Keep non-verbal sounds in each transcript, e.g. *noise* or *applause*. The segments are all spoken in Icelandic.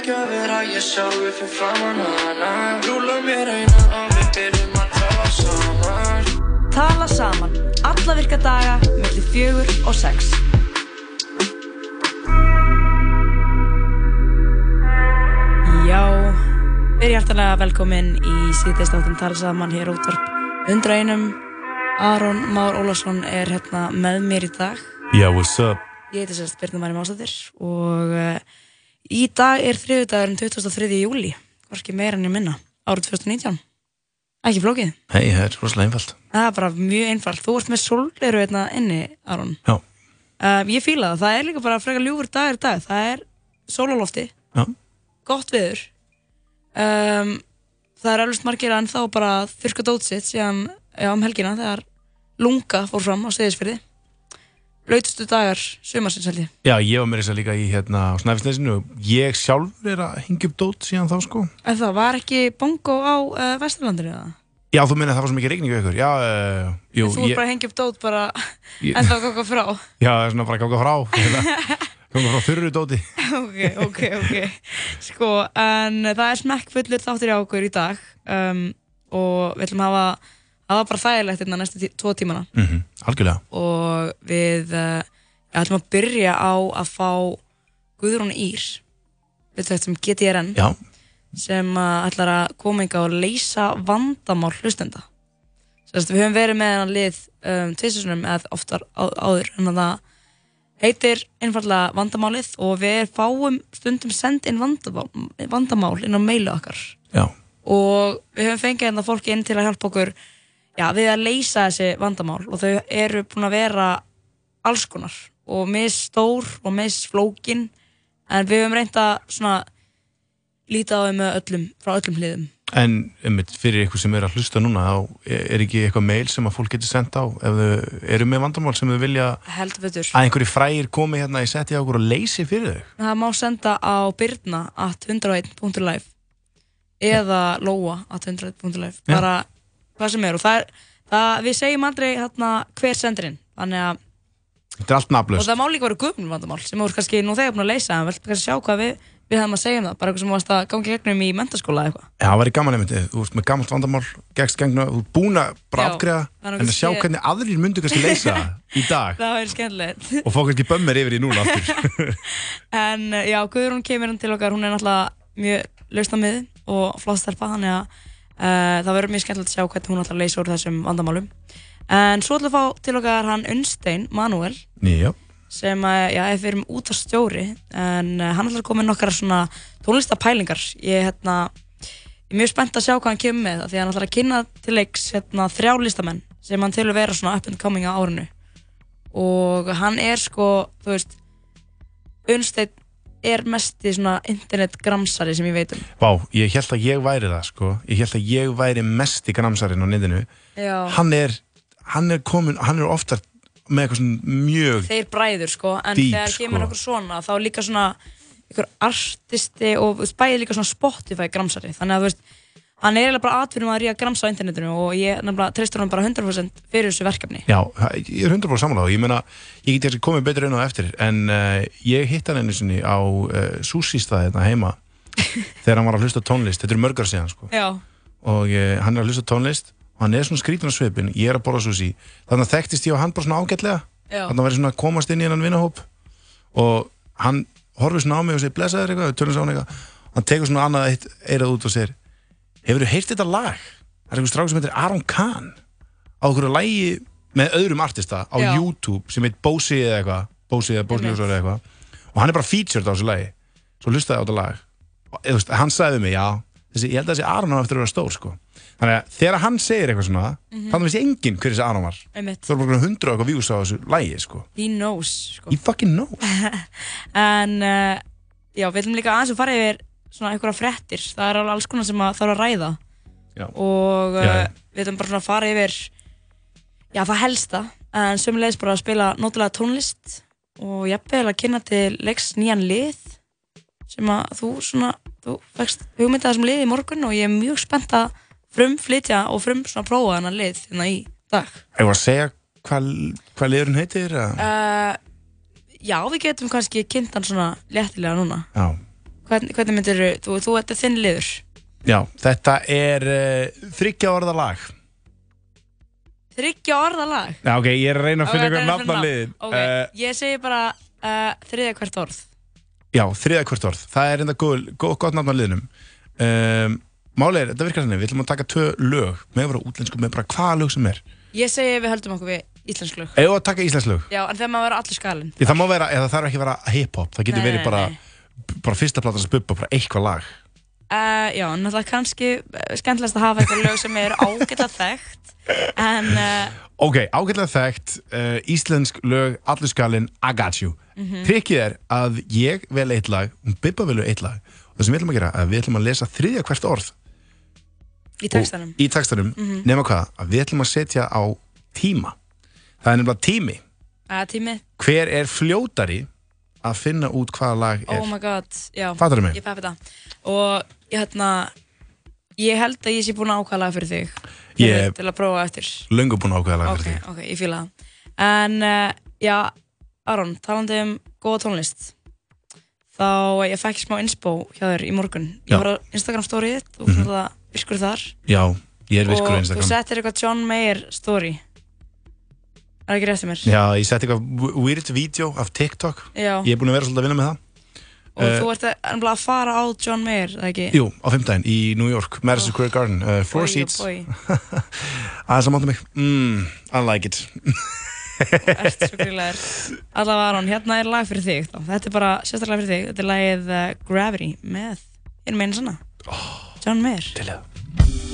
ekki að vera ég sjálfur fyrir framann hana Rúla mér eina og við byrjum að tala saman Tala saman, alla virka daga, mellir fjögur og sex. Já, við erum hjartalega velkomin í síðdeistáttum Tala saman hér útvarp undra einum. Aron Már Ólafsson er hérna með mér í dag. Yeah, what's up? Ég heiti sérst Birna Mæri Mástóttir og uh, í dag er þriðudagurinn 23. júli, hvorki meira en ég minna, árið 2019. Ekki flókið. Hei, það er rosalega einfalt. Það er bara mjög einfalt. Þú ert með sólgleru hérna inni, Aron. Já. Uh, ég fíla það. Það er líka bara frekar ljúfur dagur í dag. Það er sólalofti, Já. gott viður. Um, það er alveg margir að ennþá bara þurrka dótsitt síðan já, um helgina þegar lunga fór fram á steðisfyrði. Lautustu dagar sumarsins held ég. Já, ég var með þess að líka í hérna á Snæfisnesinu og ég sjálfur er að hengja upp dót síðan þá sko. En það var ekki bongo á uh, Vesturlandinu eða? Já, þú meina að það var svo mikið regning í ykkur. Já, uh, jú, Þú ert ég, bara upp dót bara *laughs* en þá ganga frá. já, það er svona bara ganga frá. *laughs* Hérna, ganga frá þurru dóti. ok, ok, ok. Sko, en það er smekkfullur þáttur í okkur í dag um, og við ætlum að hafa, hafa bara þægilegt hérna næstu tí tvo tímana Mm Algjörlega. og við uh, ætlum að byrja á að fá Guðrún Ír, við þetta sem GTRN, Já, sem uh, ætlar að koma yngi og leysa vandamál hlustenda. Sérst, við höfum verið með hennar lið um, tvisasunum eða oftar á, áður en það heitir einfallega vandamálið og við fáum stundum send inn vandamál, vandamál inn á mailu okkar já, og við höfum fengið hérna fólki inn til að hjálpa okkur já, við að leysa þessi vandamál og þau eru búin að vera alls konar og mis stór og mis flókin en við höfum reynda svona líta á þau með öllum, frá öllum hliðum en um, fyrir ykkur sem er að hlusta núna, þá er ekki eitthvað mail sem að fólk getur sendt á ef þau eru með vandamál sem þau vilja að einhverju frægir komi hérna í setti á okkur og leysi fyrir þau. það má senda á byrna at 101.live eða lóa at 101.life Já. bara hvað sem er. Og það er það, við segjum aldrei hérna, hver sendir inn þannig að Þetta er allt og nafnlaust. það má líka vera guðmul vandamál sem voru kannski nú þegar búin að leysa en veltum kannski sjá hvað við, við hefum að segja um það bara eitthvað sem varst að gangi gegnum í mentaskóla eða eitthvað. Já, það væri gaman einmitt, þú ert með gammalt vandamál gegst gengna, þú ert búin að bara afgreða er en að sjá sé- hvernig aðrir myndu kannski leysa *laughs* í dag. Það væri skemmtilegt. Og fá kannski bömmir yfir í núna aftur. *laughs* En já, Guðrún kemur inn til okkar. Hún er náttúrulega mjög uh, það verður mjög skemmtilegt að sjá hvernig hún ætlar að leysa úr þessum vandamálum. En svo ætlum við að fá til okkar hann Unnstein Manuel Nýja, sem uh, já, er fyrir um út af stjóri en uh, hann ætlar að koma með nokkar svona tónlistapælingar ég hérna, ég er mjög spennt að sjá hvað hann kemur með af því hann ætlar að kynna til leiks hérna, þrjá listamenn sem hann til að vera svona up and coming á árinu. Og hann er sko, þú veist Unnsteinn er mesti svona internetgramsari sem ég veit um vá, ég held að ég væri það sko ég held að ég væri mest í gramsarinn á niðinu já. hann er, hann er komin, hann er oftar með eitthvað svona mjög þeir bræður sko en Deep, þegar kemur sko. okkur svona þá líka svona einhver artisti og bæði líka svona Spotify gramsari þannig að þú veist hann er eiginlega bara atvinnum að ríða gramsa á internetinu og ég treystur hann bara 100% fyrir þessu verkefni. Já, ég er 100% samanlega og ég meina, ég get ekki komið betur inn á eftir en uh, ég hitt hann einu sinni á uh, súsístaði hérna heima *laughs* þegar hann var að hlusta tónlist, þetta er mörgar síðan sko. Og uh, hann er að hlusta tónlist og hann er svona skrítin á svipin, ég er að borða súsí þannig að þekktist ég og hann bara svona ágætlega. Þannig að verið svona að komast inn í hennan vinahóp og hann horfir svona á mig og sá hann hann tekur svona annað eitt eirað út og segir hefur þú heyrt þetta lag? það er einhver strák sem heitir Aron Kahn á okkur lægi með öðrum artista á Já. YouTube sem heit Bósi eða eitthvað Bósi eða Bósi. Ljósar eða eitthvað og hann er bara featured á þessu lagi svo hlustaði ég á þetta lag og veist, hann sagði mig, já þessi, ég held að þessi Aron á eftir að vera stór sko. þannig að þegar hann segir eitthvað svona þannig vissi enginn hver þessi Aron var einmitt það voru bara hundra og eitthvað views á þessu lagi sko. he knows sko. He fucking know *laughs* en uh, já, við ætlum líka aðeins að fara yfir svona einhverja frettir það er alveg alls konar sem að þarf að ræða. Já. og Já, já. við ætlum bara svona að fara yfir já, það helsta. En sömulegis bara að spila nótilega tónlist og jafnvel að kynna til leiks nýjan lið sem að þú svona þú fækst hugmyndað þessum lið í morgun og ég er mjög spennt að frumflytja og frum svona prófa þennan lið hérna í dag. Ég var að segja hvað hva liðurinn heitir uh, Já, við getum kannski kynnt hann svona léttilega núna. Já, Hvernig, hvernig myndir þú, þú, þetta er þinn liður. Já, þetta er uh, þryggja orða lag. Þryggja orða lag? Já, ok, ég er að reyna að finna ykkur nafn nafn. liðin Ok, uh, ég segi bara uh, þriðja hvert orð. Já, þriða hvort orð, það er enda góð, góð, gott nafn á liðnum. Um, Máli er, þetta virkar þannig, við ætlum að taka tvö lög með að vera útlensku, með bara hvaða lög sem er. Ég segi við höldum okkur við íslensk lög. Eða að taka íslensk lög? Já, en þegar maður verður allir skalinn. Það má vera, eða það þarf ekki að vera hip-hop Það getur verið bara, nei. Bara fyrsta platan sem bubba, bara eitthvað lag. Uh, Já, er kannski uh, skemmtilegast að hafa eitthvað lög sem er ágætlega þekkt En uh, Ok, ágætlega þekkt, uh, íslensk lög, allir skalinn, I got you. Mhm. Trikkið er að ég vel eitt lag, og bubba velur eitt lag. Það sem við ætlum að gera, er að við ætlum að lesa þriðja hvert orð. Í textanum. í textanum, Mhm. nema hvað, að við ætlum að setja á tíma. Það er nefnilega tími. Uh, Tími, Hver er fljótari að finna út hvaða lag er? oh my god Já, Fattarðu mig? ég peppi það Og hérna, ég held að ég sé búin að ákvæða lag fyrir þig Ég- Fyrir- Til að prófa eftir Löngu búin að ákveða lag Ok, fyrir þig ok, ég fíla það En, uh, já, Aron, talandi um góða tónlist Þá, ég fekk smá inspo hjá þér í morgun Ég Já. var á Instagram storyið og Mhm. mm -hmm. virkur þar Já, ég er virkur á Og þú Instagram settir eitthvað John Mayer story Er það ekki rétt sem mér? Já, ég setti eitthvað weird video af TikTok Já. Ég er búin að vera svolítið að vinna með það Og Eh, þú ert ennbla að fara á John Mayer, eða ekki? Jú, á fimmdægin í New York, Madison Square Garden uh, Four Boy, oh seats. *laughs* Aðeins að máta mig mm, I like it *laughs* Ert svo grílaður Allavega Aron, hérna er lag fyrir þig. Þetta er bara sérstaklega fyrir þig Þetta er lagið uh, Gravity með Ég er meina svona John Mayer Til það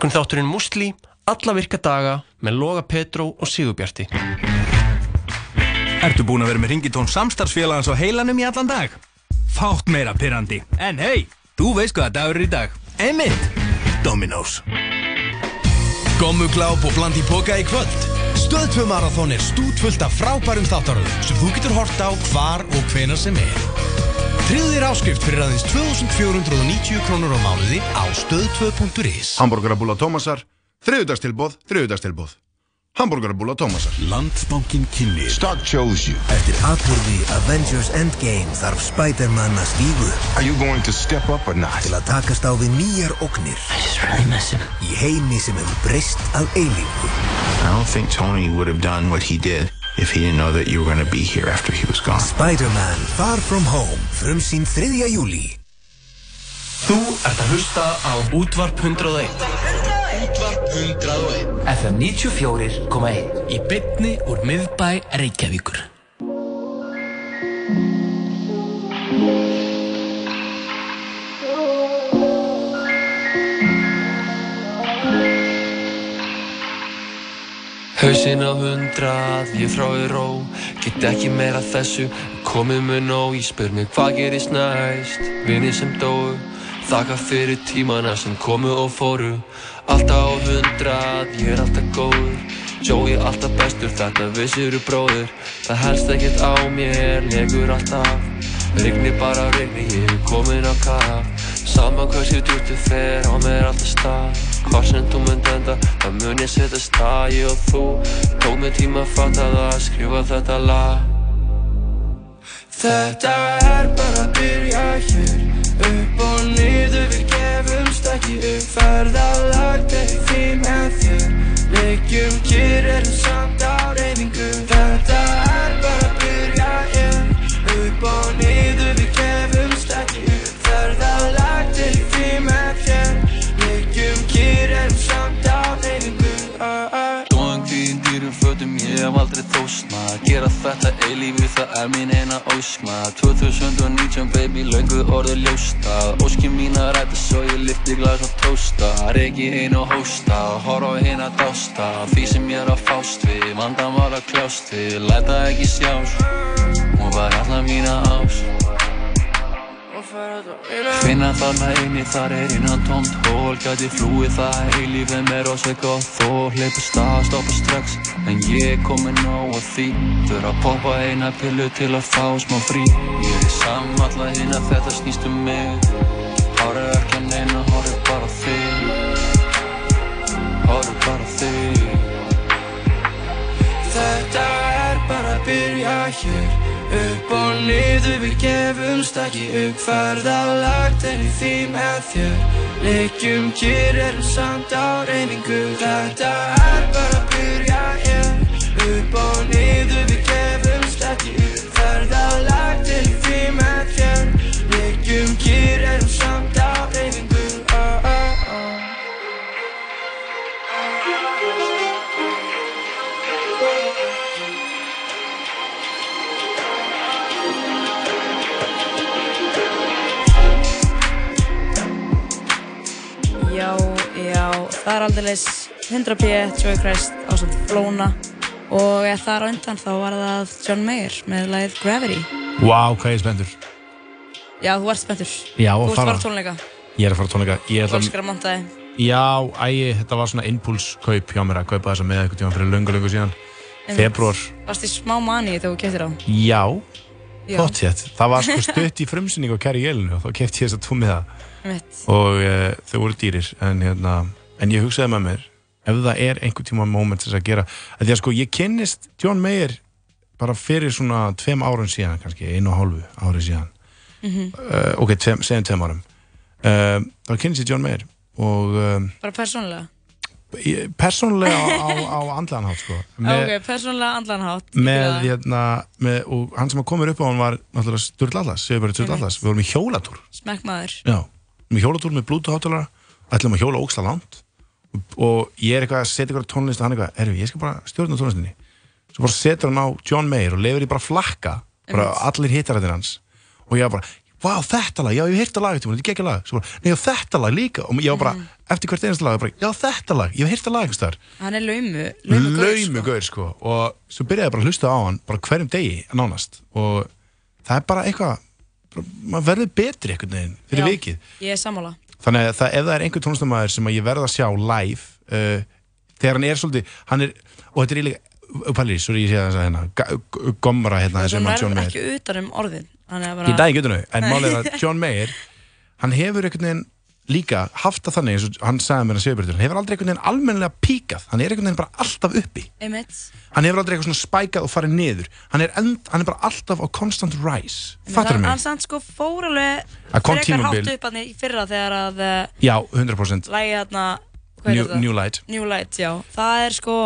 Morgun þátturinn Musli, alla virka daga með Loga Petró og Sigurbjarti. Ertu búin að vera með ringitón samstarfsfélagans á heilanum í allan dag? Fátt meira pyrrandi. En hei, þú veist hvaða dagur er í dag. Einmitt, Dominos. Gommugláp og bland í póka í kvöld. Stöðtvö marathón er stútfullt af frábærum þáttaröðum sem þú getur hort á hvar og hvenar sem er. Tryggðu þér áskrift fyrir aðeins 2490 krónur á mánuði á stöðtvö.is. Hamburgerabúla Tómasar, þriðudagstilbóð, þriðudagstilbóð. Hamburgerabúla Tómasar. Landsbankin kynni Stark chose you. Eftir atbyrði Avengers Endgame þarf Spider-Man að stígu Are you going to step up or not? til að takast á við nýjar ógnir Really miss him. í heimi sem hefur breyst að eilífu. I don't think Tony would have done what he did if he didn't know that you were going to be here after he was gone. Spider-Man Far From Home frum sín 3. júli. Þú ert að hlusta á Útvarp 101. Útvarp 101. FM 94.1 Í bytni úr miðbæ Reykjavíkur. Hausinn á hundrað, ég frá í ró Get ekki meira þessu, komið mér nóg Ég spyr mig hvað gerist næst? Vinni sem dóu, þakka fyrir tímana sem komu og fóru. Alltaf á hundrað, ég er alltaf góður. Joey alltaf bestur, þetta vissiru bróður Það helst ekkert á mér, legur alltaf. Rigni bara rigni, ég er komin á kaf. Saman hversu djúptu fer, á mér alltaf stað Hvar sem þú mynd enda, það mun ég setja stað Ég og þú, tók mér tíma að fatta það Skrifa þetta lag. Þetta er bara að byrja hér. Upp og niður við gefumst ekki upp. Ferðalag til því með þér. Leikjum kyrr erum samt á reyfingu hef aldrei þósna Gera þetta eilífi, það er mín eina óskma 2019 baby, löngu orðið ljósta. Óski mín að ræta svo ég lyfti glas og tósta. Regi ein og hósta, horfa á hinn að dásta. Því sem ég er að fást við, vandan var að kljást við. Læta ekki sjást, hún var alla mína ás Finna þarna inni, þar er innan tómt hól Gæti flúið það eilíf en mér ósveg gott þó Hleypa stað, stoppa strax En ég komin nóg að því. Þurfa að poppa eina pillu til að fá smá frí. Ég er samalla hinn að þetta snýst um mig. Hárið ekki að neina, hárið bara þig. Hárið bara þig. Þetta byrja hér. Upp og niður við gefumst ekki upp. Ferðalag til því með þér. Leikjum kyrr erum samt á reyfingu Þetta er bara að byrja hér. Upp og niður við gefumst það er aldeilis 100p, Joey Christ á samt Flóna og það er á undan þá var það John Mayer með lagið Gravity. Vá, hvað ég er spenntur. Já, þú ert spenntur. Já, Þú ert fara. bara tónleika. Ég er að fara á tónleika. Ég elskar að monta þig. Já, ægi, þetta var svona impulskaup hjá mér að kaupa þessa með eitthvað tíma fyrir löngu, löngu síðan. Februar. Varst í smá mani þegar þú keftir á? Já, þótt hétt. Það var sko stutt í frumsynning á Kæri Jelinu og þá kefti ég þess að tvo miða Mitt. og uh, þau voru dýrir en, hérna, en ég hugsaði með mér ef það er einhver tíma moment þess að gera að því að sko ég kynnist John Mayer bara fyrir svona tveim árun síðan kannski, einu og hálfu ári síðan Mhm. uh, ok, tveim, segjum tveim árum uh, þá kynnist ég John Mayer og um, Bara persónulega? ég- persónulega á, á, á andlan hátt sko *laughs* ok, persónulega andlanhátt. með, hérna, með, og hann sem komur upp á hann var náttúrulega Sturla Atlas, Sigurbjörn Sturla Einmitt. Atlas við vorum í hjólatúr Smekkmaður. Já, með hjólatúr með bluetooth hátalara ætlum að hjóla óksla langt og, ég er eitthvað að setja eitthvað tónlist og hann eitthvað, erfi, ég skal bara stjórna tónlistinni. Svo bara setur hann á John Mayer og lefur því bara flakka bara Einmitt. allir hittarættir hans. Og ég var bara, vá, þetta lag, já, ég hef heyrt að lag þetta er ekki lag, svo bara, nei, já, þetta lag líka. Og ég var bara, eftir hvert einasta lag, ég bara, já, þetta lag ég hef heyrt að lag einhvers þar Hann er laumu, laumu gaur, gaur, sko. Og svo byrjaði ég bara að hlusta á hann, bara hverjum degi nánast, og það er bara eitthvað maður verður betri einhvern veginn fyrir Já, vikið. Ég er sammála þannig að það, ef það er einhver tónlistamæður sem ég verð að sjá live uh, þegar hann er svolítið hann er, og þetta er líka uppallir, svo er ég að það hérna ga- g- gomra hérna Það þessum er að John Mayer. ekki utan um orðin. Hann er ég bara dæði ekki utan þau, en að John Mayer hann hefur einhvern veginn líka haft það þannig, eins og hann sagði mér að Sigurbjörn hann hefur aldrei einhvern veginn almennilega píkað hann er einhvern veginn bara alltaf uppi. Einmitt. Hann hefur aldrei eitthvað svona spækað og farið niður. Hann er, end, hann er bara alltaf á constant rise. Fattar hann, mig? hann samt sko fór alveg frekar hátt upp hann í fyrra þegar að uh, já, 100% lægi hérna New, new Light. New Light, já. Það er sko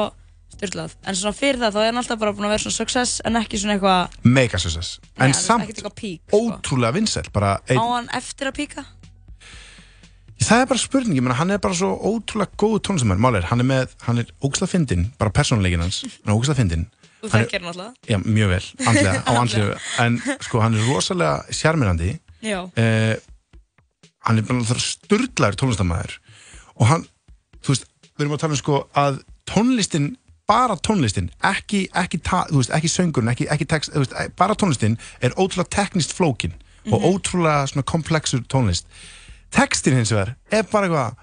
styrlað En svona fyrir það þá er hann alltaf bara búin að vera svona success En ekki svona eitthvað mega success. En Já, samt sko. ótrúlega bara Á hann eftir að píka það er bara spurning, ég meina hann er bara svo ótrúlega góð tónlistamær, mál er, hann er með hann er ógslag fyndinn, bara persónuleikin hans hann er ógslag fyndinn. Þú þekkir hann alltaf já, mjög vel, andlega, *laughs* á andlega en sko, hann er rosalega sjarmirandi Já. Eh, hann er bara sturdlaður tónlistamæður og hann, þú veist við erum að tala um sko að tónlistin bara tónlistin, ekki, ekki, ekki söngurinn, ekki, ekki text, veist, bara tónlistin er ótrúlega teknist flókin og Mhm. ótrúlega svona komplexur tónlist textin hins vegar er bara eitthvað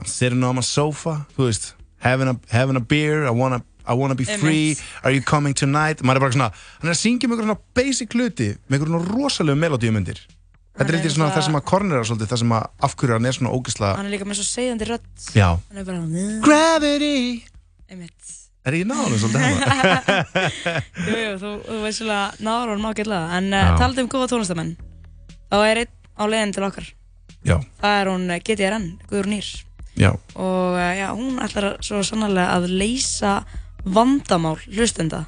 I'm sitting on my sofa, þú veist having a, having a beer, I wanna I wanna be free, are you coming tonight? Maður er bara svona, hann er að syngja um einhver svona basic hluti með einhver svona rosalegu melodíumundir þetta er Hann eitthvað svona það- sem að kornera svolítið það sem að afhverju hann er svona ógisla Hann er líka með svo segðandi rödd. Já, Hann er bara gravity! Einmitt. Er ég náður svolítið hana *laughs* Jú, jú, þú, þú veist svolítið náður honum ágætlega. En Já. uh, talandi um góða tónlistamenn. Þá er einn á leiðin til okkar já, Það er hún eh, GTRN, Guðrún Nýr já, Og uh, já, hún ætlar svo sannarlega að leysa vandamál hlustenda.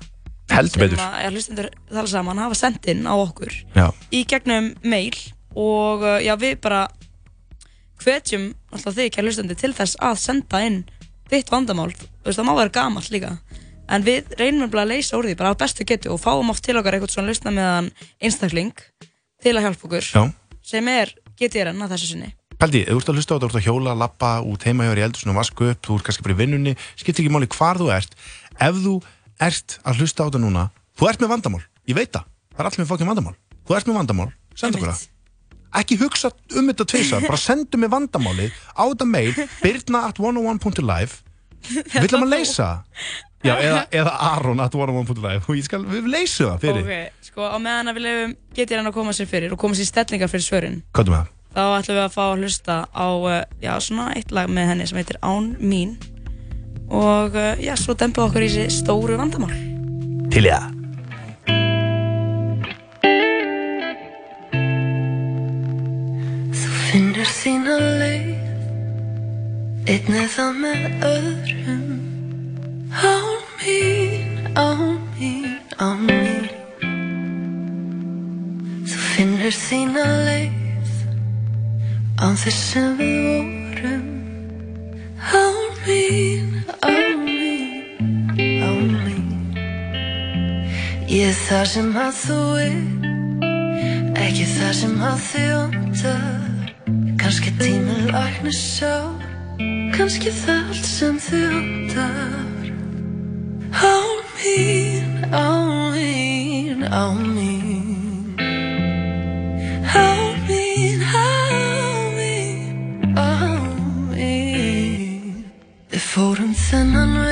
Heldur betur. Að ja, hlustendur tala saman hafa sendt inn á okkur já, í gegnum mail og uh, já, við bara hvetjum alltaf þig, kæra hlustendur, til þess að senda inn þitt vandamál. Þú veist, það má vera gamalt líka. En við reynum nefnilega að leysa úr því bara á bestu getu og fáum oft til okkar eitthvað svona lausna meðan einstakling til að hjálpa okkur já. sem er GTRN að þessu sinni Paldi, þú ert að hlusta á þetta, þú ert að hjóla, lappa út heima hjá þér í eldursunum, vasku upp, þú ert kannski bara í vinnunni, skiptir ekki máli hvar þú ert. Ef þú ert að hlusta á þetta núna, þú ert með vandamál, ég veit það, það er allir með fokkin vandamál. Þú ert með vandamál, senda okkur það. Ekki hugsa um þetta tvisar, bara sendu mig vandamálið á þetta mail, byrna at 101.live, *laughs* viljum að leysa? Já, eða, eða Aron at 101.live, og ég skal, við leysum það fyrir. ok, sko á meðan að við lefum GTRN að koma sér fyrir og koma sér í stellingar fyrir svörin. Hvað er það? þá ætlum við að fá að hlusta á uh, já, svona eitt lag með henni sem heitir Án mín. Og uh, já, svo við okkur í þessi stóru vandamál. Til ég Finnur þína leið Einn eða með öðrum án mín, án mín Þú finnur þína leið Án þess sem við vorum. Án mín, án mín, án mín. Ég er það sem að þú er Ekki það sem að þið ondar Kanski tíminn læknir sá Kanski það allt sem Á mín, á mín, á mín Á mín, á mín, á mín Við fórum þennan veg Og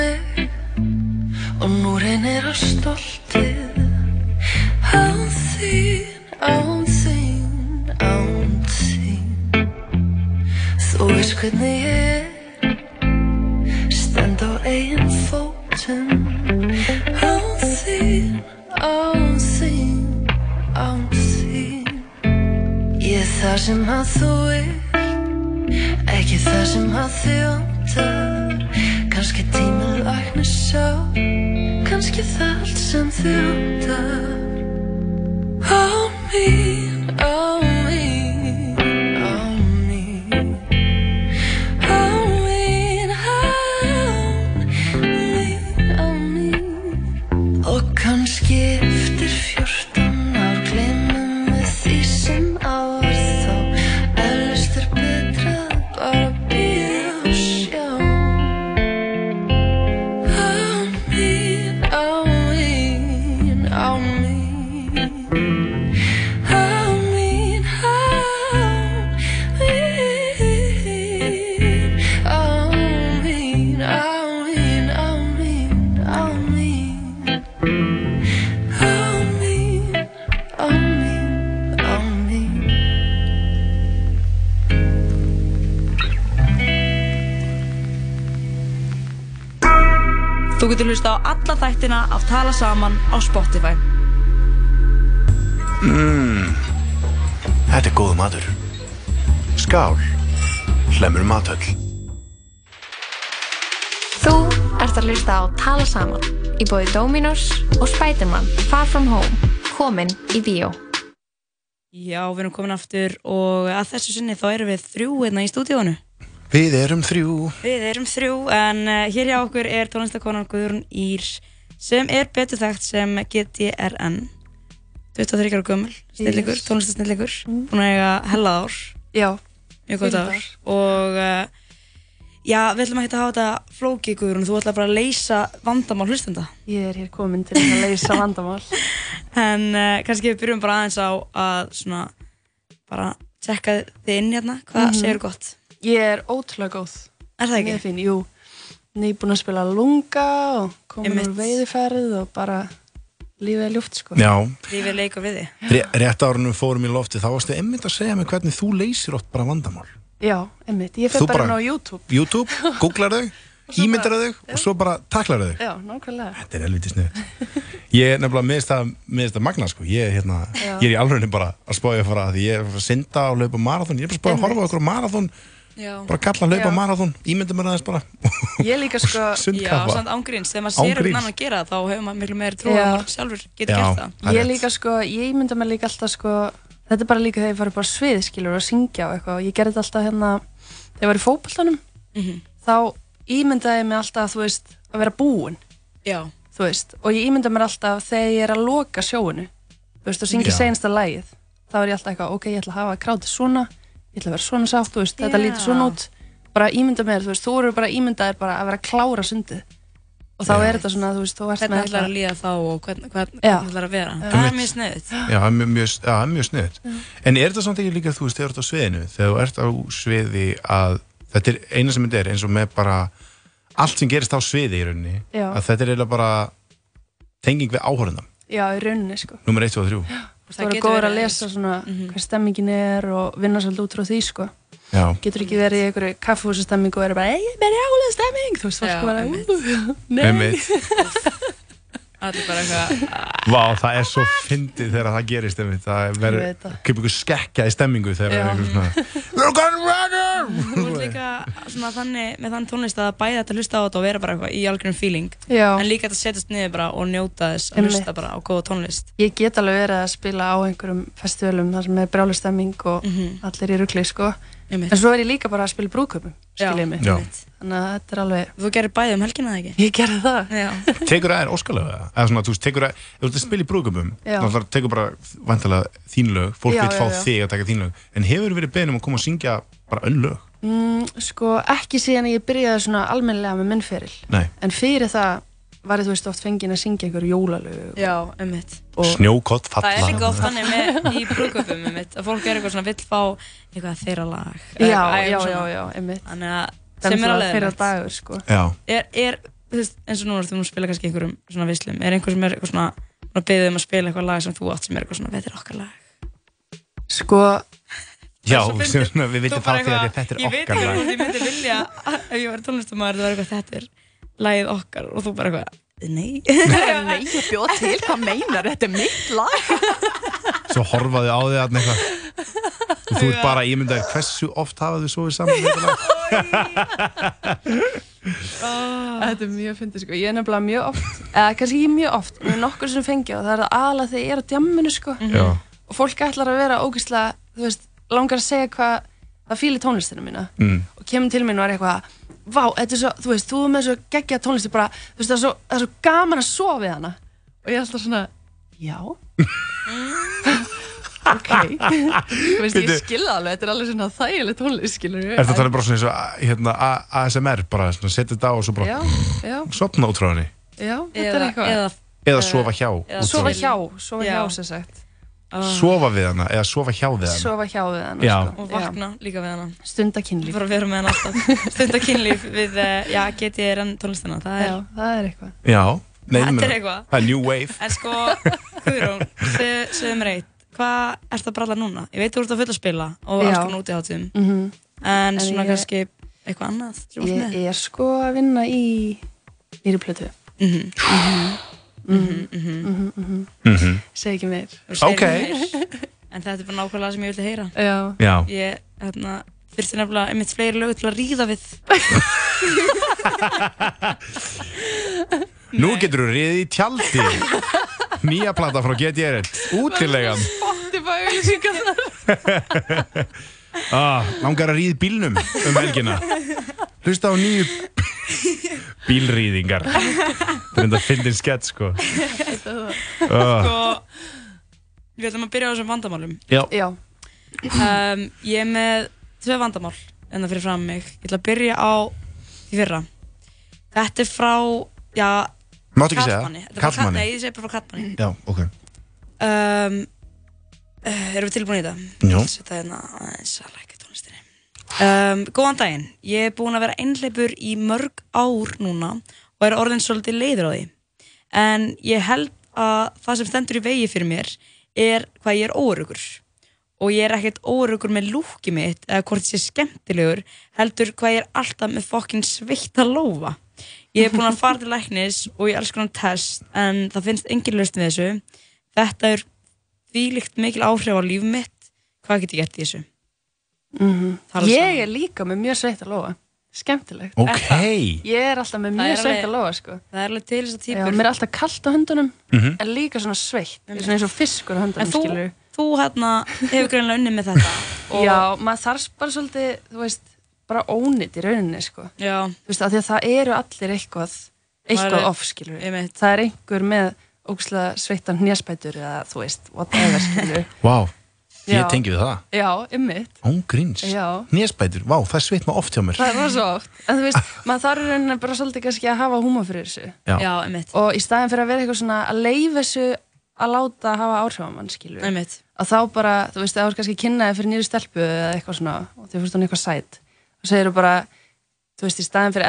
Dominos og Spiderman Far From Home komin í bíó. Já, við erum komin aftur og að þessu sinni þá erum við þrjú hérna í stúdíónu. Við erum þrjú. Við erum þrjú en uh, hér hjá okkur er tónlistakonan Guðrún Ír sem er betur þekkt sem GTRN 23 ára gömul, snillingur, tónlistasnillingur búin að eiga hella ár Já, mjög gott ár. og uh, já, við ætlum ekki að hafa þetta flókið Guðrún, þú ætlar bara að leysa vandamál hlustenda Ég er hér komin til að leysa vandamál. *laughs* en uh, kannski við byrjum bara aðeins á að svona bara tjekka þið inn hérna, hvað Mhm. segir gott? Ég er ótrúlega góð. Er það ekki? Mjög fín, jú. Nýbúin að spila lunga og komin úr Einmitt. veiðiferð og bara lífið er ljúft sko. Já, Lífið leika við þig Ré- rétt árunum fórum í lofti, þá varstu einmitt að segja mig hvernig þú leysir oft bara vandamál. Já, einmitt. Ég fyrir bara bara- inn á YouTube. YouTube, *laughs* googlar þau, ímyndar þau og svo bara taklar þau. Já, nákvæmlega. Þetta er helviti snið. Ég er nefnilega miðist að, miðist að magna sko. Ég hérna, ég er í alvegni bara að spája fara því ég er að að synda og laupa marathon. Ég er bara að spája að horfa á okkur marathon, Já. bara kalla að laupa Já. marathon, ímynda mér aðeins bara. *laughs* Ég líka sko... *laughs* Já, samt ángríns, þegar maður sér Ángríns. einhvern annan gera það þá hefur maður miklu meiri trú að maður sjálfur getur gert það Ég líka sko, ég mynda mig líka alltaf sko, þetta er bara líka þegar ég farið bara á svið skilur og syngja og eitthvað. Og ég gerði þetta alltaf hérna, þegar ég var í fótboltanum, Mhm. þá ímyndaði ég mig alltaf, þú veist, að vera búin, Já, þú veist, og ég ímyndaði mér alltaf þegar ég er að loka sjóinu, þú veist, og syngja Já. senasta lagið, þá er ég alltaf eitthvað, ok, ég ætla að hafa krátið svona, ég ætla að vera svona sátt, þú veist, þetta lítur svona út, bara ímynda mér, þú veist, þú eru bara ímyndaðir bara að vera klára sundið og þá Já. er þetta svona, þú veist, þú ert hvernig með ætlar að líða þá og hvern, hvern, Já. hvernig ætlar að vera Já. Það er mjög sniðut Já, það er mjög, mjög, já, er sniðut. En er þetta samt ekki líka, þú veist, þegar þú ert á sviðinu, þegar þú ert á sviði að þetta er eina sem þetta er, eins og með bara allt sem gerist á sviði í rauninni, Já. að þetta er eiginlega bara tenging við áhörðunum, Já, í rauninni, sko. nummer 1 og 3. Þú verður getur góður verið að lesa svona hvað stemmingin er og vinna svolítið út frá því sko. Já, Getur ekki verið í einhverju kaffehúsastemming og er bara, ei, mér er álega stemming, þú veist, Já, fólk bara, einmitt. "Ú, nei. *laughs* Allir bara eitthvað Vá, það er svo fyndið þegar það gerist. Það verður, það. kemur ykkur skekka í stemmingu þegar það er einhver svona, *laughs* Þú ert líka svona þannig með þann tónlist að bæða þetta að hlusta á þetta og vera bara eitthvað í algjörnum feeling Já, en líka þetta að setjast niður bara og njóta þess að hlusta bara á góða tónlist ég get alveg verið að spila á einhverjum festivalum þar sem er brjálu stemming og Mhm. allir í rugli sko. En svo er ég líka bara að spila einmitt. Þannig að þetta er alveg, Þú gerir bæði um helgina eða ekki? ég gerði það. Já, *laughs* Tekur það er óskalega eða svona, þú tekur það, ef þú ert að spila í brúðgöpum Já. þá tekur bara vantilega þín lög fólk veit fá þig að taka þín lög en hefur verið beðin um að koma að syngja bara önn lög? Mm, sko, ekki síðan ég byrjaði svona almennilega með minnferil. Nei, En fyrir það var ég, þú veist, oft fengin að syngja einhver jólalög. já, einmitt Og, snjókott falla Það er líka oft þannig með í brúðköpum einmitt, að fólk er eitthvað svona vill fá eitthvað þeirra lag já, já, já, já, einmitt. Þannig að sem er alveg fyrir einmitt. dagur, sko. Já, er, er, þú veist, eins og núna þú spila kannski einhverjum svona vislum, er einhver sem er eitthvað svona að beðið um að spila eitthvað lag sem þú átt sem er eitthvað svona, já sem svona, við Þú veitum bara fá því að þetta er ég veit okkar lag. ég myndi vilja ef ég væri tónlistamæður það er eitthvað þetta er lagið okkar. Og þú bara eitthvað nei. Nei, ég bjóð til, hvað meinar, þetta er mitt lag. Svo horfaði á því að eitthvað. Og þú ert bara ímyndaðir hversu oft hafa þau sofið saman með þetta lag? *laughs* Þetta er mjög fyndið, sko. Ég er nefnilega mjög oft, eða kannski ekki mjög oft, en nokkur sem fengi og það er aðalega þegar ég er á djamminu, sko. Já, Og fólk ætlar að vera ógeðslega, þú veist, langar að segja hvað það fíli tónlistinu mína. mm. Og kemur til mín og er eitthvað, vá, þetta er svo, þú veist, þú er með svo geggja tónlisti bara, þú veist, það er svo, það er svo gaman að sofa við hana. Og ég er alltaf svona, já. *laughs* ok. þú veist, ég skilða alveg, þetta er alveg svona þægileg tónlist, skilur Er þetta talað bara svona eins og hérna, A- ASMR bara, svona, setja þetta á og svo bara Já, já, sopna út frá henni já, þetta er eða, eitthvað. eða eða sofa hjá eða út frá Sofa hjá, sofa Já. hjá, sem sagt. Sofa við hana eða sofa hjá við hana Sofa hjá við hana, Já. sko. og vakna líka við hana Stunda kynlíf. bara vera með hana alltaf *laughs* stunda kynlíf við, eh, já, GTRN tónlistina það er, Já, það er eitthvað. Já, er eitthvað. Það er new wave en sko, Guðrún þið segðum mér eitt, hvað ert að bralla núna? ég veit þú ert að fulla spila og Já. alls konar út í hátum Mm en En svona ég- kannski eitthvað annað Ég er sko að vinna í nýri plötu. Mhm, mhm, mhm. Mhm. Segi ekki meir. Ok. *laughs* En þetta er bara nákvæmlega það sem ég vildi heyra. Já. Já. Ég, hérna, þurfti nefnilega einmitt fleiri lög til að ríða við. Nú getur þú riðið í tjaldi Nýja plata frá Get Ég Rett Útilegan. *laughs* Ah, Langar að ríða í bílnum um helgina. Hlusta á nýju *laughs* bílríðingar Það er enda að fyndin skett sko Ah. Sko, við ætlum að byrja á þessum vandamálum Já. Já. um, Ég er með tvö vandamál en það fyrir fram mig Ég ætla að byrja á því fyrra Þetta er frá, já Máttu ekki segja? Karlmanni. Þetta er frá Karl- Karlmanni. Nei, ég segi bara frá Kattmanni Já, ok um, uh, Erum við tilbúin í þetta? Já. Þetta er hérna aðeins að læka tónlistinni um, Góðan daginn. Ég er búin að vera einhleipur í mörg ár núna og er orðin svolítið leiður á því. En ég held að það sem stendur í vegi fyrir mér er hvað ég er óörugur og ég er ekkert óörugur með lúki mitt eða hvort ég sé skemmtilegur heldur hvað ég er alltaf með fokkin sveitt að lofa. Ég er búin að fara til *laughs* læknis og ég elskar hann test en það finnst engin við þessu. Þetta er þvílíkt mikil áhrif á líf mitt. Hvað get ég gert í þessu Mhm. Það er Ég er líka með mjög sveitt að lofa Skemmtilegt Ok. Er það? Ég er alltaf með mjög sveitt að lofa sko. það er alveg til þess að Já, típur mér er alltaf kallt á höndunum Mhm. En líka svona sveitt Svona eins og fiskur á höndunum En þú, skilurðu. þú hérna hefur greinlega unni með þetta *laughs* og Já, maður þarf bara svolítið Þú veist, bara ónýtt í rauninni sko. Já. Þú veist, af því að það eru allir eitthvað Eitthvað off, skilur Það er einhver með ógslag sveittan hnjaspætur eða þú veist, whatever, *laughs* skilur Vá, ég tengi við það Já, ymmit Ángríns Já. Nésbætur, vá, það sveit maður oft hjá mér Það er rosa oft En þú veist, *laughs* maður þarf í rauninni bara svolítið kannski að hafa húma fyrir þessu Já. Já, einmitt. Og í staðin fyrir að vera eitthvað svona að leifa þessu að láta hafa áhrif á mann, skilur Einmitt. Að þá bara, þú veist, að þú ert kannski kynnaði fyrir nýju stelpu eða eitthvað svona og þú finnst hún eitthvað sæt og segir þú bara, þú veist, í staðin fyrir,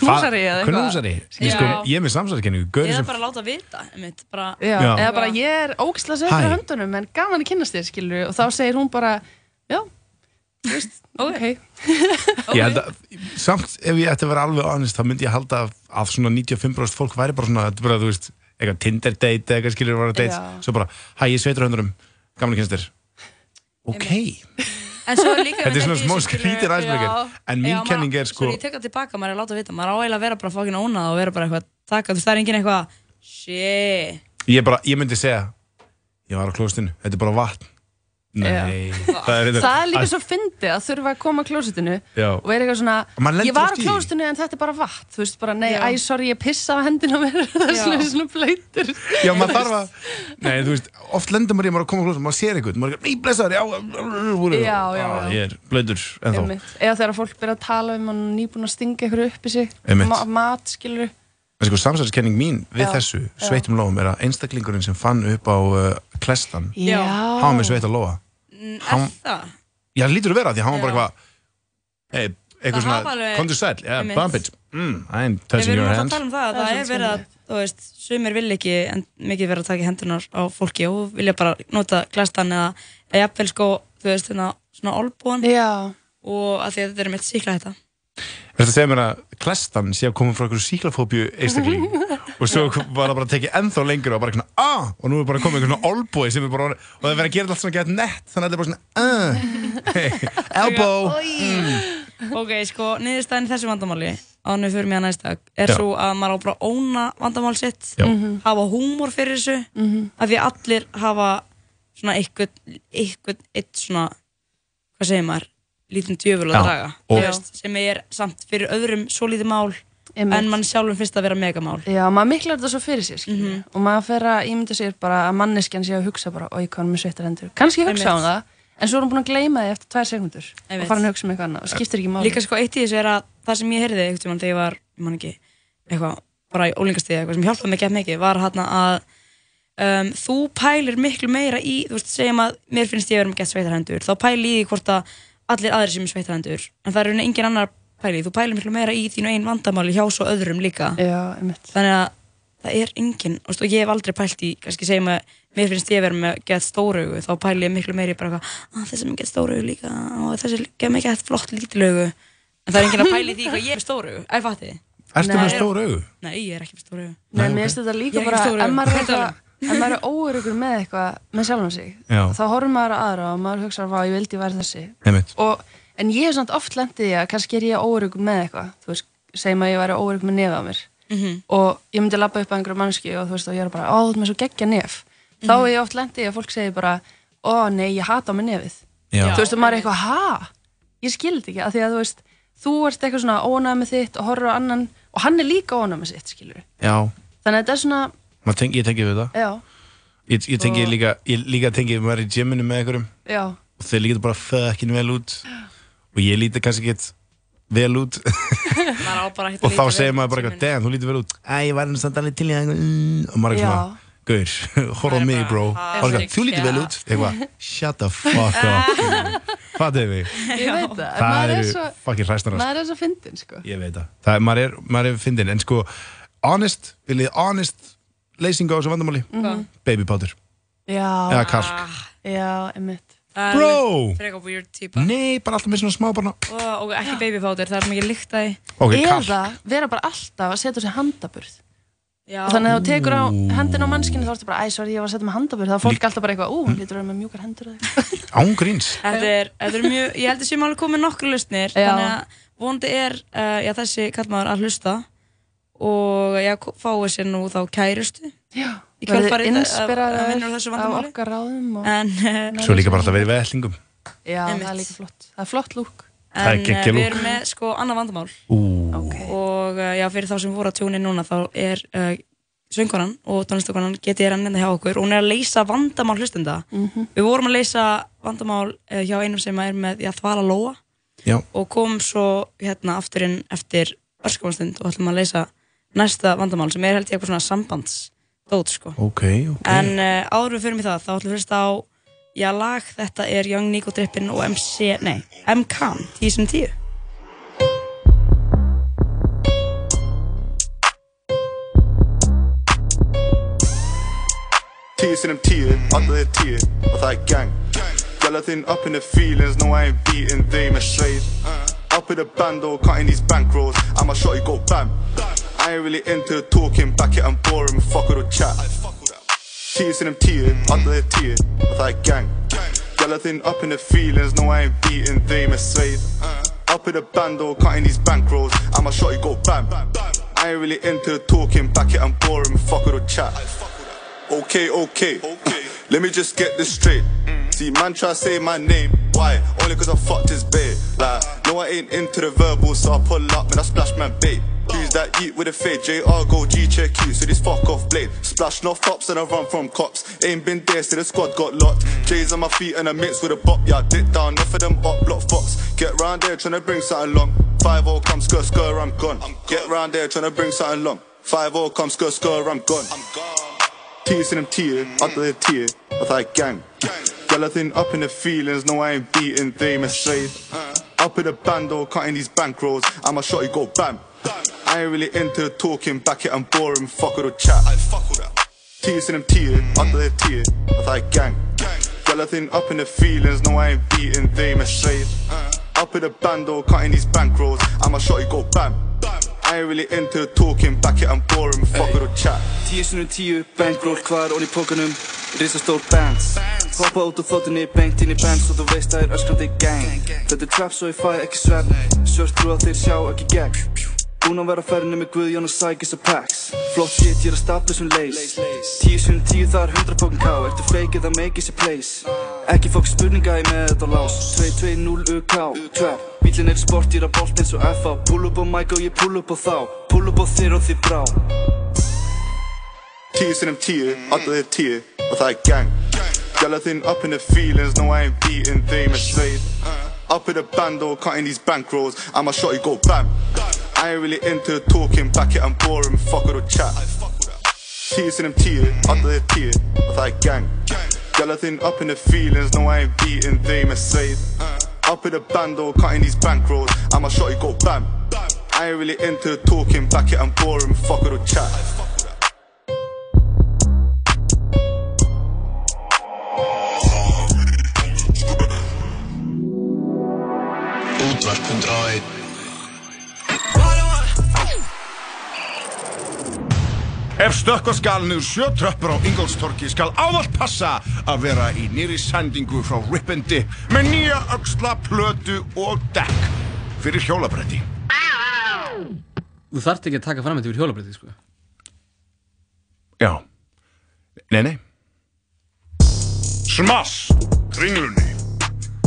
knúsari eða eitthvað? Knúsari, ég, sko, ég er með samsæðiskenningu Gaurin eða sem bara láta vita einmitt, bara, Já, Já. eða bara ég er ógislega Hæ. á höndunum en gaman að kynast þér, skilur og þá segir hún bara, já, veist, *laughs* ok. Ég held að, samt ef ég ætti að vera alveg honest þá myndi ég halda að, að svona 95% fólk væri bara svona, þetta er bara, þú veist eitthvað Tinder date eða eitthvað skilur var að date Já. svo bara, hæ, ég sveitur höndurum gaman að kynast þér. Ok, en svo líka þetta er svona skilurðu, skrítir aðsmjöger en mín kenning er sko Svo ég tek það tilbaka, maður er að láta vita. Maður á eiginlega að vera bara fokkin ónað og vera bara eitthvað taka, Þú veist, það er engin eitthvað Shit. Ég, bara, ég myndi segja ég var á klóstinu, þetta er bara vatn nei, það er, það er líka svo fyndið að þurfa að koma að klósitinu Já. og vera eitthvað svona, ég var á klósitinu en þetta er bara vatn, þú veist bara, nei, æ, sorry, ég pissa á hendina á mér það er svona, svona blöytur já, maður þarf að nei, þú veist, oft lendur maður í að maður að koma á klóstinu maður sér eitthvað, maður er ekki, nei, blessaður, já, já, Já, já, ég er blöytur ennþá eða þegar fólk byrja að tala um hann nýbúin að stinga eitthvað upp í sig mat, skilur En sko, samsæðiskenning mín við Já, þessu sveitum lófum er að einstaklingurinn sem fann upp á uh, klestan, var með sveit að lófa. Mm, Hann- Er það? Já, lítur að vera því, hann var bara eitthvað, hey, eitthvað svona, hafa alveg- komdu sæl, yeah, bump it, mm, I ain't Við touching your hand. um það, að Það er er verið að, þú veist, sumir vil ekki en mikið verið að taka hendunar á fólki og vilja bara nota glastan eða eða jafnvel sko, þú veist, hérna, svona olbúan Já. og að því að þetta er mitt síkla þetta Þetta segir mér að klestan sé að koma frá einhverju síklafóbíu einstakling *laughs* og svo var það bara að tekið ennþá lengur og bara eitthvað, ah, og nú er bara komið einhver svona olbúi sem er bara, orðið- og það verið að gera allt svona gett nett, þannig að þetta er bara svona, *laughs* hey, elbow, mm. Ok, sko, niðurstæðin þessu vandamáli ánum við fyrir mig að næsta er Já. svo að maður á bara óna vandamál sitt Já. Mhm. hafa húmor fyrir þessu af því allir hafa svona eitthvað, eitthvað, eitt svona hvað segir maður, lítinn djöful að draga veist, sem er samt fyrir öðrum svo lítið mál Einmitt. en mann sjálfum finnst að vera megamál Já, maður miklar þetta svo fyrir sér, skilur Mhm. og maður fer að ímynda sér bara að manneskjan sé að hugsa bara, oi, hvað hann er með sveittar hendur kannski hugsa Einmitt. hún það, en svo er hún búin að gleyma því eftir tvær sekundur Einmitt. og fara hann að hugsa um eitthvað annað og skiptir ekki máli líka sko eitt í þessu er að það sem ég heyrði einhvern tímann þegar ég var, ég man ekki eitthvað, bara í ólingastíði eitthvað sem hjálpaði mig gett mikið var hérna að um, þú pælir miklu meira í þú veist, segjum að mér finnst ég vera með gett sveitarhendur þá pæli ég í því hvort að allir aðrir sem er sveitarhendur en það er rauninni engin annar pæli þú pælir miklu meira í þínu einn vandamáli hjá svo öðrum líka Já, einmitt. þannig að það er engin og ég hef aldrei pælt í, kannski segjum að mér finnst ég vera með gett stóraugu þá pæli ég miklu meira í bara eitthvað, að þessi er með gett stóraugu líka og þessi er með gett flott lítilaugu En það er enginn að pæli því hvað ég er með stóru augu. Æ, fatti? Ertu með stór augu? Nei, ég er ekki með stóru augu. Nei, mér finnst þetta Ég líka bara, augu. maður er Hvað að eitthvað, er óörugur með eitthvað, með sjálfan sig, Já. þá horfum maður aðra og maður hugsa, vá, ég vildi væri þessi. Og, en ég hef samt oft lendið í að kannski er ég óörugur með eitthvað, þú veist, segjum að ég væri óörugur með nefið á mér. Mhm. Og ég myndi labba upp að einhverju mannski og þú veist, og ég er bara, ó, þú ert með svo geggja nef. Þá Mhm. er ég oft lendið í að fólk segir bara, ó, nei, ég hata á mig nefið. Já. Þú veist, og maður er eitthvað, ha? Ég skildi ekki, af því að þú veist, þú ert eitthvað svona ónæð með þitt og horfur á annan og hann er líka ónæð með sitt, skilur. Já, Þannig að þetta er svona, Tengi, ég tengi við það. Já, Ég, ég tengi Og- líka, ég líka tengi við maður í gyminu með einhverjum. Já. og þeir líka bara fucking vel út. Og ég líti kannski ekkert vel út. *laughs* Og þá líta segir maður bara eitthvað, damn, þú lítir vel út. Æ, ég væri samt alveg til í það. Og maður er svona, gaur, *laughs* horf á mig bro. þú lítir vel út. Eitthvað, shut the fuck up. *laughs* Fattuðu mig Ég veit það, það er eru svo, fucking hræsnarast maður er svo fyndin, sko. ég veit það, er, er, maður er fyndin en sko, honest, viljið honest leysingu á þessu vandamáli Mhm. baby powder, Já. eða kalk Já. Það er Bro! Frekar weird típa. nei, bara alltaf með svona smá bara Og, og ekki baby powder, það er mikið lykt að því. ok, Eða kalk, vera bara alltaf að setja sér handaburð. Já. Og þannig að þú tekur á hendina á mannskinu þá ertu bara, æ, sorry, ég var að setja með handaburð. Þá er fólk alltaf bara eitthvað, ú, hún lítur að vera með mjúkar hendur eða eitthvað. *laughs* ángríns Þetta er, þetta er mjög, ég held að séum alveg komið nokkru lausnir Já. Þannig að vonandi er uh, já, þessi kallmaður að hlusta Og ko- fái sér nú þá kærustu Já. Verði að- að vinnur inspiraður þessu af vandamáli okkar ráðum. En, uh, svo líka bara alltaf verið vellingum Já, Einmitt. það er líka flott. Það er flott lúk. Það er en geggjað við erum með sko annað vandamál Ú, Og uh, já, fyrir þá sem voru að tjóna inn núna Þá er uh, söngkonan og tónlistakonan Getið er að nefna hjá okkur Og hún er að leysa vandamál hlustenda Mhm. Við vorum að leysa vandamál uh, hjá einum sem er með já, þvala lóa já, og kom svo hérna aftur inn eftir örskamastund og ætlum að leysa næsta vandamál sem er held ég eitthvað svona sambandsdót sko. ok, ok. En uh, áður við fyrir mig það, þá ætlum við fyrst á já lag, þetta er Young Nico Drippin og MC, nei, MK 10 sem 10 Tíu. Sinnum tíu, alltaf þið tíu og það er gang. Gæla þinn up in the feelings, no I ain't beating them as straight Up in the bando, cutting these bankrolls. I'ma shot you go bam I ain't really into the talking, back it I'm boring, fuck with the chat Tíu sinnum tíu, alltaf þið tíu og það er gang þinn up in the feelings, no I ain't beating them as straight Up in the bando, cutting these bankrolls I'ma shot you go bam I ain't really into the talking, back it I'm boring, fuck with the chat Okay, okay. Let me just get this straight. See, man try say my name. Why? Only cause I fucked his babe. Like, no, I ain't into the verbal, so I pull up, man, I splash my babe. That eat with a fade? JR go G check you, so this fuck off blade. Splash no flops and I run from cops. Ain't been there, so the squad got locked. J's on my feet and I mix with a bop. Yeah, I dip down, enough of them up block fox. Get round there, tryna bring something long. 5 0 come skr skr, I'm gone. Get round there, tryna bring something long. 5 0 come skr skr, I'm gone. Tíu sinnum tíu, alltaf þið tíu og það er gang Gæla þinn up in the feelings, no I ain't beating them as straight Up in the bando, cutting these bankrolls I'ma shot you go bam I ain't really into talking, back it I'm boring, fuck with the chat. Tíu sinnum tíu, alltaf þið tíu og það er gang. Gæla þinn up in the feelings, no I ain't beating them as straight. Up in the bando, cutting these bankrolls. I'ma shot you go bam. I ain't really into talking, back it I'm boring, fuck with the chat. Tíu sinnum tíu, bankroll, hvað er onni í pókanum? Rísastór bands Hoppa út úr þóttunni, bengt inn í bands Og þú veist að það er öskrandi gang. Þetta er trap svo ég fæ ekki svefn Svört trú að þeir sjá ekki gegn Búinn að vera á ferðinni með Guðjón og Sækis og Pax. Flott shit, ég er að stapla sem leys Tíu sinnum tíu, það er hundra pókin ká Ertu fake eða make is a place? Ekki fokk spurninga, ég með þetta lás. 2-2-0 UK, trap Bílinn er sport, ég er að bolt eins og FA Pull up á mic og ég pull up á þá. Pull up á þér og þið brá. Tíu sinnum tíu, alltaf þið tíu og það er gang. Gæla þinn up in the feelings, no I ain't beating them as straight Up in the bando, cutting these bankrolls. I'ma shot you go bam I ain't really into talking, back it I'm boring, fuck with the chat. Tíu sinnum tíu, alltaf þið tíu og það er gang. Þinn up in the feelings, no I ain't beating them as straight Up in the bando, cutting these bankrolls I'ma shot you go bam. I ain't really into talking, back it I'm boring, fuck with the chat Ef stökkva skal niður sjö tröppur á Ingolstorki skal ávallt passa að vera í nýri sendingu frá Rippindi með nýja öxla, plötu og dekk fyrir hjólabretti. Þú þarft ekki að taka fram þetta fyrir hjólabreytið, sko. Já. Nei, nei. Smass! Kringlunni.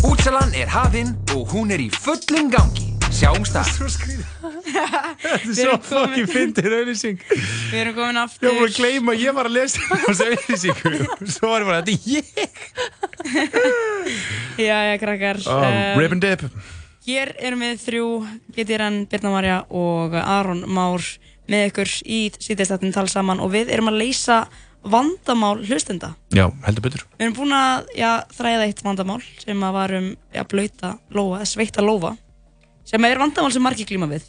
Útsalan er hafinn og hún er í fullum gangi. Sjáumst það. Þetta er svo fucking fyndin auðlýsing. Við erum komin aftur. Ég var að gleyma, að ég var að lesa *laughs* þessu auðlýsingu. Svo var ég bara, þetta er ég. Já, já, krakkar. Oh, Um, rip and dip. Hér erum við þrjú, Getirann, Birna Marja og Aron Már með ykkur í síðdeistættin tala saman og við erum að leysa vandamál hlustenda. Já, heldur betur. Við erum búin að já, þræða eitt vandamál sem að var um já, blöyta eða sveita lófa sem er vandamál sem margir glíma við.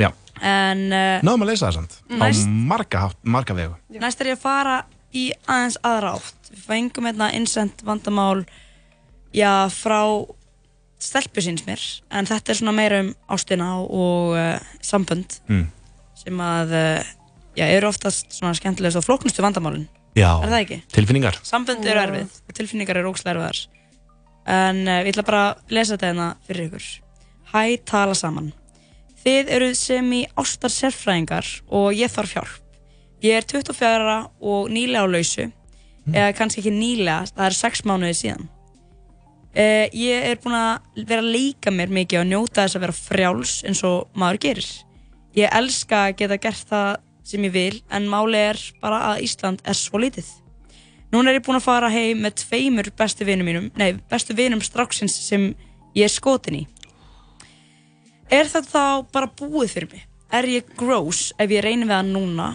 Já. En uh, Náðum að leysa það samt. Næst- Á marga, hátt- marga vegu. næst er ég að fara í aðeins aðra átt. Við fengum hérna innsend vandamál já, frá stelpu síns mér en þetta er svona meira um ástina og uh, sambönd Mm. sem að uh, já, eru oftast svona skemmtilegast og flóknustu vandamálin Já. er það ekki? Tilfinningar. Sambönd eru erfið og tilfinningar eru ógslag erfiðar en uh, ég ætla bara að lesa þetta hérna fyrir ykkur Hæ, tala saman Þið eru sem í ástar sérfræðingar og ég þarf hjálp. Ég er 24 ára og nýlega á lausu eða kannski ekki nýlega, það er 6 mánuði síðan. Uh, Ég er búin að vera að leika mér mikið og njóta þess að vera frjáls eins og maður gerir. Ég elska að geta gert það sem ég vil en máli er bara að Ísland er svo lítið. Núna er ég búin að fara heim með tveimur bestu vinum mínum, nei, bestu vinum stráksins sem ég er skotin í. Er þetta þá bara búið fyrir mig? Er ég gross ef ég reynir við það núna?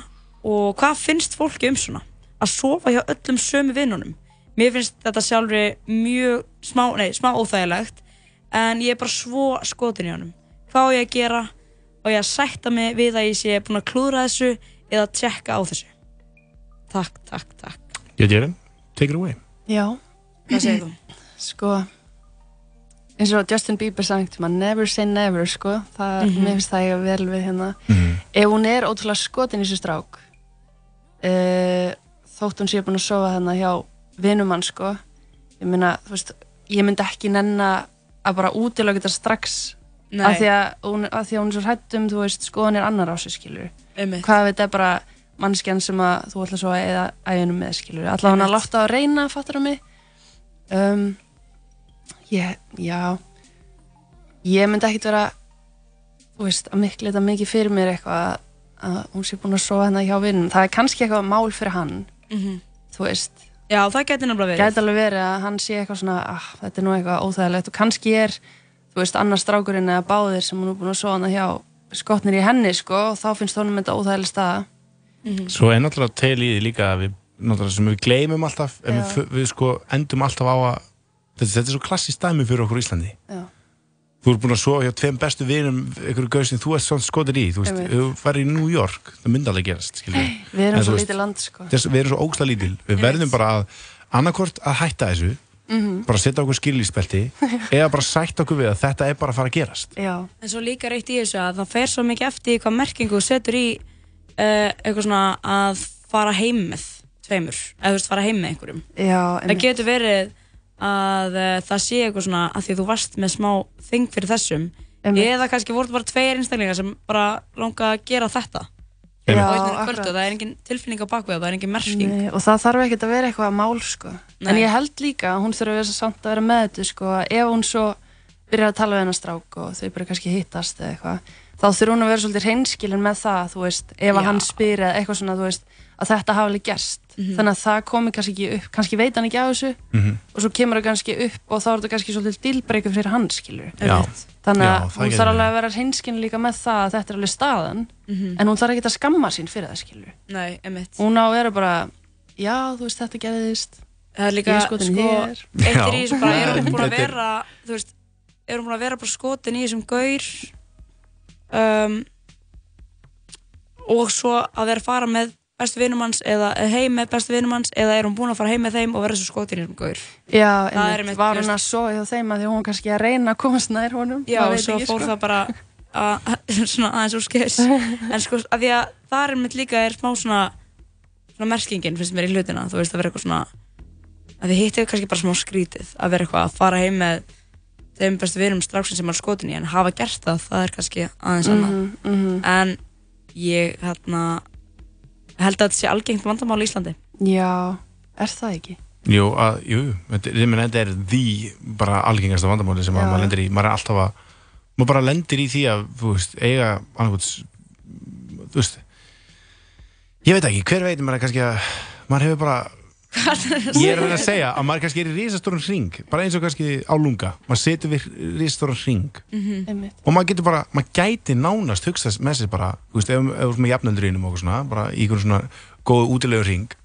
Og hvað finnst fólki um svona? Að sofa hjá öllum sömu vinnunum? Mér finnst þetta sjálfri mjög smá, nei, smá óþægilegt en ég er bara svo skotin í honum. Hvað á ég að gera? Og ég að sætta mig við að ég sé búin að klúðra þessu eða tjekka á þessu? Takk, takk, takk. Gerir Take it away. Já. Hvað segir þú? *clears throat* Sko, eins og Justin Bieber sagt, maður never say never, sko. Það, mm Mhm. mér finnst það ég vel við hérna. Ef hún er ótrúlega skotin í þessu strák, uh, þótt hún sé búin að sofa þarna hjá vinum hann, sko. Ég meina, þú veist, ég myndi ekki nenna að bara útilöka þetta strax af því, að hún, af því að hún er svo hrættum, þú veist, skoðanir annar á sig, skilur. Einmitt. Hvað veit er bara mannskjan sem að þú ætla að eða æðinu með, skilur. Alla hann að láta á að reyna, fattar það mig. Um, ég, já, ég myndi ekkit vera, þú veist, að miklu þetta mikið fyrir mér eitthvað að, hún sé búin að sofa hérna hjá vinnum. Það er kannski eitthvað mál fyrir hann, Mhm. þú veist. Já, það gæti nefnilega verið. Gæti alveg verið að hann sé eitthvað svona, ah, þetta er nú eitthvað óþægilegt og kannski er, þú veist, annar strákurinn eða báðir sem hún er búin að sofa hana hjá skotnir í henni, sko, og þá finnst honum þetta óþægileg staða. Svo er náttúrulega til í því líka að við, náttúrulega sem við gleymum alltaf, við, við sko endum alltaf á að, þetta, þetta er svo klassist dæmi fyrir okkur í Íslandi. Já. Þú ert búin að sofa hjá tveim bestu vinum, einhverju gauð sem þú ert svona skotir í, þú veist, Einmitt. ef þú farir í New York, það myndi alveg gerast, skiljum. Við erum svo lítið land, sko. Þess, við erum svo ógsta lítil, við verðum bara að annarkort að hætta þessu, Mhm. bara setja okkur skilíspelti, *laughs* eða bara sætta okkur við að þetta er bara að fara að gerast. Já. En svo líka reitt í þessu að það fer svo mikið eftir hvað merkingu þú setur í uh, eitthvað svona að fara heim með tveimur, eða þú veist fara heim með einhverjum. Já, Það getur verið að uh, það sé eitthvað svona að því að þú varst með smá þing fyrir þessum Einmitt. eða kannski voru bara tveir einstaklingar sem bara langa að gera þetta. Já, kvöldu, það er engin tilfinning á bakvið það er engin merking. Nei, og það þarf ekkert að vera eitthvað mál sko. en ég held líka að hún þurfa að vera samt að vera með þetta sko, að ef hún svo byrjar að tala við hennar strák og þau bara kannski hittast eða eitthvað þá þurfa hún að vera svolítið hreinskilin með það veist, ef Já. að hann spyr eða eitthvað svona veist, að þetta hafi alveg gerst Mhm. þannig að það komi kannski ekki upp kannski veit hann ekki af þessu Mhm. og svo kemur það kannski upp og þá er þetta kannski svolítið dilbreyku fyrir hann skilur þannig að hún þarf alveg að vera hreinskilin líka með það að þetta er alveg staðan Mhm. en hún þarf ekki að skamma sín fyrir það skilur Nei, emitt hún á að vera bara já, þú veist, þetta gerðist. Það er líka, sko, hér. eitt er í þessu bara, er hún búin að er- vera, þú veist, er hún búin að vera bara skotin í þessum gaur um, og svo að vera að fara með bestu vinum hans eða heim með bestu vinum hans eða er hún búin að fara heim með þeim og vera svo skotin í þessum gaur? Já, Það einmitt, einmitt, var hún að sofa hjá þeim að því hún kannski að reyna að komast nær honum? Já, og svo fór sko. það bara að, *laughs* svona aðeins úr skeiðs. En sko, að því að það er mitt líka er smá svona svona merkingin finnst mér í hlutina, þú veist að vera eitthvað svona að þið hittið kannski bara smá skrítið að vera eitthvað að fara heim með þeim bestu vinum stráksin sem er skotin í en hafa gert það, það er kannski aðeins annað. Mhm, mhm. en ég hérna held að þetta sé algengt vandamál í Íslandi? Já, er það ekki? Jú, að, jú, þetta, er því bara algengasta vandamáli sem maður lendir í, maður er alltaf að maður bara lendir í því að, þú veist, eiga annarkots, þú veist ég veit ekki, hver veit maður er kannski að, maður hefur bara ég er að reyna að segja að maður kannski er í risastóran hring, bara eins og kannski á lunga. Maður setur við risastóran hring. Mhm. og maður getur bara, maður gæti nánast hugsað með sér bara, þú veist, ef ef þú ert með jafnöndurinnum og eitthvað svona, bara í einhvern svona góðu útilegu hring.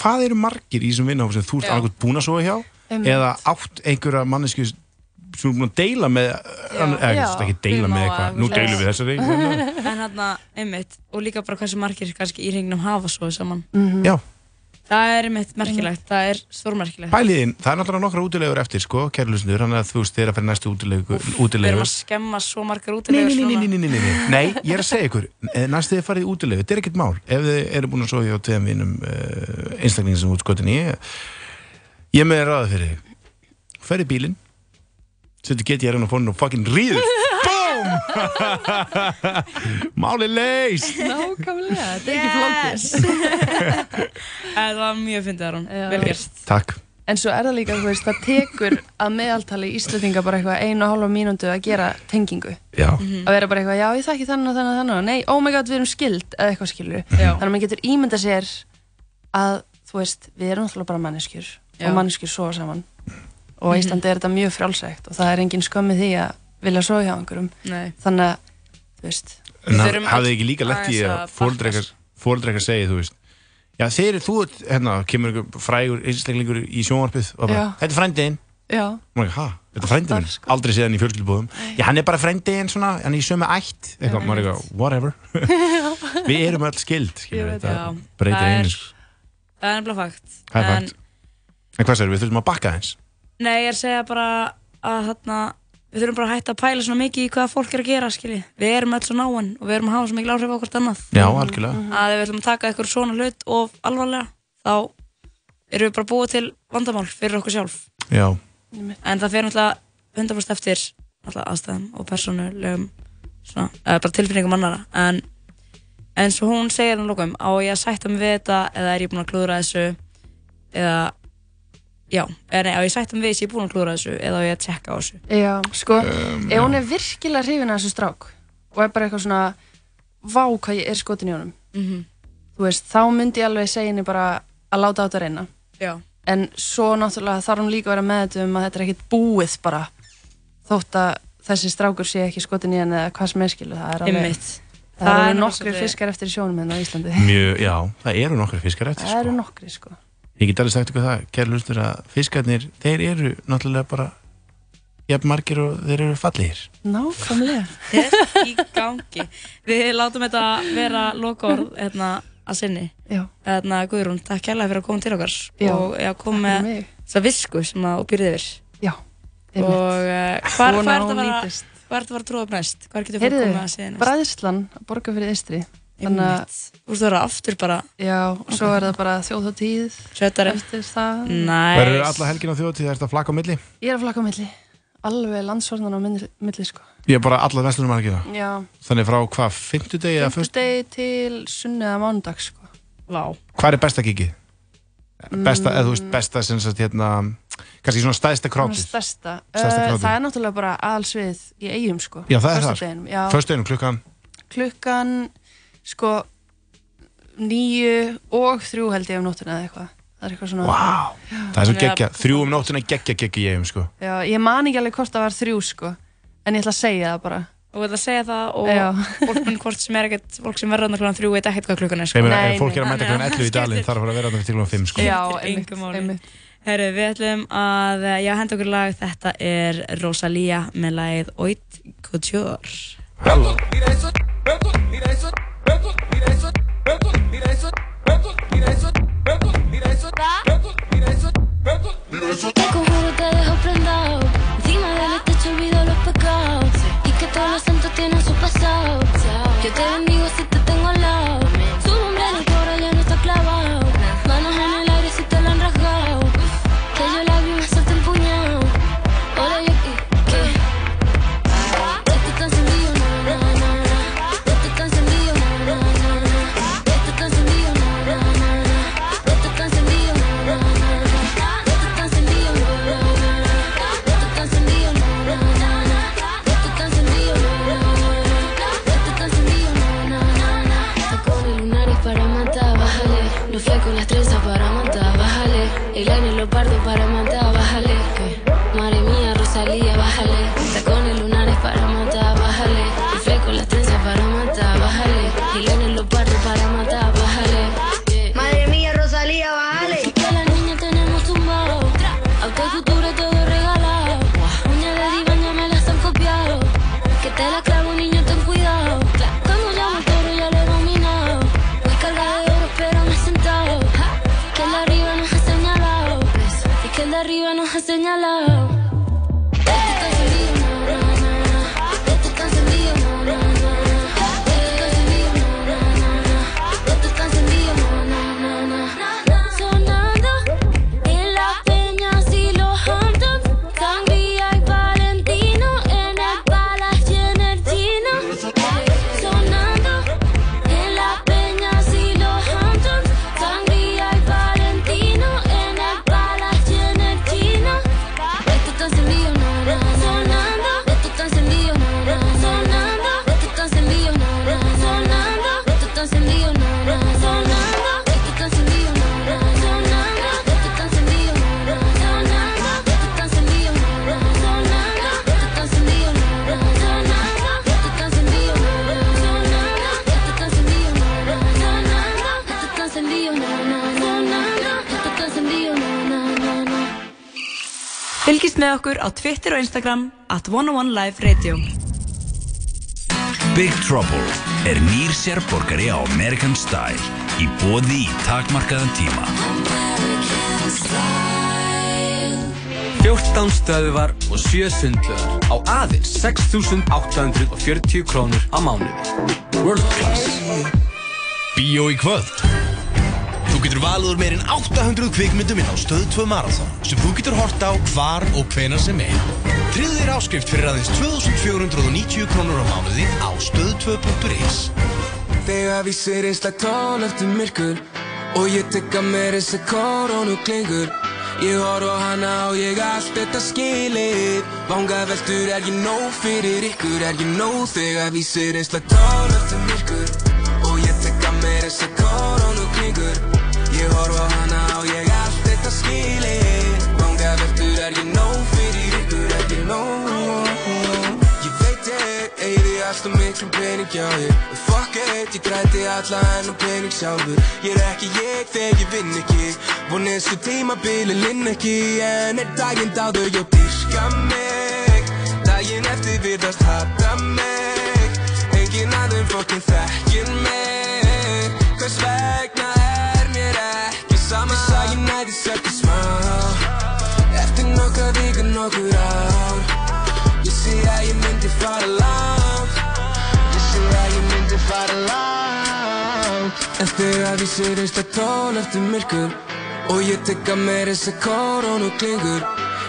Hvað eru margir í þessum vinnahóf sem þú ert annarkoð búin að sofa hjá? Einmitt. eða átt einhverja mannesku sem er búin að deila með eða ekki deila með eitthvað, nú deilum við þessari en hérna, einmitt og líka bara hversu margir kannski í hringnum hafa svo saman. Já. Það er mitt merkilegt, það er stórmerkilegt. Bæliðin, það er náttúrulega nokkra útilegur eftir sko, kærlusnur, hann að þú veist þér að fyrir næstu útilegur. Við erum að skemma svo margar útilegur svona. Nei, nei, nei, nei, nei, nei, ég er að segja ykkur, eh, næstu þið farið útilegur, þetta er ekkert mál. Ef þið eru búin að sója á tveim vinum eh, einstaklingin sem útskotin eh, ég, ég með ráða fyrir þig. Færi bílinn, setur gett ég hérna á fónun og fucking ríður. BOOM! *laughs* Máli leist! Nákvæmlega, þetta er ekki flókið *laughs* það var mjög fyndið Aron, vel gert Takk. En svo er það líka, þú veist, það tekur að meðaltali Íslandinga bara eitthvað einu og hálfa mínútu að gera tengingu. Já. Að vera bara eitthvað, já, ég þekki þannig og þannig og þannig og nei, oh my god, við erum skild, eða eitthvað skilur. Já. Þannig að maður getur ímyndað sér að, þú veist, við erum náttúrulega bara manneskjur Já. og manneskjur sofa saman. Og á Mhm. Íslandi er þetta mjög frjálsægt og það er engin skömmi því að vilja sofa hjá einhverjum. Nei. Þannig að, þú veist, En Við haf- þurfum hafið öll þið ekki líka lett í að fóreldrekar segið, þú veist Já, þeir eru þú, ert, hérna, kemur einhver frægur einstaklingur í sjónvarpið og bara, þetta er frændiðinn þetta er frændið minn, aldrei séð hann í fjölskyldubóðum Já, hann er bara frændið svona, hann er í sömu ætt. Eitthvað, maður er eitthvað, whatever. *laughs* Við erum öll skild, skilur veit þetta það. breytir Það einu sko. það er nefnilega fakt Það er En- hvað sér, við þurfum að bakka eins Nei, ég er að segja bara að þarna, við þurfum bara að hætta að pæla svona mikið í hvað fólk er að gera, skilji. Við erum öll svo náinn og við erum að hafa svo mikil áhrif á hvort annað. Já, algjörlega. Að ef við ætlum að taka eitthvað svona hlut of alvarlega, þá erum við bara búið til vandamál fyrir okkur sjálf. Já, En það fer náttúrulega 100% eftir aðstæðum og persónulegum, svona, eða bara tilfinningum annara. En eins og hún segir um lókum, á ég að sætta mig við þetta eða er ég búin að klúðra þessu eða, já, eða á ég að sætta mig við þessu, ég er búin að klúðra þessu eða á ég að tjekka á þessu. Já, sko, Um, ef hún er virkilega hrifin af þessu strák og er bara eitthvað svona vá hvað ég er skotin í honum Mhm. þú veist, þá myndi ég alveg segja henni bara að láta á þetta reyna Já. en svo náttúrulega þarf hún líka að vera með þetta um að þetta er ekkit búið bara þótt að þessi strákur sé ekki skotin í henni eða hvað sem er skilu það er alveg, Einmitt. það Það er er nú nokkri fiskar eftir í sjónum hérna á Íslandi mjög, já, það eru nokkru fiskar eftir það eru nokkri sko Ég get alveg sagt ykkur það, kæri lustur að fiskarnir, þeir eru náttúrulega bara jafn margir og þeir eru fallegir. Nákvæmlega. *laughs* Er í gangi. Við látum þetta vera lokaorð hérna, að sinni. Já. hérna, Guðrún, takk kærlega fyrir að koma til okkar. Já, og já, koma með þessa visku sem að býrði yfir. Já, einmitt. og uh, hvað Vona hva er að þetta að nýtist. hvað er þetta að að trúa upp næst hvað getur fólk komið að segja næst bræðislan að borga fyrir Istri þannig að þú veist það vera aftur bara já, og svo er það bara þjóðháttíð Sjöttari. eftir það Nice. Verður alla helgin á þjóðtíð, er þetta flakka á milli? ég er að flakka á milli alveg landsvornan á milli, milli sko Ég er bara alla vestlunum að gera já, Þannig frá hvað, fimmtudegi eða fyrst? fyrstegi til sunni eða mánudag sko Vá. Hvað er besta kikið? Besta, Mm. eða þú veist, besta sem sagt hérna kannski svona stæðsta Svona krákið uh, krátið. það er náttúrulega bara aðalsvið í eigum sko Já, það er já. það Föstudeginum klukkan klukkan sko nýju og þrjú held ég um nóttina eða eitthvað. Það er eitthvað svona Vá, Það er svo geggja, þrjú um nóttina geggja geggja ég um sko. Já, ég man ekki alveg hvort það var þrjú sko. En ég ætla að segja það bara. Og við ætlum að segja það og Já. fólk hvort sem er ekkert fólk sem verður þarna klukkan þrjú veit ekkert hvað klukkan er sko. Ég Nei, ef fólk er að mæta klukkan 11 í dalinn þarf að vera þarna til klukkan 5 sko. Já, einmitt, einmitt. Herru, við ætlum að, eh, já, henda okkur lag, þetta er Rosalía með lagið Oit Couture. Te conjuro te dejo prendado. Encima del techo olvido los pecados. Y que todos los santos tienen su pasado. Yo te bendigo si te með okkur á Twitter og Instagram at 101 Live Radio. Big Trouble er nýr sérborgari á American Style í bóði í takmarkaðan tíma. 14 stöðuvar og 7 sundlöðar á aðeins 6.840 krónur á mánuði. World Class. Bíó í kvöld Þú getur valið úr meirinn 800 kvikmyndum inn á Stöð 2 Marathon sem þú getur hort á hvar og hvenar sem er. Þér áskrift fyrir aðeins 2490 krónur á mánuði á stöð2.is Þegar vísir einslag tól eftir myrkur Og ég tekka mér þessi koronu klingur. Ég horf á hana og ég allt þetta skilið. Vanga veldur er ég nóg fyrir ykkur? Er ég nóg þegar vísir einslag tól eftir myrkur Og ég tekka mér þessi koronu klingur Ég horf á hana og ég allt þetta skilið. Vanga veldur er ég nóg fyrir ykkur Er ég nóg? Ég veit ég eyði alltaf miklum pening hjá þér Og fuck it, ég græti alla hennar pening sjálfur. Ég er ekki ég þegar ég vinn ekki. Vonið svo tímabili linn ekki En er daginn dáður ég dyrka mig. Daginn eftir virðast hata mig. Engin aðeins fokkin þekkir mig Nokkra vikur nokkur ár Ég sé að ég myndi fara langt Ég sé að ég myndi fara langt En þegar ég sé reist að tól eftir myrkur Og ég tekka mér þessi koronu klingur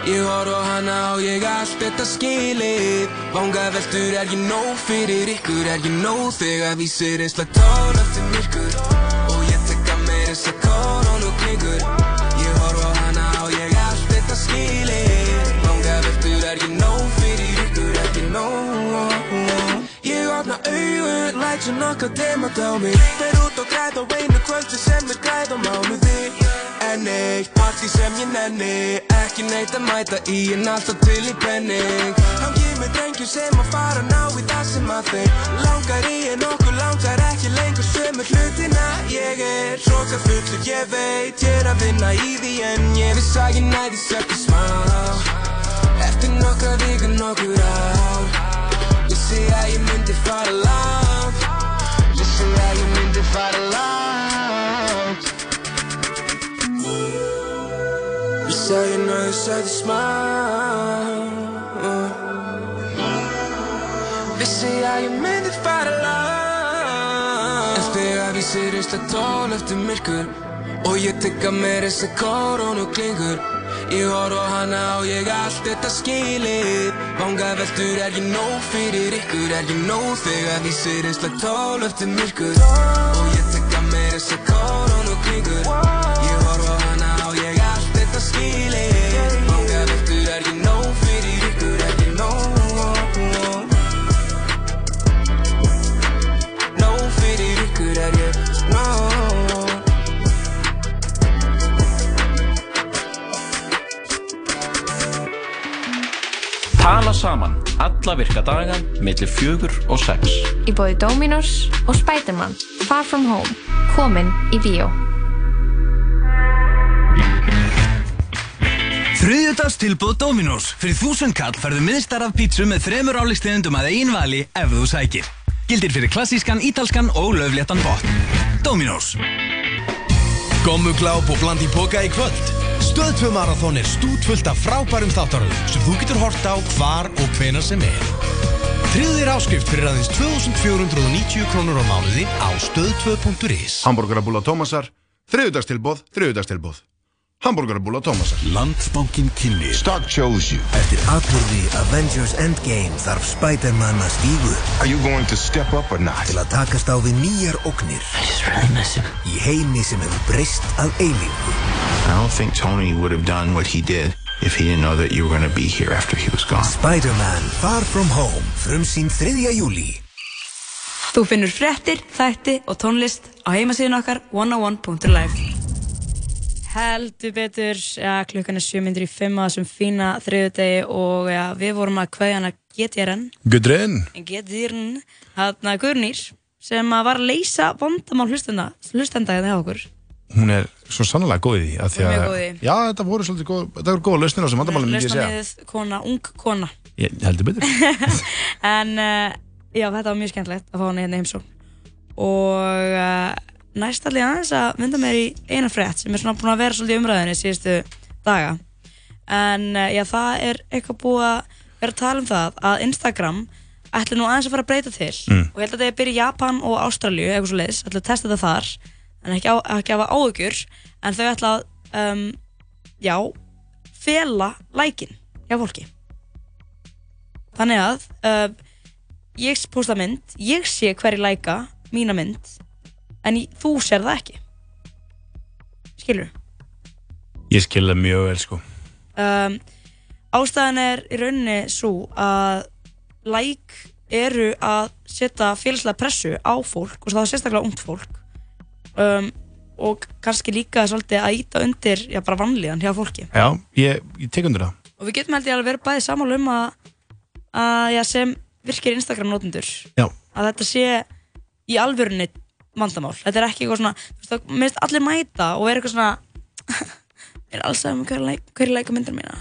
Ég horf á hana og ég allt þetta skilið Vanga veldur er ég nóg fyrir ykkur Er ég nóg þegar við sér einslega tól eftir myrkur Og ég tekka mér þessi koronu klingur augun, læt svo nokka demant á mig. Fer út og græð á einu kvöldi sem er græð á mánuði. En eitt partí sem ég nenni Ekki neitt að mæta í en alltaf til í penning. Hangi með drengjum sem að fara ná í það sem að þeim Langar í en okkur langar ekki lengur sömu hlutina. Ég er hróka fullur, ég veit Ég er að vinna í því en ég viss að ég næði sérti smá. Eftir nokkra vikur nokkur ár Sé að ég myndi fara langt sé að ég myndi fara langt Ég sé að ég sæði smá Vissi að ég myndi fara langt En þegar sé reist að tól eftir myrkur Og ég tekka mér þessi koronu klingur Ég horf á hana og ég allt þetta skilið. Vanga veldur er ég nóg fyrir ykkur Er ég nóg þegar ég sé einslega tól eftir myrkur. Og ég tekka mér þessi koronu klingur Ég horf á hana og ég allt þetta skilið Tala saman, alla virka daga, millir fjögur og sex. Í bóði Dominos og Spiderman Far From Home. Komin í bíó. Þriðjudags tilbúð Dominos. Fyrir þúsund kall færðu miðstar af pítsu með þremur álíkstegundum að einn vali ef þú sækir. Gildir fyrir klassískan, ítalskan og löfléttan botn. Dominos. Gommugláp og bland í boka í kvöld. Stöðtvö marathón er stútfullt af frábærum þáttaröðum sem þú getur hort á hvar og hvenar sem er. Þér áskrift fyrir aðeins 2490 krónur á mánuði á stöð2.is. Hamburgerabúla Tómasar, þriðudagstilbóð, þriðudagstilbóð. Hamburgerabúla Tómasar. Landsbankin kynni Stark chose you Eftir atbyrði Avengers Endgame þarf Spider-Man að stígu Are you going to step up or not? Til að takast á við nýjar ógnir I just really miss him Í heimi sem hefur breyst að eilífu I don't think Tony would have done what he did if he didn't know that you were going to be here after he was gone. Spider-Man Far From Home Frumsýn 3. júli Þú finnur fréttir, þætti og tónlist á heimasíðun okkar 101.life Heldur betur, ja, klukkan er 7 myndir í 5 að þessum fína þriðudegi og ja, við vorum að kveðja hana GTRN Gudrun. GTRN, hérna Guðrunýr sem að var að leysa vandamál hlustenda hlustenda hérna hjá okkur Hún er svo sannlega góð í því. af því að-. Já, þetta voru svolítið góð, þetta voru góða lausnir á þessum vandamálum. Lausnamiðið kona, ung kona Ég heldur betur. *laughs* En uh, já, þetta var mjög skemmtilegt að fá hana hérna í heimsókn og uh, næst allir aðeins að mynda mér í eina frétt sem er svona búin að vera svolítið umræðinni síðustu daga. En uh, já, það er eitthvað búið að vera að tala um það að Instagram ætli nú aðeins að fara að breyta til. Mm. og ég held að það er byrja í Japan og Ástralju eitthvað svo leiðis, ætla að testa þetta þar en ekki, á, ekki hafa áhugjur en þau ætla að um, já, fela lækin hjá fólki. Þannig að uh, ég posta mynd, ég sé hverju læka mína mynd en ég, þú sér það ekki skilur Ég skil það mjög vel, sko. um, ástæðan er í rauninni svo að like eru að setja félagslega pressu á fólk og það er sérstaklega ungt fólk um, og kannski líka svolítið að íta undir já, bara vanlíðan hjá fólki Já, ég, ég tek undir það. og við getum held ég alveg verið bæði sammála um að, að já, sem virkir Instagram notendur Já. að þetta sé í alvörunni vandamál, þetta er ekki eitthvað svona þú veist, það minnst allir mæta og er eitthvað svona *laughs* mér er alls saman hverju læk, hverju læka myndar mína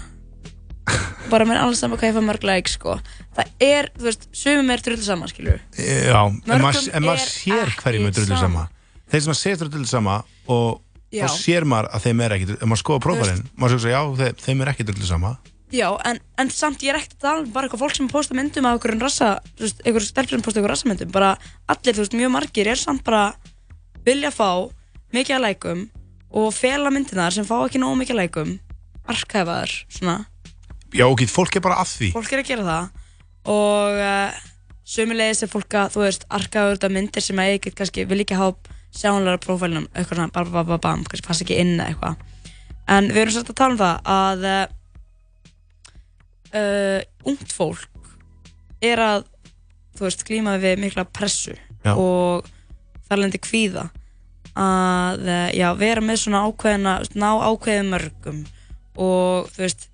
bara mér er alls saman hvað ég fá mörg læk sko. það er, þú veist, sumum er drullu saman skilur Já, en Mörgum en maður er sér hverjum er drullu sama. sama. Þeir sem að segja drullu sama og Já. þá sér maður að þeim er ekki, ef maður skoða prófælinn, maður sér já, þeim, þeim er ekki drullu sama. Já, en, en samt ég er ekkert að tala um bara eitthvað fólk sem posta myndum af einhverjum rassa, þú veist, einhverjum stelpur sem posta einhverjum rassamyndum, bara allir, þú veist, mjög margir er samt bara vilja fá mikið að lækum og fela myndinar sem fá ekki nógu mikið að lækum, arkæfaðar, svona, Já, ok, fólk er bara að því. fólk er að gera það og uh, sömulegis er fólk að, þú veist, arkæfaður þetta myndir sem að ekkert kannski vil ekki hafa sjánlega prófælunum, eitthvað svona, bam, bam, bam, bam, kannski passa ekki inn eitthvað. En við erum svolítið að tala um það að uh, ungt fólk er að veist, glíma við mikla pressu Já. og þar lendi kvíða að eh, já, vera með svona ákveðina ná ákveðið mörgum og þú veist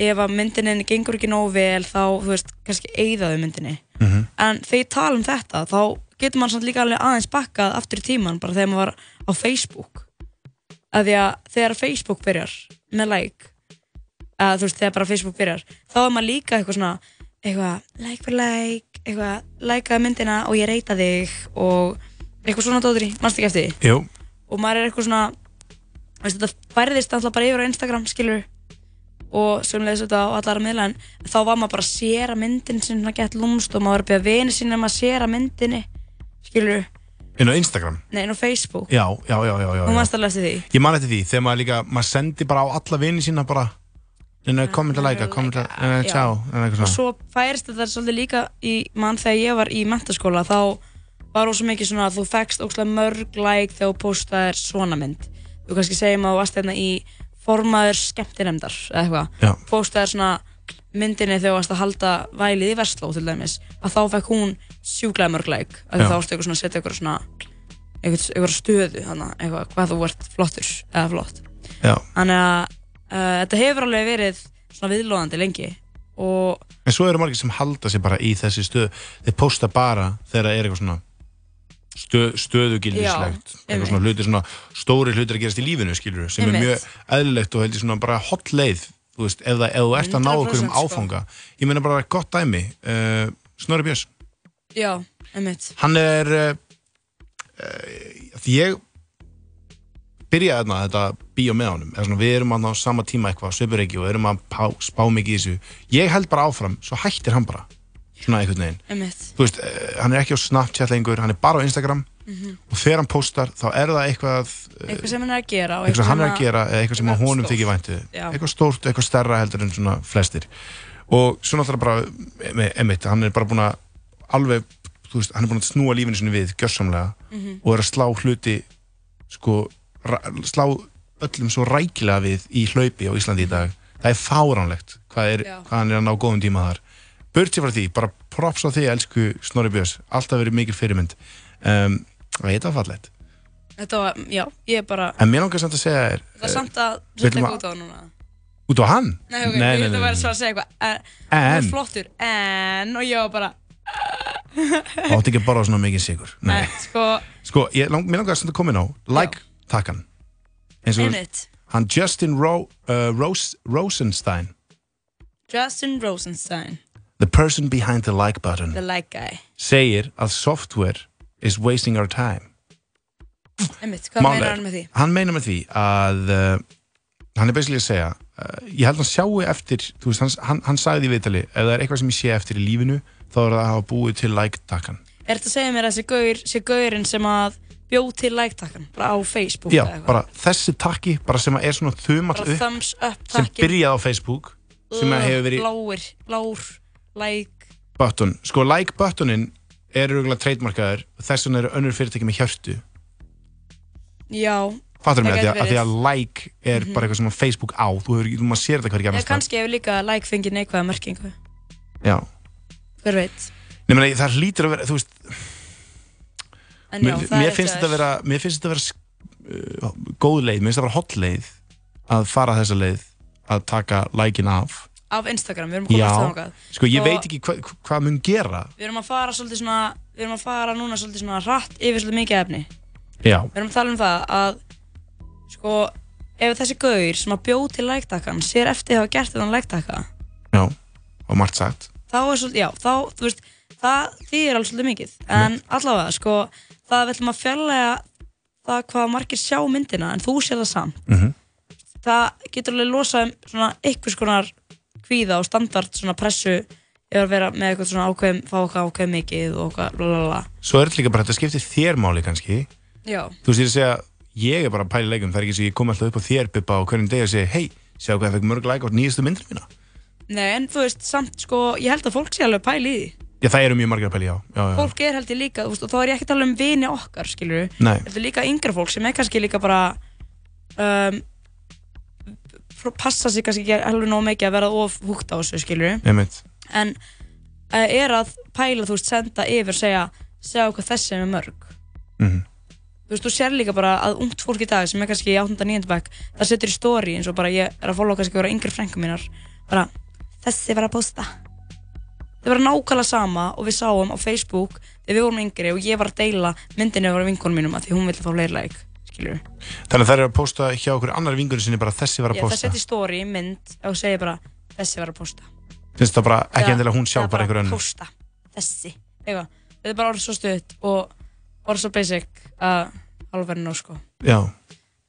ef að myndinin gengur ekki nógu vel þá, þú veist, kannski eigðaðu myndinni Mhm. en þegar ég tala um þetta þá getur mann samt líka alveg aðeins bakkað aftur í tíman bara þegar maður var á Facebook að því að þegar Facebook byrjar með like að þú veist þegar bara Facebook byrjar þá er maður líka eitthvað svona eitthvað like for like eitthvað likeaði myndina og ég reyta þig og eitthvað svona dótri, mannst ekki eftir því Jú. og maður er eitthvað svona veist, þetta færðist alltaf bara yfir á Instagram skilur og sömulegis þetta á allara miðla en þá var maður bara að séra myndin sem svona gett lúmst og maður var að byrja vini sín um að séra myndinni skilur, Inn á Instagram. nei, inn á Facebook Já, já, já, já, já. já. mannst alveg eftir því Ég man eftir því, þegar maður líka, maður sendi bara á alla vini sína bara, neina, kommenta, læka, kommenta, neina, Já. tjá, neina, eitthvað og svo færist þetta svolítið líka í mann þegar ég var í mentaskóla þá var ósum mikið svona að þú fegst óslega mörg like þegar þú postaðir svona mynd. Þú kannski segjum að þú varst hérna í formaður skemmtinemdar eða eitthvað. Postaðir svona myndinni þegar þú varst að halda vælið í Vestló til dæmis. Að þá fekk hún sjúklega mörg like að þá varstu eitthvað að setja eitthvað svona eitthvað stöðu hana, eitthvað, uh, þetta hefur alveg verið svona viðlóðandi lengi og En svo eru margir sem halda sér bara í þessi stöð þeir posta bara þegar það er eitthvað svona stöð, stöðugildislegt eitthvað svona hlutir, svona stóri hlutir að gerast í lífinu skilur sem er mjög eðlilegt og heldur svona bara hot leið þú veist, ef, það, ef þú ert að ná okkur um 100% sko. áfanga. Ég meina bara gott dæmi uh, Snorri Björns. Já, einmitt. Hann er uh, því ég byrjaði þarna þetta bíó með honum. Svona, við erum á sama tíma eitthvað svipur ekki og erum að pá, spá mikið í þessu. Ég held bara áfram, svo hættir hann bara. Svona einhvern veginn. Veist, uh, hann er ekki á Snapchat lengur hann er bara á Instagram. Mhm. og þegar hann postar þá er það eitthvað uh, Eitthvað sem hann er að gera og eitthvað sem hann er að gera eitthvað sem honum þykir væntu Já. eitthvað stórt, eitthvað stærra heldur en svona flestir. Og svo náttúrulega bara em- emitt, hann er bara búin að alveg, þú veist, hann er búin að snúa lífinu sinni við gjörsamlega Mhm. og er að slá hluti sko, slá öllum svo rækilega við í hlaupi á Íslandi í dag það er fáránlegt hvað, er, Já. hvað hann er að ná góðum tíma þar sér frá því, bara props á því elsku Snorri Björns, alltaf verið mikil fyrirmynd um, og þetta var fallegt Þetta var, já, ég er bara en mér langar samt að segja þér Það er samt að eitthvað að- út á það núna út á hann? Nei, ok, nei, ég ætla bara nei. svo að segja eitthvað en, En? Hann er flottur, en Og ég var bara átti ekki að borða svona mikið sigur nei. Sko, sko, ég, lang, mér langar samt að koma inn á like takkan eins og Einmitt. hann Justin Ro, uh, Rose, Rosenstein. Justin Rosenstein. The person behind the like button. The like guy. Segir að software is wasting our time. Einmitt, hvað meinar hann með því? hann meina með því að uh, hann er basically að segja uh, ég held að hann sjáu eftir veist, hann, hann, hann sagði í viðtali ef það er eitthvað sem ég sé eftir í lífinu þá er það að hafa búið til like takkan Er þetta að segja mér að þessi gaurinn sem að bjóð til like-takkan bara á Facebook já, bara þessi takki bara sem er svona þumall upp thumbs up sem byrjaði á Facebook sem að hefur verið Bláir, blár, like. Button. Sko like buttonin er auðvitað treytmarkaður þess vegna eru önnur fyrirtæki með hjörtu. Já fattur mig að, því að, like er Mhm. bara eitthvað sem Facebook á. Þú hefur þú maður sér þetta hverja staðar. kannski hefur líka like fengið neikvæða merkingu. Já. Hver veit? Nei, meni, það hlýtur að vera, þú veist En já, mér, það er mér finnst þetta að vera mér finnst þetta að vera uh, góð leið, mér finnst þetta að vera hot leið að fara þessa leið að taka like-in af. Af Instagram, við erum komið já, að þangað. Sko ég Og veit ekki hva, hvað mun gera. Við erum að fara svolítið svona Við erum að fara núna svolítið svona hratt yfir svolítið mikið efni. Já, Við erum að tala um það að Sko, ef þessi gaur sem að bjóð til like-takkan Sér eftir að hafa gert þetta like-takka já, og margt sagt. Þá er svolítið, já, þá, þú veist Það þýðir alveg svolítið mikið. En allavega, sko, það við ætlum að fjarlæga Það hvað margir sjá myndina En þú sér það samt Mhm. það getur alveg losað um svona einhvers konar kvíða og standard svona pressu ef að vera með eitthvað svona ákveðum, fá eitthvað ákveðum mikið og eitthvað blablabla. svo er þetta líka bara þetta skiptir þér máli kannski Já. þú er að segja, ég er bara að pæla leikum það er ekki svo ég kom alltaf upp á þér Bibba á hverjum degi og segja, hei, sjá hvað ég fekk mörg like á nýjastu myndir mína Nei, en þú veist, samt sko, ég held að fólk sé alveg pæli í því. Já, það eru mjög margir að pæla í, já, já, já. Fólk er held ég líka, þú veist, og þá er ég ekki að tala um vini okkar, skilur Nei. Þetta er líka yngra fólk sem er kannski líka bara, um, passa sig kannski ekki alveg nóg mikið að vera of húgt á þessu, skilur Einmitt. en uh, er að pæla, þú veist, senda yfir segja, segja hvað þessi er með mörg Mhm. þú veist, þú sér líka bara að ungt fólk í dag sem er kannski í 8. 9. bekk það setur í story eins og bara ég er að followa kannski vera yngri frængu mínar bara, þessi var að posta það var nákvæmlega sama og við sáum á Facebook þegar við vorum yngri og ég var að deila myndinu af vinkonum mínum að því hún vildi fá fleiri like skilur þannig að það er að posta hjá okkur annar vingunni sinni bara þessi var að ég, það posta. setur í story mynd og segir bara þessi var að posta. Finnst það bara ekki endilega hún sjálf eða bara einhver önnur? posta, þessi. Eitthvað, þetta er bara orðið svo stutt og orðið svo basic að alveg verið nóg sko. Já,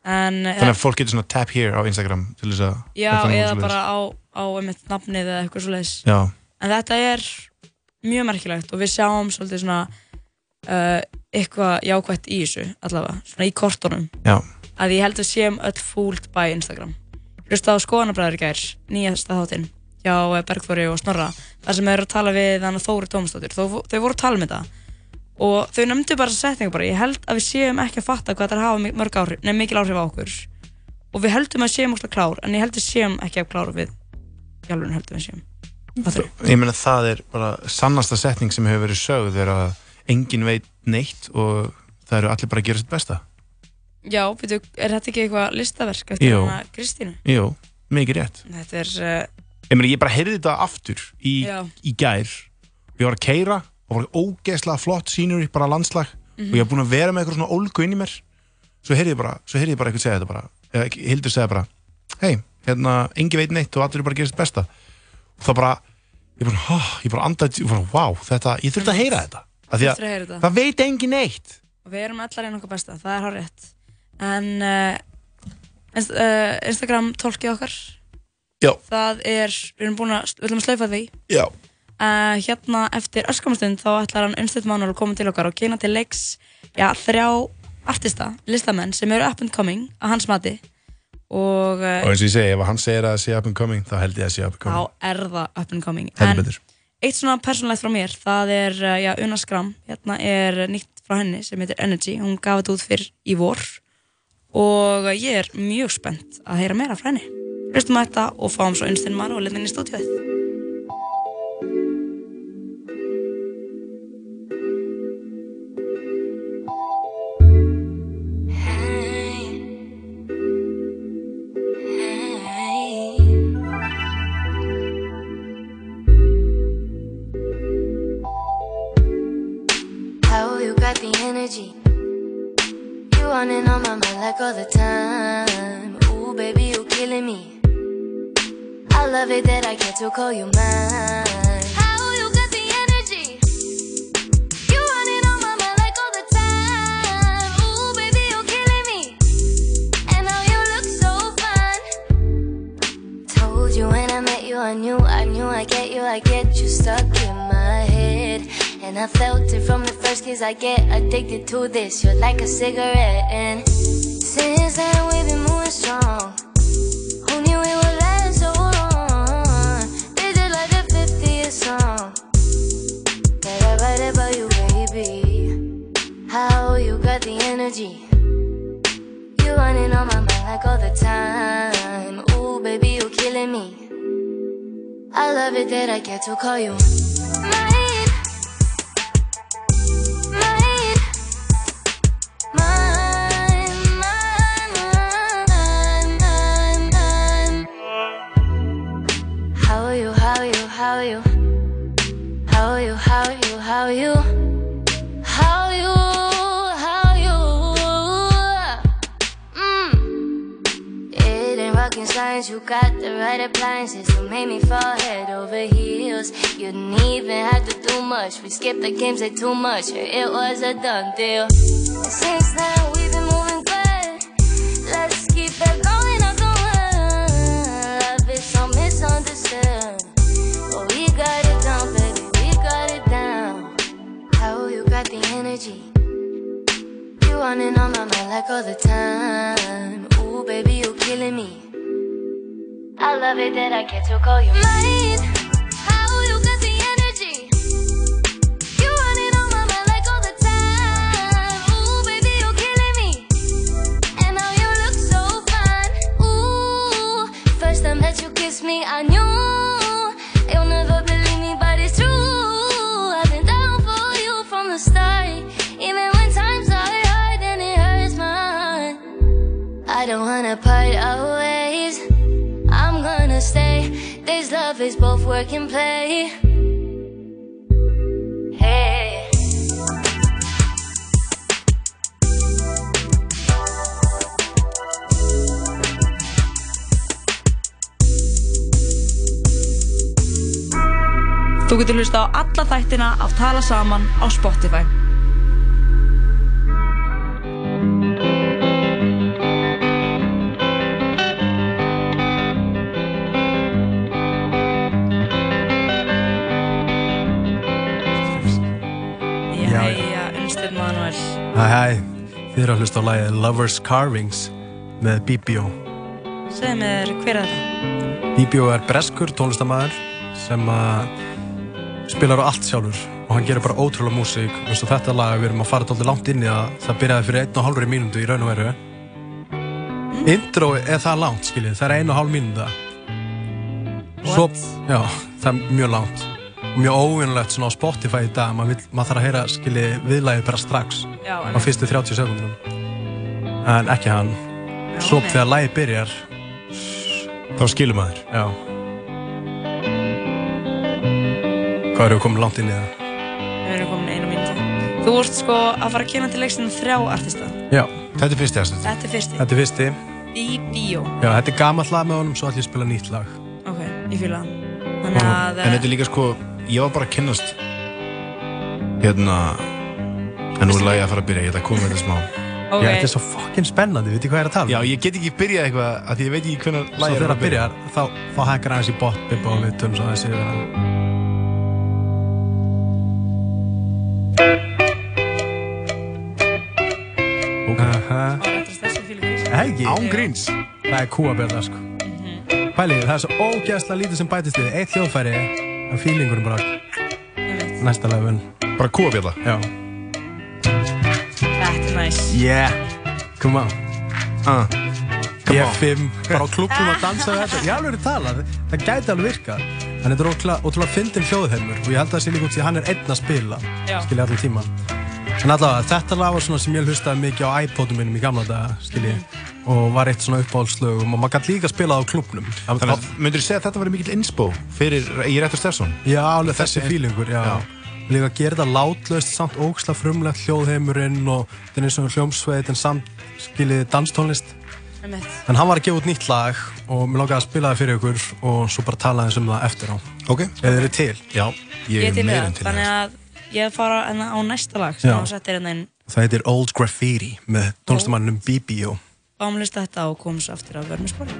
en þannig að fólk getur svona tap here á Instagram til þess að já, eða bara á, á einmitt nafnið eða eitthvað svo leiðis já, en þetta er mjög merkilegt og við sjáum svolítið svona uh, eitthvað jákvætt í þessu allavega, svona í kortunum. Já, að ég held að séum öll fúlt by Instagram. Ég hlusta á skoðanabræður í gær nýjasta þáttinn hjá eh, Bergþóri og Snorra þar sem þau eru að tala við þannig Þóri Tómasdóttir þau, voru að tala um þetta. Og þau nefndu bara þessa setningu bara ég held að við séum ekki að fatta hvað þetta hafa mi- mörg áhrif, nefn mikil áhrif á okkur. Og við heldum að séum okkur klár en ég held að séum ekki að klára við í alveg heldum við séum Fattarðu? ég meina það er bara sannasta setning sem hefur verið sögð er að enginn veit neitt og það eru allir bara að gera sitt besta. Já, veitu, er þetta ekki eitthvað listaverk eftir hana Kristínu? jú, mikið rétt. Þetta er, uh, ég, meni, ég bara heyrði þetta aftur í, í gær. Ég var að keira og var ógeðslega flott scenery, bara landslag Mhm. og ég var búin að vera með eitthvað svona ólgu inn í mér. Svo heyrði ég bara, svo heyrði ég bara eitthvað segja þetta bara. Eða Hildur segja bara hei, hérna, engi veit neitt og allir er bara að gera sitt besta. Og það bara ég bara, oh, ég bara andaði, ég bara, wow þetta, ég þurfti að heyra þetta að heyra að þetta. það veit engin neitt og við erum allar einn okkar besta, það er hár rétt en uh, inst Instagram tólkið okkar Já. það er, við erum búin að við ætlum að slaufa því Já. uh, hérna eftir öskamastund þá ætlar hann Unstedt Manuel að koma til okkar og kynna til leiks já, þrjá artista, listamenn sem eru up and coming að hans mati og uh, og eins og ég segi, ef hann segir að það sé up and coming þá held ég að það sé up and coming. Þá er það up and coming. En eitt svona persónlegt frá mér það er, uh, já, Una Skram hérna er nýtt frá henni sem heitir Energy. Hún gaf þetta út fyrr í vor. Og ég er mjög spennt að heyra meira frá henni. Hlustum að þetta og fáum svo Unstedt Manuel inn í stúdíóið energy? You running on my mind like all the time. Ooh, baby, you killing me. I love it that I get to call you mine. How you got the energy? You running on my mind like all the time. Ooh, baby, you killing me. And now you look so fine. Told you when I met you, I knew, I knew I get you, I get you stuck in. And I felt it from the first kiss I get addicted to this. You're like a cigarette. And since then, we've been moving strong. Who knew it would last so long? This is like the 50th song that I write about you, baby. How you got the energy? You running on my mind like all the time. Ooh, baby, you killing me. I love it that I get to call you how you, how you? How you, how you, how you? How you? Mm. It ain't rocket science, you got the right appliances to make me fall head over heels. You didn't even have to do much. We skipped the games, they too much. It was a done deal. Since then, energy? You running on my mind like all the time. Ooh, baby, you're killing me. I love it that I get to call you mine. How you got the energy? You running on my mind like all the time. Ooh, baby, you killing me. And now you look so fine. Ooh, first time that you kissed me, I knew Is both work and play. Hey. Þú getur hlusta á alla þættina af Tala Saman á Spotify. Hæ hæ, þið eru að hlusta á lagið Lovers Carvings með BBO. Segðu mér, hver er þetta? BBO er breskur tónlistamæður sem spilar á allt sjálfur og hann gerir bara ótrúlega músík. Eins og þetta lag við erum að fara doldið langt inn í það það byrjaði fyrir einn og hálfur mínútu í raun og veru. Intro er það langt skiljið, það er einn og hálf mínúta. Svo, já, það er mjög langt mjög óvinnulegt svona á Spotify í dag maður, vill, maður þarf að heyra skiljið viðlagið bara strax Já, á fyrstu 30 sekundunum en ekki hann svo þegar lagið byrjar þá skilur maður já Hvað eru komin langt inn í það? Við erum komin einu mínúti. Þú ert sko að fara að kynna til leiksinu þrjá artista. Já. Þetta er fyrsti aðstöð. Þetta er fyrsti. Þetta er fyrsti. Í bíó. Já, þetta er gamalt lag með honum, svo ætlum ég að spila nýtt lag. Ok, ég. Þannig að... En þetta er líka sko, ég var bara að kynnast hérna en nú er lagið að fara að byrja, ég ætla að koma með þetta smá Ok. Já, þetta er svo fucking spennandi, veit ég hvað ég er að tala um? Já, ég get ekki byrjað eitthvað að því ég veit ekki hvernig Svo lagið þegar það byrjar, þá, þá hækkar aðeins í bibba og við tölum svo aðeins yfir það. Aha. Ekki? Án gríns. Það er kúabjörða, sko. Pælið, það er svo ógæðslega lítið sem bætist við. Eitt hljóðfæri, en feelingurinn bara næsta lefun. Bara kúabjörða? Já. Þetta er næs. Yeah, come on. Uh, come P5, bara á klubnum að dansa við þetta. Ég alveg er að tala, það gæti alveg virkað. En þetta er ótrúlega, ótrúlega fyndin hljóðheimur og ég held að það sé líka út því að hann er einn að spila, skilja allan tíman. En allavega, þetta lag var svona sem ég hlustaði mikið á iPodum minnum í gamla daga, skilji, og var eitt svona uppáhaldslögum og maður gæti líka að spila það á klubnum. Þannig að myndur þú segja að þetta var mikill inspo fyrir Ég réttur Stefson? Já, alveg þessi fílingur, já. Já. Líka að gera þetta látlaust, samt ógsla frumlegt hljóðheimurinn og þetta er eins og hljómsveit en samt, skiljið, danstónlist. En hann var að gefa út nýtt lag og mér langaði að spila það fyrir ykkur og svo bara tala eins um það eftir á. Ok. Eða þeir eru til. Já, Ég er til í það. Þannig að ég fara enna á næsta lag hérna inn Það heitir Old Graffiti með tónlistamannum BBO. ámlista þetta og komum svo aftur á vörnusbóri.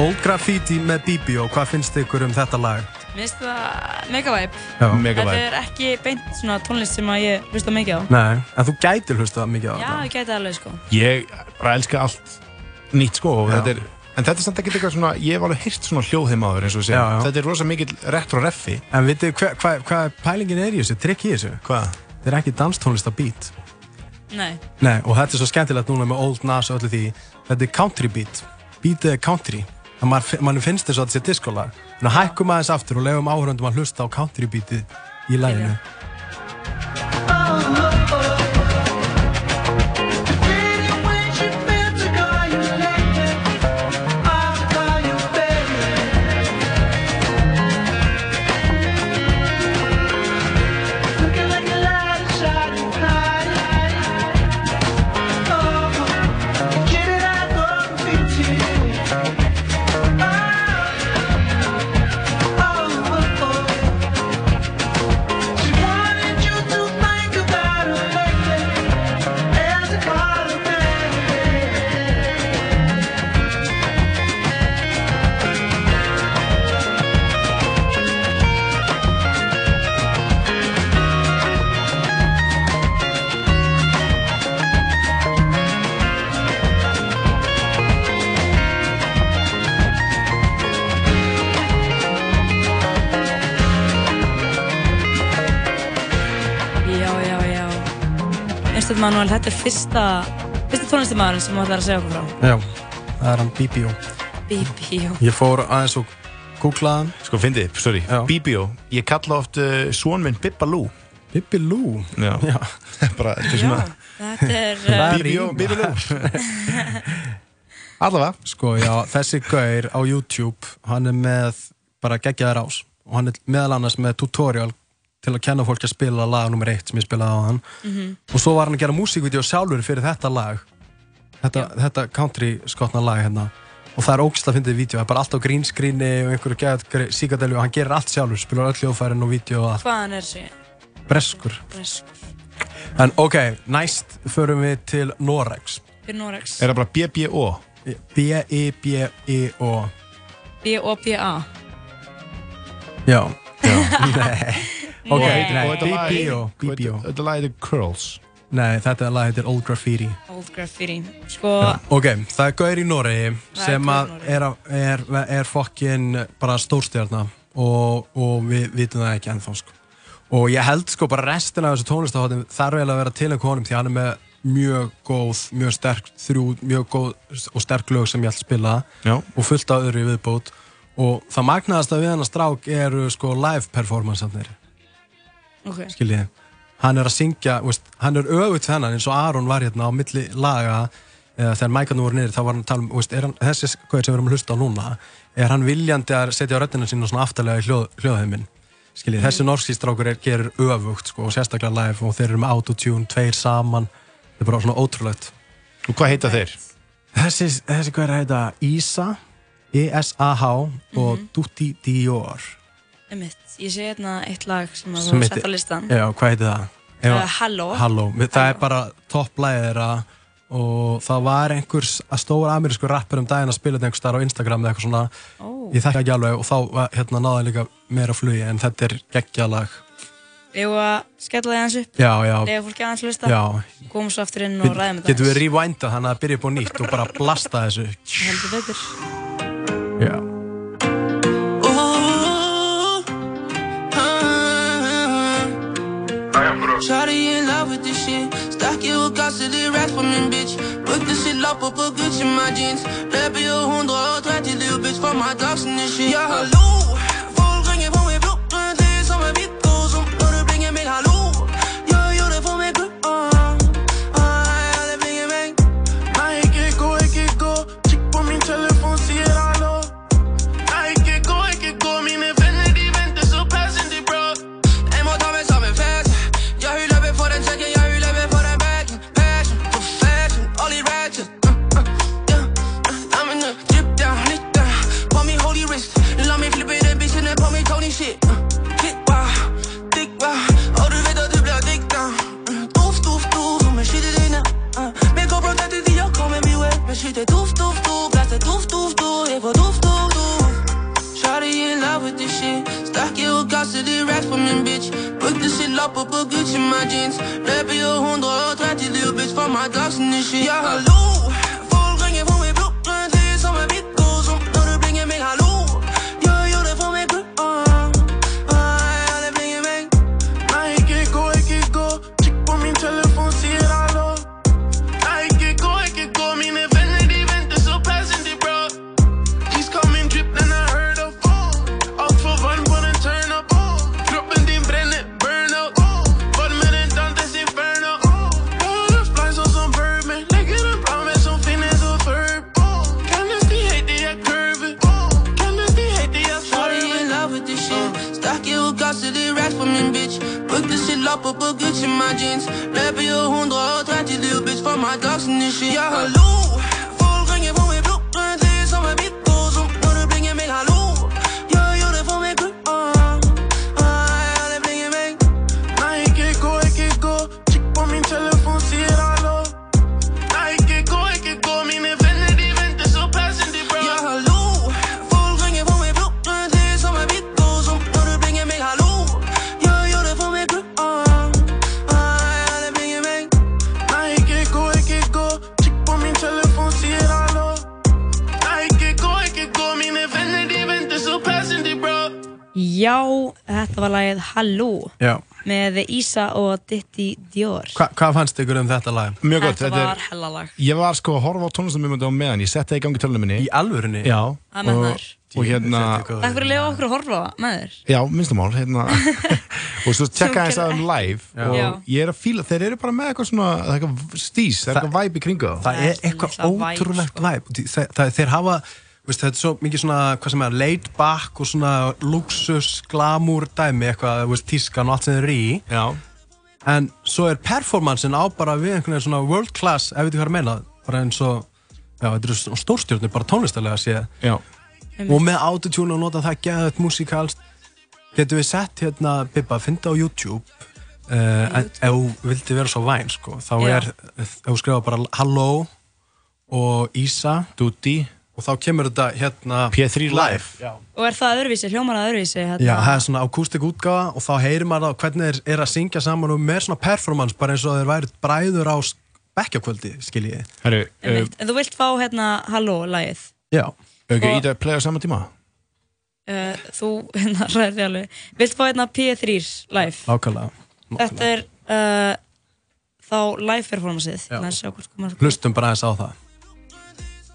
Old Graffiti með BBO, hvað finnst ykkur um þetta lag? Mér finnst það mega vibe. Já. Mega Þetta er ekki beint svona tónlist sem að ég hlusta mikið á. Nei, en þú gætir hlusta mikið á Já, þetta. ég gæti alveg sko. Ég bara elska allt nýtt sko og Já. þetta er En þetta er samt ekki eitthvað svona, ég hef alveg heyrt svona hljóðheim áður eins og Já, já. Þetta er rosa mikill retro reffi. En vitið hvað hva, hva pælingin er í þessu, trikk í þessu? Hvað? Þetta er ekki danstónlist á beat. Nei. Nei, og þetta er svo skemmtilegt núna með Old Nas og öllu því. Þetta er country beat. Beatið country. En mann man finnst þess að þetta sé diskolag. Þannig að hækkum aðeins aftur og leiðum áhörundum að hlusta á country beatið í læginu. Einstætt Manuel, þetta er fyrsta, fyrsta tónlistamæðurinn sem þú ætlar að segja okkur frá. Já, það er hann BBO. BBO. Ég fór aðeins og googlaði hann. Sko, fyndið, sorry, BBO. Ég kalla oft uh, svon minn Bibba Lou. Bibbi Lou? Já. *laughs* Já. *laughs* Bara, þetta er svona... Þetta er... Uh, BBO, Bibbi Lou. *laughs* Allavega. Sko, já, þessi gaur á YouTube, hann er með bara geggjaðar ás og hann er meðal annars með tutorial til að kenna fólki að spila lag nummer eitt sem ég spilaði á hann Mhm. og svo var hann að gera músíkvídeó sjálfur fyrir þetta lag þetta, þetta country skotna lag hérna og það er ógislega fyndið vídeo, það er bara allt á green screeni og einhverju gæðat síkadelju og hann gerir allt sjálfur, spilar öll hljóðfærin og vídeo og allt, Hvaðan er þessi? breskur Breskur. en ok, næst förum við til Norex Fyrir Norex. Er það bara BBO? B-I-B-I-O B-O-B-A. Já, *laughs* nei Ok, nei, og þetta lag- BBO og BBO þetta- Þetta lag heitir Curls Nei, þetta lag heitir Old Graffiti Old Graffiti. Sko, Já, Ok, það er gaur í Noregi er sem að er, er, er fokkin bara stórstjarnar og, og við vitum það ekki ennþá sko. og ég held sko bara restina af þessu tónlistahóttum þarf eiginlega að vera til einhver honum því hann er með mjög góð, mjög sterk þrjú, mjög góð og sterk lög sem ég ætla að spila Já. og fullt af öðru í viðbót og það magnaðast að við hann að strák eru sko live performancearnir ok. skiljið hann er að syngja, veist, hann er öfugt þennan eins og Aron var hérna á milli laga eða þegar mækarnu voru niður þá var hann að tala um veist, er hann, þessi hvað sem við erum að hlusta á núna er hann viljandi að setja á röddina sína svona aftarlega í hljóð, hljóðheiminn skiljið, Mhm. þessi norski strákur er, gerir öfugt sko, og sérstaklega live og þeir eru með autotune, tveir saman þetta er bara svona ótrúlegt Og hvað heita þeir? þessi, þessi hvað er að heita Isa E-S-A-H og Mhm. Dutti Dior einmitt. Ég sé hérna eitt lag sem að þú sett á listan. Já, hvað heitir það? Uh, Halló. Halló, það er bara topplæðið þeirra og það var einhvers að stóra amerísku rappur um daginn að spila þetta einhvers staðar á Instagram eða eitthvað svona Ó. ég þekki ekki alveg og þá hérna, náði líka meira flugi en þetta er geggjalag var að skella þig aðeins upp. Já, já. Lega fólki aðeins hlusta. Já. Komum svo aftur inn og ræðum þetta. Getum við rewindað þannig að byrja upp á nýtt og bara blasta þessu Heldur betur. Já Shawty in love with this shit. Stack you gas till det rats på min bitch. Book this shit lapp på Gucci my jeans. Löper ju 130 little bitch for my dogs and this shit. Ja, hallå! Det rats på min bitch. Book this shit op på Gucci my jeans. Løber jo 130 little bitch for my dogs and this shit. Ja, hallo. You gas til det rats på min bitch. Book this shit op på Gucci my jeans. Løber jo 130 little bitch for my dogs and this shit. Ja, hallo. Þetta var lagið Halló Já. með Ísa og Ditti Dior. Hva, Hvað fannst ykkur um þetta lag? Mjög gott, Þetta var er hellalag. Ég var sko að horfa á tónlistamimöndu á meðan Ég setti það í gangi tölunum minni Í alvörinni? Já Það með og, þar. og hérna Takk fyrir að lega okkur að horfa með þér. Já, minnstamál hérna. *laughs* Og svo tjekka eins að um live Já. Og Já. ég er að fíla, þeir eru bara með eitthvað svona Það er eitthvað stís, það er eitthvað væp í kringu þá. Það er eitthvað ótrúlegt væp Þeir, það, þeir hafa veist, þetta er svo mikið svona, hvað sem er, laid back og svona luxus, glamour dæmi, eitthvað, þú veist, tískan og allt sem þeir eru í. Já. En svo er performancein á bara við einhvern veginn svona world class, ef við hvað er að meina, bara eins og, já, þetta eru svona stórstjórnir, bara tónlistarlega séð. Já. Og með autotune og nota það geðað musikalst, getum við sett hérna, Bibba, finna á YouTube, uh, en ef þú vildi vera svo væn, sko, þá er, ef þú skrifa bara Halló og Ísa, Duty, og þá kemur þetta hérna P3 Live. Já. Og er það öðruvísi, hljómar það öðruvísi? Hérna? Já, það er svona akústik útgáfa og þá heyrir maður það hvernig þeir er að syngja saman og með svona performance bara eins og þeir væri bræður á bekkjakvöldi, skiljið. Herru, Einmitt. En þú vilt fá hérna Halló-lægið? Já. Ok, í það playa á sama tíma? Uh, þú, hérna, *laughs* ræðir þig alveg. Vilt fá hérna P3 live? Ákvæmlega. Þetta er uh, þá live performanceið. Hlustum bara aðeins á það.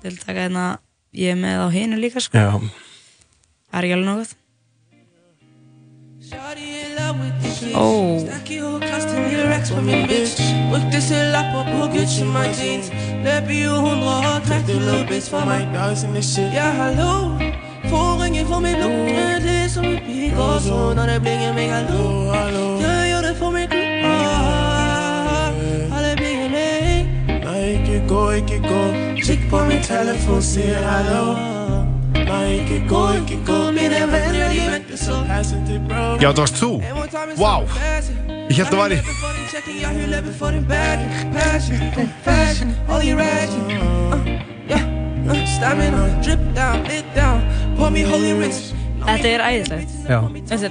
til taka hérna, ég er með á hinu líka, sko. Já. Það er ekki alveg nokkuð. Oh. Stacky whole custom your ex på min bitch Brugte lapper på Gucci my jeans. Løb i 100 og træk du little bitch for mig Ja, hallo Får ringe for mit lunge Det er som og så Når det blinger mig, hallo Jeg gjør det for mit klub Alle blinger mig Nej, ikke gå, ikke gå Kig på min telefon, hallo Nej, ikke gå, ikke gå Mine venner, de venter så Passer til bro Já, það varst þú? Vá! Ég held að það you ratchet uh, uh, Þetta er æðislegt.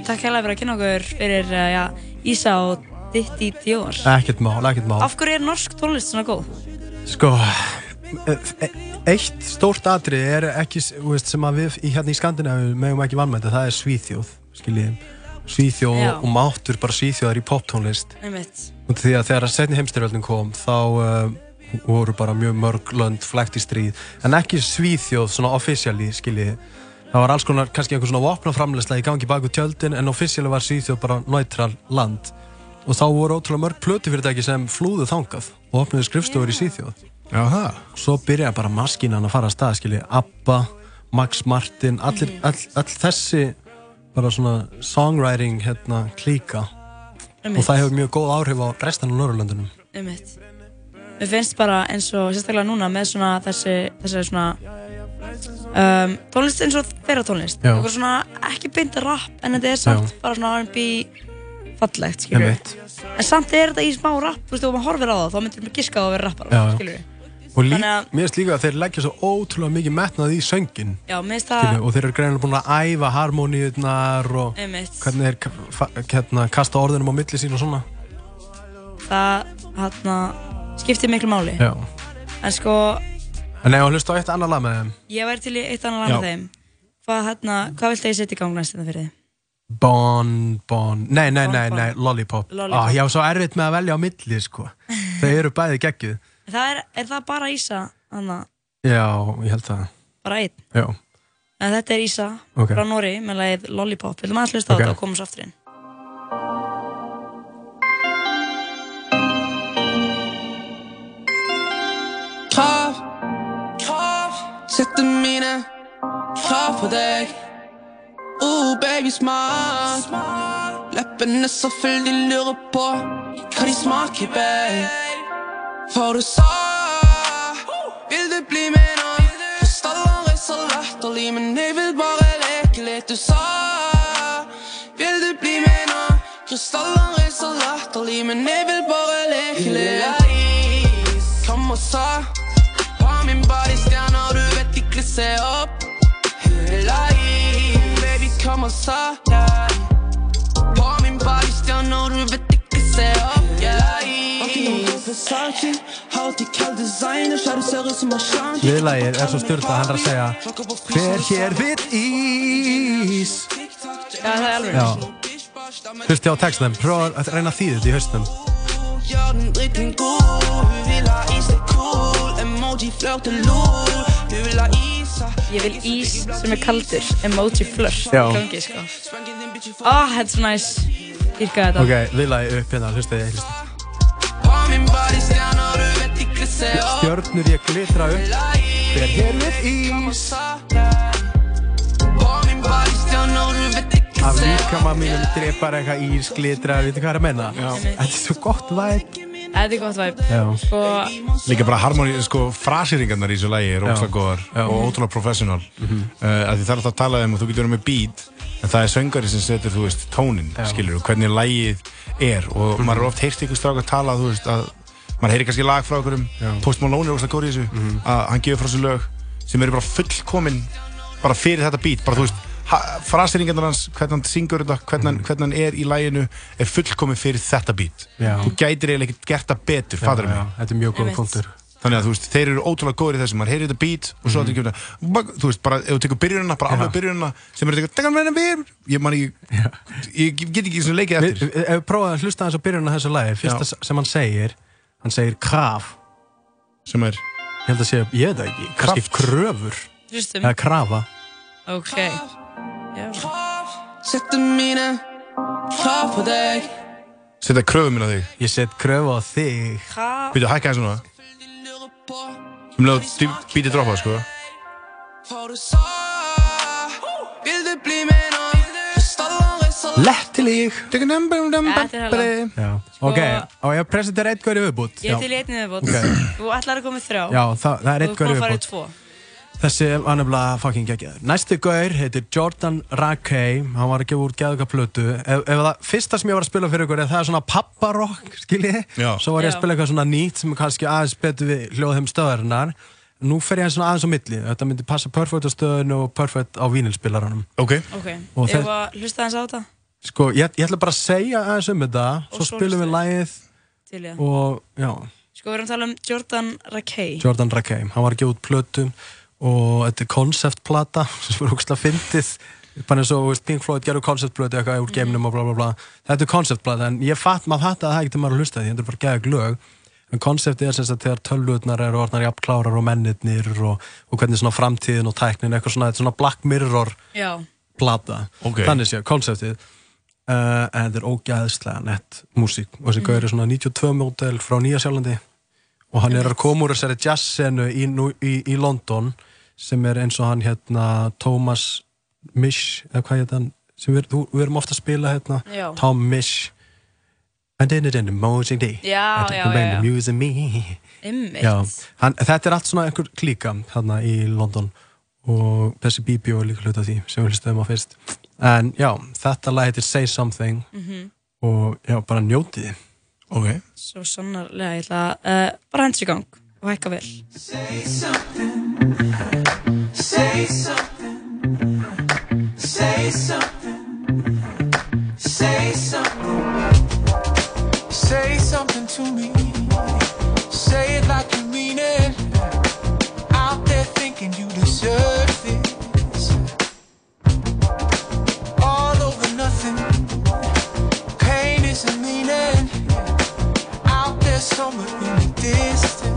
Takk hérlega fyrir að kynna okkur fyrir uh, já, Ísa og Ditti Dior. Ekkert mál, ekkert mál. Af hverju er norsk tónlist svona góð? Sko, eitt stórt atrið er ekki, veist, sem að við hérna í Skandinavíu megum ekki vannmænta, það er Svíþjóð, skiljið. Svíþjóð Já. og máttur bara Svíþjóðar í poptónlist. Því að þegar setni heimstyrjöldin kom þá uh, voru bara mjög mörg lönd flækt í stríð en ekki Svíþjóð svona officially skiljið það var alls konar kannski einhver svona vopnaframleysla í gangi baku tjöldin en officially var Svíþjóð bara neutral land og þá voru ótrúlega mörg plötufyrirtæki sem flúðu þangað og opniðu skrifstofur í Svíþjóð Það Svo byrjaði bara maskínan að fara að stað skiljið Abba, Max Martin allir, all, all þessi bara svona songwriting hérna klíka Einmitt. og það hefur mjög góð áhrif á restan af Norrlöndunum Einmitt. Mér finnst bara eins og sérstaklega núna með svona þessi, þessi svona um, tónlist eins og þeirra tónlist. Svona ekki beint rap en þetta er samt Já. bara svona R&B fallegt, skilur. En samt er þetta í smá rap, þú veist, ef maður horfir á það þá myndir maður giska á að vera rappar, Já, já. Og lík, að- mér finnst líka að þeir leggja svo ótrúlega mikið metnað í söngin Já, það, og þeir eru greinilega búin að æfa harmoníunar og einmitt, hvernig þeir hérna, kasta orðunum á milli sín og svona það, hérna, skiptir miklu máli. Já. En sko, en ef að hlusta á eitt annað lag með þeim ég væri til í eitt annan lag með þeim. Hvað, hérna, hvað viltu að ég setja í gang næst þetta fyrir þið? Bon, bon, nei, nei, Bon, nei, bon. nei, Lollipop, Lollipop. Ah, ég var svo erfitt með að velja á milli sko. þau eru bæði geggjuð Það er, er það bara Ísa, hann já, ég held það bara einn? já. En þetta er Ísa Ok. frá Nóri með lagið Lollipop. Viljum aðeins hlusta á þetta og koma svo aftur inn? Krav, krav Sætte mine krav på deg Uh, baby smart Leppene selvfølgelig lurer på Hva de smaker, babe For du sa Vil du bli med nå? Krystaller er så latterlig Men jeg vil bare leke litt Du sa Vil du bli med nå? Krystaller er så latterlig Men jeg vil bare leke litt Kom og sa På min body stjerner Du vet ikke se opp Live, baby, kom og sa yeah. På min body stjerner Du vet ikke se opp yeah. Viðlægir er svo styrta hann er að segja Hver hér vill ís? Já, það er alveg. Já. Hlusti á textum, prófa að reyna að þýða þetta í is Ég vil ís sem er kaldur, emoji flirt Já. gangi, sko. Ah, þetta er svo næs. Írka þetta. Ok, við lagið upp hérna, hlusta ég, hlusta. Stjörnur ég glitra upp, ber hér við ís. Af líkama mínum drepar eitthvað ís glitra, við veitum hvað það er að menna. Þetta er svo gott vært. Þetta er gott væp. Já. Sko, Líka bara harmoni, sko, frasýringarnar í þessu lægi er ótrúlega góðar Já. og ótrúlega professional Mhm. uh, að því það er alltaf að tala um að þú getur verið með beat en það er söngari sem setur, þú veist, tónin skilur, og hvernig lægið er og Mhm. maður er oft heyrt ykkur strák að tala þú veist, að maður heyri kannski lag frá okkur Post Malone er ótrúlega góður í þessu Mhm. að hann gefur frá sér lög sem eru bara fullkomin bara fyrir þetta beat, bara þú veist frasýringarnar hans, hvernig hann syngur þetta hvernig, hann- hvernig hann er í læginu er fullkomin fyrir þetta beat. Já. þú gætir eiginlega ekkert gert það betur, fattur já, Þetta er mjög góð punktur. Þannig að þú veist, þeir eru ótrúlega góðir í þessu, maður heyrir þetta beat og svo mm -hmm. þetta, þú veist, bara ef þú tekur byrjunina, bara alveg byrjunina, sem er þetta, ég man ekki, ég get ekki svona leikið eftir. við- ef við prófaðum að hlusta aðeins á byrjun á þessu lagi, fyrsta Já. sem hann segir, hann segir kraf. Sem er? Ég held að segja, ég veit það ekki, kannski kröfur. Hlustum. Eða krafa. ok. Settu mína krav på þig Setja kröfum minna þig. Ég set kröfu á þig. Býtu, hækka þessu núna. Sem leðu bítið droppa, sko. Lettileg. Er. Ok, og ég presentera eitt í viðbútt. Ég til í einni viðbót. Ok. Þú ætlar að koma með þrjá. Já, það, er eitt að í viðbútt. Þessi var nefnilega fucking geggjaður. Næsti gaur heitir Jordan Rakey, hann var að gefa úr geðuga plötu. Ef, ef það fyrsta sem ég var að spila fyrir ykkur er það er svona papparokk, skiljið, svo var ég að spila eitthvað svona nýtt sem er kannski aðeins betur við hljóðheim stöðarinnar. Nú fer ég svona aðeins á milli. Þetta myndi passa perfect á stöðinu og perfect á vínilspilaranum. Ok. Ok. Og Ef að hlusta aðeins á þetta? Sko, ég, ég ætla bara að segja aðeins um þetta, svo svo spilum við það. og, já, Sko, við erum að tala um Jordan Rakey. Jordan Rakey, hann var að gefa út plötu og þetta er konceptplata sem er ógustlega fyndið. Bara eins og Pink Floyd gerur konceptplötu eitthvað úr geiminum og bla bla bla. Þetta er konceptplata en ég fatt maður fatt að það ekki til maður að hlusta því þetta er bara gegn lög en konceptið er sem sagt þegar tölvutnar eru orðnar jafn klárar og mennirnir og, og hvernig svona framtíðin og tæknin eitthvað svona, þetta er svona Black Mirror plata, Ok. þannig séu, konceptið uh, en þetta er ógæðslega nett músík. Og þessi Mhm. gaur er svona 92 mótel frá Nýja Sjálandi og hann er að koma úr þessari jazzsenu í, í, í London sem er eins og hann hérna Thomas Mish eða hvað hann sem við, þú, við erum ofta að spila hérna Já. Tom Mish and then it in the morning day. Já, And já, the já, hann, þetta er allt svona einhver klíka þarna í London. Og þessi BBO er líka hluta því sem við hlustum á fyrst. En já, þetta lag heitir Say Something. Mhm. og já, bara njótið þið. Ok. Svo sannarlega, ég ætla að uh, bara hendur í gang og hækka vel. Say something. Say something. Say something. Say something. Say something to me. Say it like you mean it. Out there thinking you deserve this. All over nothing. Pain isn't meaning. Out there somewhere in the distance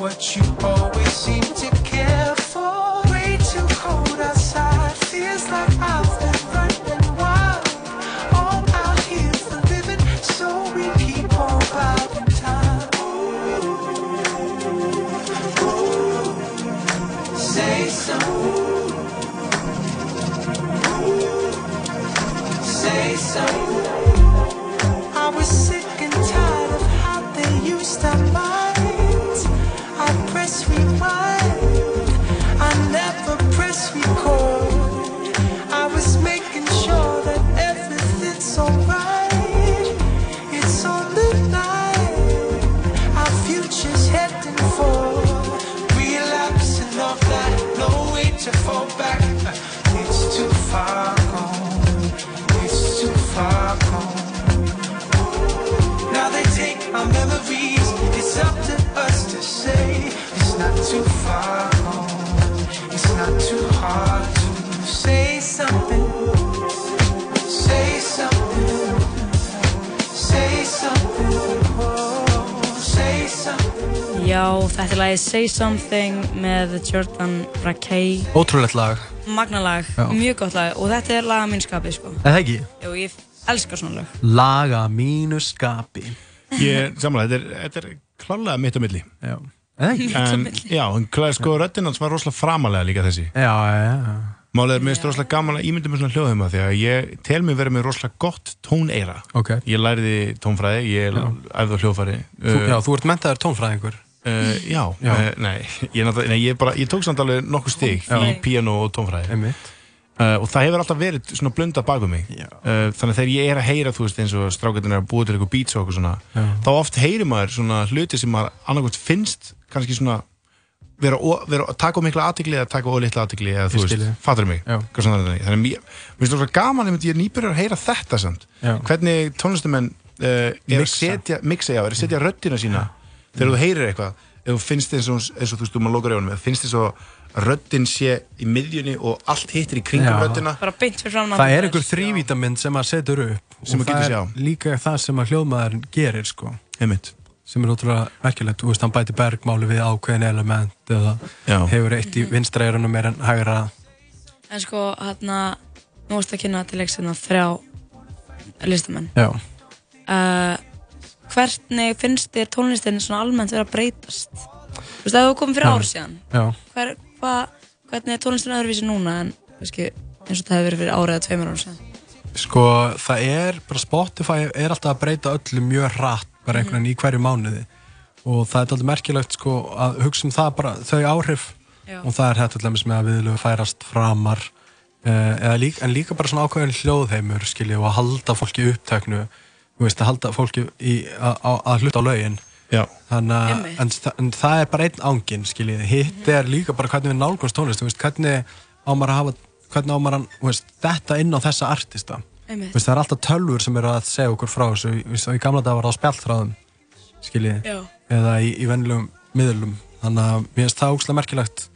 what you always Já, þetta er lagið Say Something með Jordan Rakei Ótrúlegt lag. Magnalag, Já. mjög gott lag og þetta er laga mín skapið sko Er það ekki? Jú, ég elska svona lög Laga mínu skapi. Ég, samanlega, þetta er, þetta er klálega mitt á milli Já Eða ekki? Mitt á En, já, klæði sko röddinn hans var rosalega framalega líka þessi Já, já, já. Málið er mér rosalega gaman að ímynda mér svona hljóðheima því að ég tel mér verið með rosalega gott tóneira Ok. Ég læriði tónfræði, ég æfði á hljóðfæri Þú, já, þú ert mentaður tónfræðingur. Uh, já, Já. Uh, nei, *laughs* ég, nei ég, bara, ég tók samt alveg nokkuð Já. í piano og tónfræði. Uh, og það hefur alltaf verið svona blundað bak við mig. Þannig að þegar ég er að heyra þú veist eins og strákættin er að búa til eitthvað beats og eitthvað svona Já. þá oft heyrir maður svona hluti sem maður annarkvæmt finnst kannski svona vera, að taka mikla aðtikli eða taka á litla aðtikli eða þú veist, fattur mig. Þannig. Að mér finnst það gaman ég er nýbyrjar að heyra þetta samt. Já. hvernig tónlistumenn er að setja, setja röddina sína þegar þú heyrir eitthvað ef þú finnst eins og, eins og þú veist, þú maður lókar augunum ef finnst eins og röddin sé í miðjunni og allt hittir í kringum Já. röddina Bara beint fyrir fram Það er einhver þrývítamynd sem að setur upp Sem og að það sjá. er líka það sem að hljóðmaðurinn gerir sko. Einmitt. sem er ótrúlega merkilegt, þú veist, hann bæti bergmáli við ákveðin element eða Já. hefur eitt í vinstra eyrunum meir en hægra En sko, hérna, nú varst að kynna til leiksina þrjá listamenn Já. uh, Hvernig finnst þér tónlistin svona almennt vera að breytast? Þú veist, ef þú komið fyrir ár síðan Já. Hver, hva, Hvernig er tónlistin öðruvísi núna en veski, eins og það hefur verið fyrir árið eða tveimur ára síðan? Sko, það er, bara Spotify er alltaf að breyta öllu mjög hratt bara einhvern veginn í hverju mánuði og það er alltaf merkilegt sko að hugsa um það bara þau áhrif Já. og það er til dæmis með að viðlögu færast framar eða líka, en líka bara svona ákveðin hljóðheimur skilji og að halda fólki þú veist, að halda fólki í, að, að, að hluta á Einmitt. en, þa- en það er bara einn ángin, skiljið, hitt er líka bara hvernig við nálgumst tónlist, þú veist, hvernig á maður að hafa, hvernig á maður að, þú veist, þetta inn á þessa artista. Veist, það er alltaf tölfur sem eru að segja okkur frá þessu, þú veist, og í gamla dag var það á spjallþráðum, skiljið, Já. eða í, í vennilegum miðlum, þannig að mér finnst það ógslag merkilegt.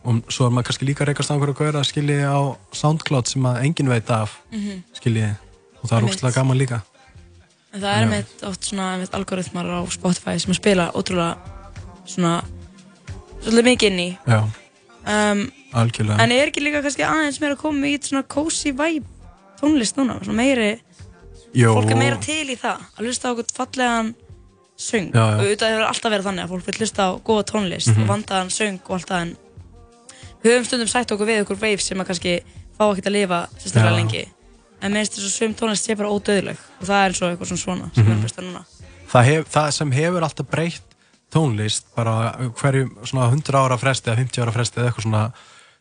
Og svo er maður kannski líka að reykast á einhverju gauðra, skiljið, á SoundCloud sem að enginn veit af, Mhm. skiljið, og það er ógslag gaman líka. En það er með oft svona með algoritmar á Spotify sem spila ótrúlega svona svolítið mikið inn í Já, um, algjörlega. En er ekki líka kannski aðeins meira að koma í svona cozy vibe tónlist núna, svona meiri Jó. fólk er meira til í það að hlusta á okkur fallegan söng Já, já. og auðvitað hefur alltaf verið þannig að fólk vil hlusta á góða tónlist Mhm. og vandaðan söng og allt það en við höfum stundum sætt okkur við okkur veif sem að kannski fá ekkert að lifa sérstaklega Já. lengi en minnst þess að söm tónlist sé bara ódöðleg og það er eins og eitthvað svona svona sem erum Mhm. að hlusta núna það, hef, það sem hefur alltaf breytt tónlist bara hverju svona 100 ára fresti eða 50 ára fresti eða eitthvað svona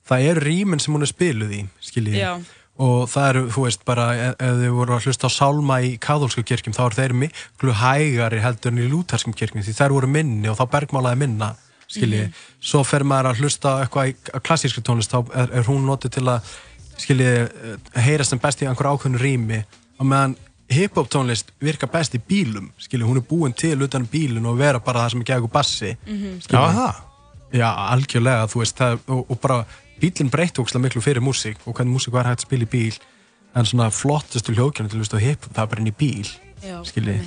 það eru rýmin sem hún er spiluð í skiljið Já. og það eru, þú veist, bara ef, ef þið voru að hlusta á sálma í kathólsku kirkjum þá eru þeir miklu hægari heldur en í lúterskum kirkjum því þær voru minni og þá bergmálaði minna skiljið, Mhm. svo fer maður að hlusta eitthvað í klassísku tónlist þá er, er hún notið til að skiljið, heyra sem best í einhver ákveðnu rými og meðan hip-hop tónlist virka best í bílum skiljið, hún er búin til utan bílun og vera bara það sem er gegn bassi Mhm. Skilur. Já, það? Já, algjörlega, þú veist, það, og, og bara bílinn breytti ógslag miklu fyrir músík og hvernig músík var hægt að spila í bíl en svona flottustu hljókjörnum til að hlusta á hip það er bara inn í bíl, Já, skiljið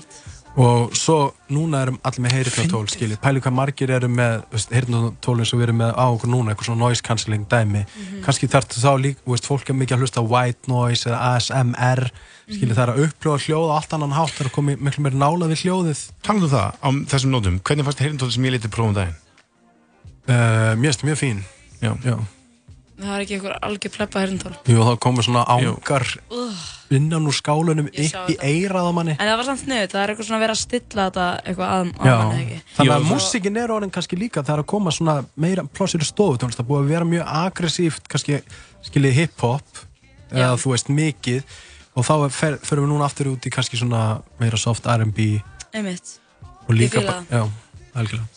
og svo núna erum allir með heyrðnatól, skiljið, pæli hvað margir eru með heyrðnatól eins og við erum með á okkur núna eitthvað svona noise cancelling dæmi Mhm. kannski þarf þá líka, þú veist, fólk er mikið að hlusta white noise eða ASMR skiljið, Mhm. það er að uppljóða hljóð á allt annan hátt það er að koma miklu meira nála við hljóðið Talandi um það, á þessum nótum, hvernig fannst heyrindóti sem ég litið prófum daginn? uh, finnst það mjög fín Já. Já. það er ekki eitthvað algjör innan úr skálunum upp í eirað á manni. En það var samt sniðut, það er eitthvað svona að vera að stilla þetta eitthvað að, Já, manni ekki? Þannig að músikin er orðin kannski líka það er að koma svona meira plássir í stofu tónlist, það búið að vera mjög aggressíft kannski skiljið hip-hop eða þú veist mikið. Og þá er- fer, förum við núna aftur út í kannski svona meira soft R&B Einmitt. Og líka Ég fíla bara, já, algjörlega.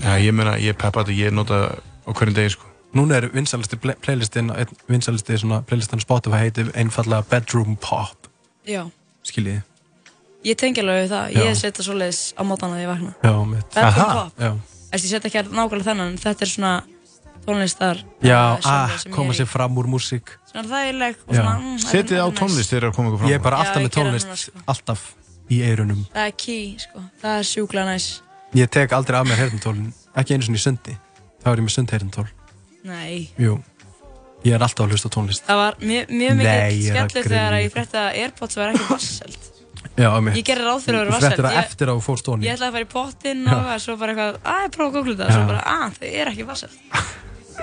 Já, ég meina, ég peppa þetta, ég nota á hverjum degi, sko. Núna er vinsalisti playlistin vinsalisti svona playlistin á Spotify heitir einfallega Bedroom Pop Já, skiljið ég tengi alveg við það, Já. ég setja svoleiðis á mótana þegar ég vakna Já, mitt Bedroom pop. Já, Þess, ég setja ekki nákvæmlega þennan, en þetta er svona tónlistar já uh, genre ah, koma er sér fram úr músík. Svona þægileg og Já. svona mm, er- Setið á er tónlist þegar það koma fram. Ég er bara Já, alltaf ég með tónlist núna, sko. alltaf í eirunum Það er key, sko, það er sjúklega næs Ég tek aldrei af mér heyrnatólin, ekki einu svona í sundi. Það var ég með sundheyrnatól. Nei. Jú. Ég er alltaf að hlusta tónlist. Það var mjög, mikið skellur þegar ég frétti að Airpods var ekki vasselt. Já, um Ég gerði ráð fyrir að vera Þú fréttir vatnseld. það eftir að þú fórst onni. Ég ætlaði að fara í pottinn Já. og eitthvað, svo bara eitthvað, að ég prófa að googla Já. svo bara, að þau er ekki vasselt.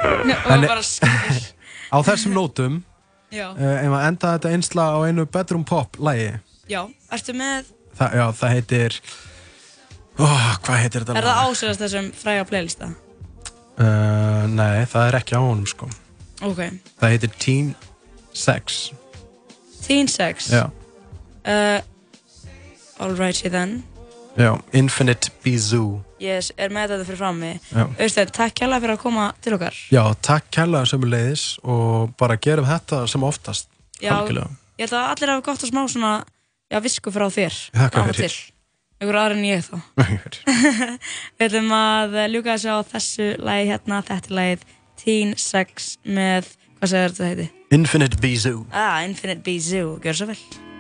og En- bara skilur. *laughs* Á þessum nótum, uh, ef maður enda þetta einsla á einu bedroom pop lagi, Já, ertu með, það, já, það heitir, oh, hvað heitir þetta er það ásýrast þessum fræga playlista? Uh, nei, það er ekki á honum sko. Ok. Það heitir Teen Sex. Teen Sex. Já. Uh, Alrighty then. Já, Infinite Bizou. Ég er með þetta fyrir frammi. Já. Auðvitað, takk kærlega fyrir að koma til okkar. Já, takk kærlega sömuleiðis og bara gerum þetta sem oftast. Já, Algjörlega. ég held að allir hafa gott að smá svona, já, visku frá þér. Og fyrir. Ykkur aðra en ég þá. *laughs* *laughs* Við ætlum að ljúka þessu á þessu lagi hérna, þetta er lagið Teen Sex með, hvað segir þetta heiti? Infinite Bizou. Ah, Infinite Bizou, gjör svo vel.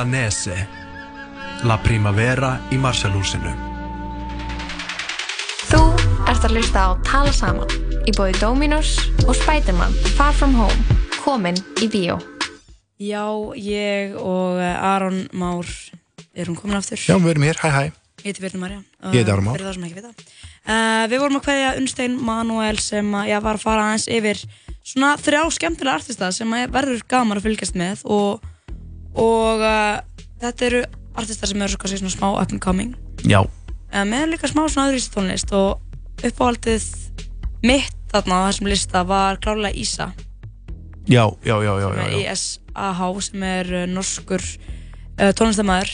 Milanese La Primavera í Marshallhúsinu ert að hlusta á Tala Saman í bóði Dominos og Spiderman Far From Home komin í bíó. Já, ég og eh, Aron Már erum komin aftur. Já, við erum hér, hæ hæ. Ég heiti Björn Marja. Ég heiti Aron Már. Fyrir það sem ekki vita. Uh, við vorum að kveðja Unnstein Manuel sem að ég var að fara aðeins yfir svona þrjá skemmtilega artista sem að verður gaman að fylgjast með og, og uh, þetta eru artista sem eru svona, svona smá up and coming. Já. Uh, með líka smá svona öðruvísi tónlist og uppáhaldið mitt þarna á þessum lista var klálega Ísa. Já, já, já, já, já, já. ISAH sem er uh, norskur uh, tónlistamæður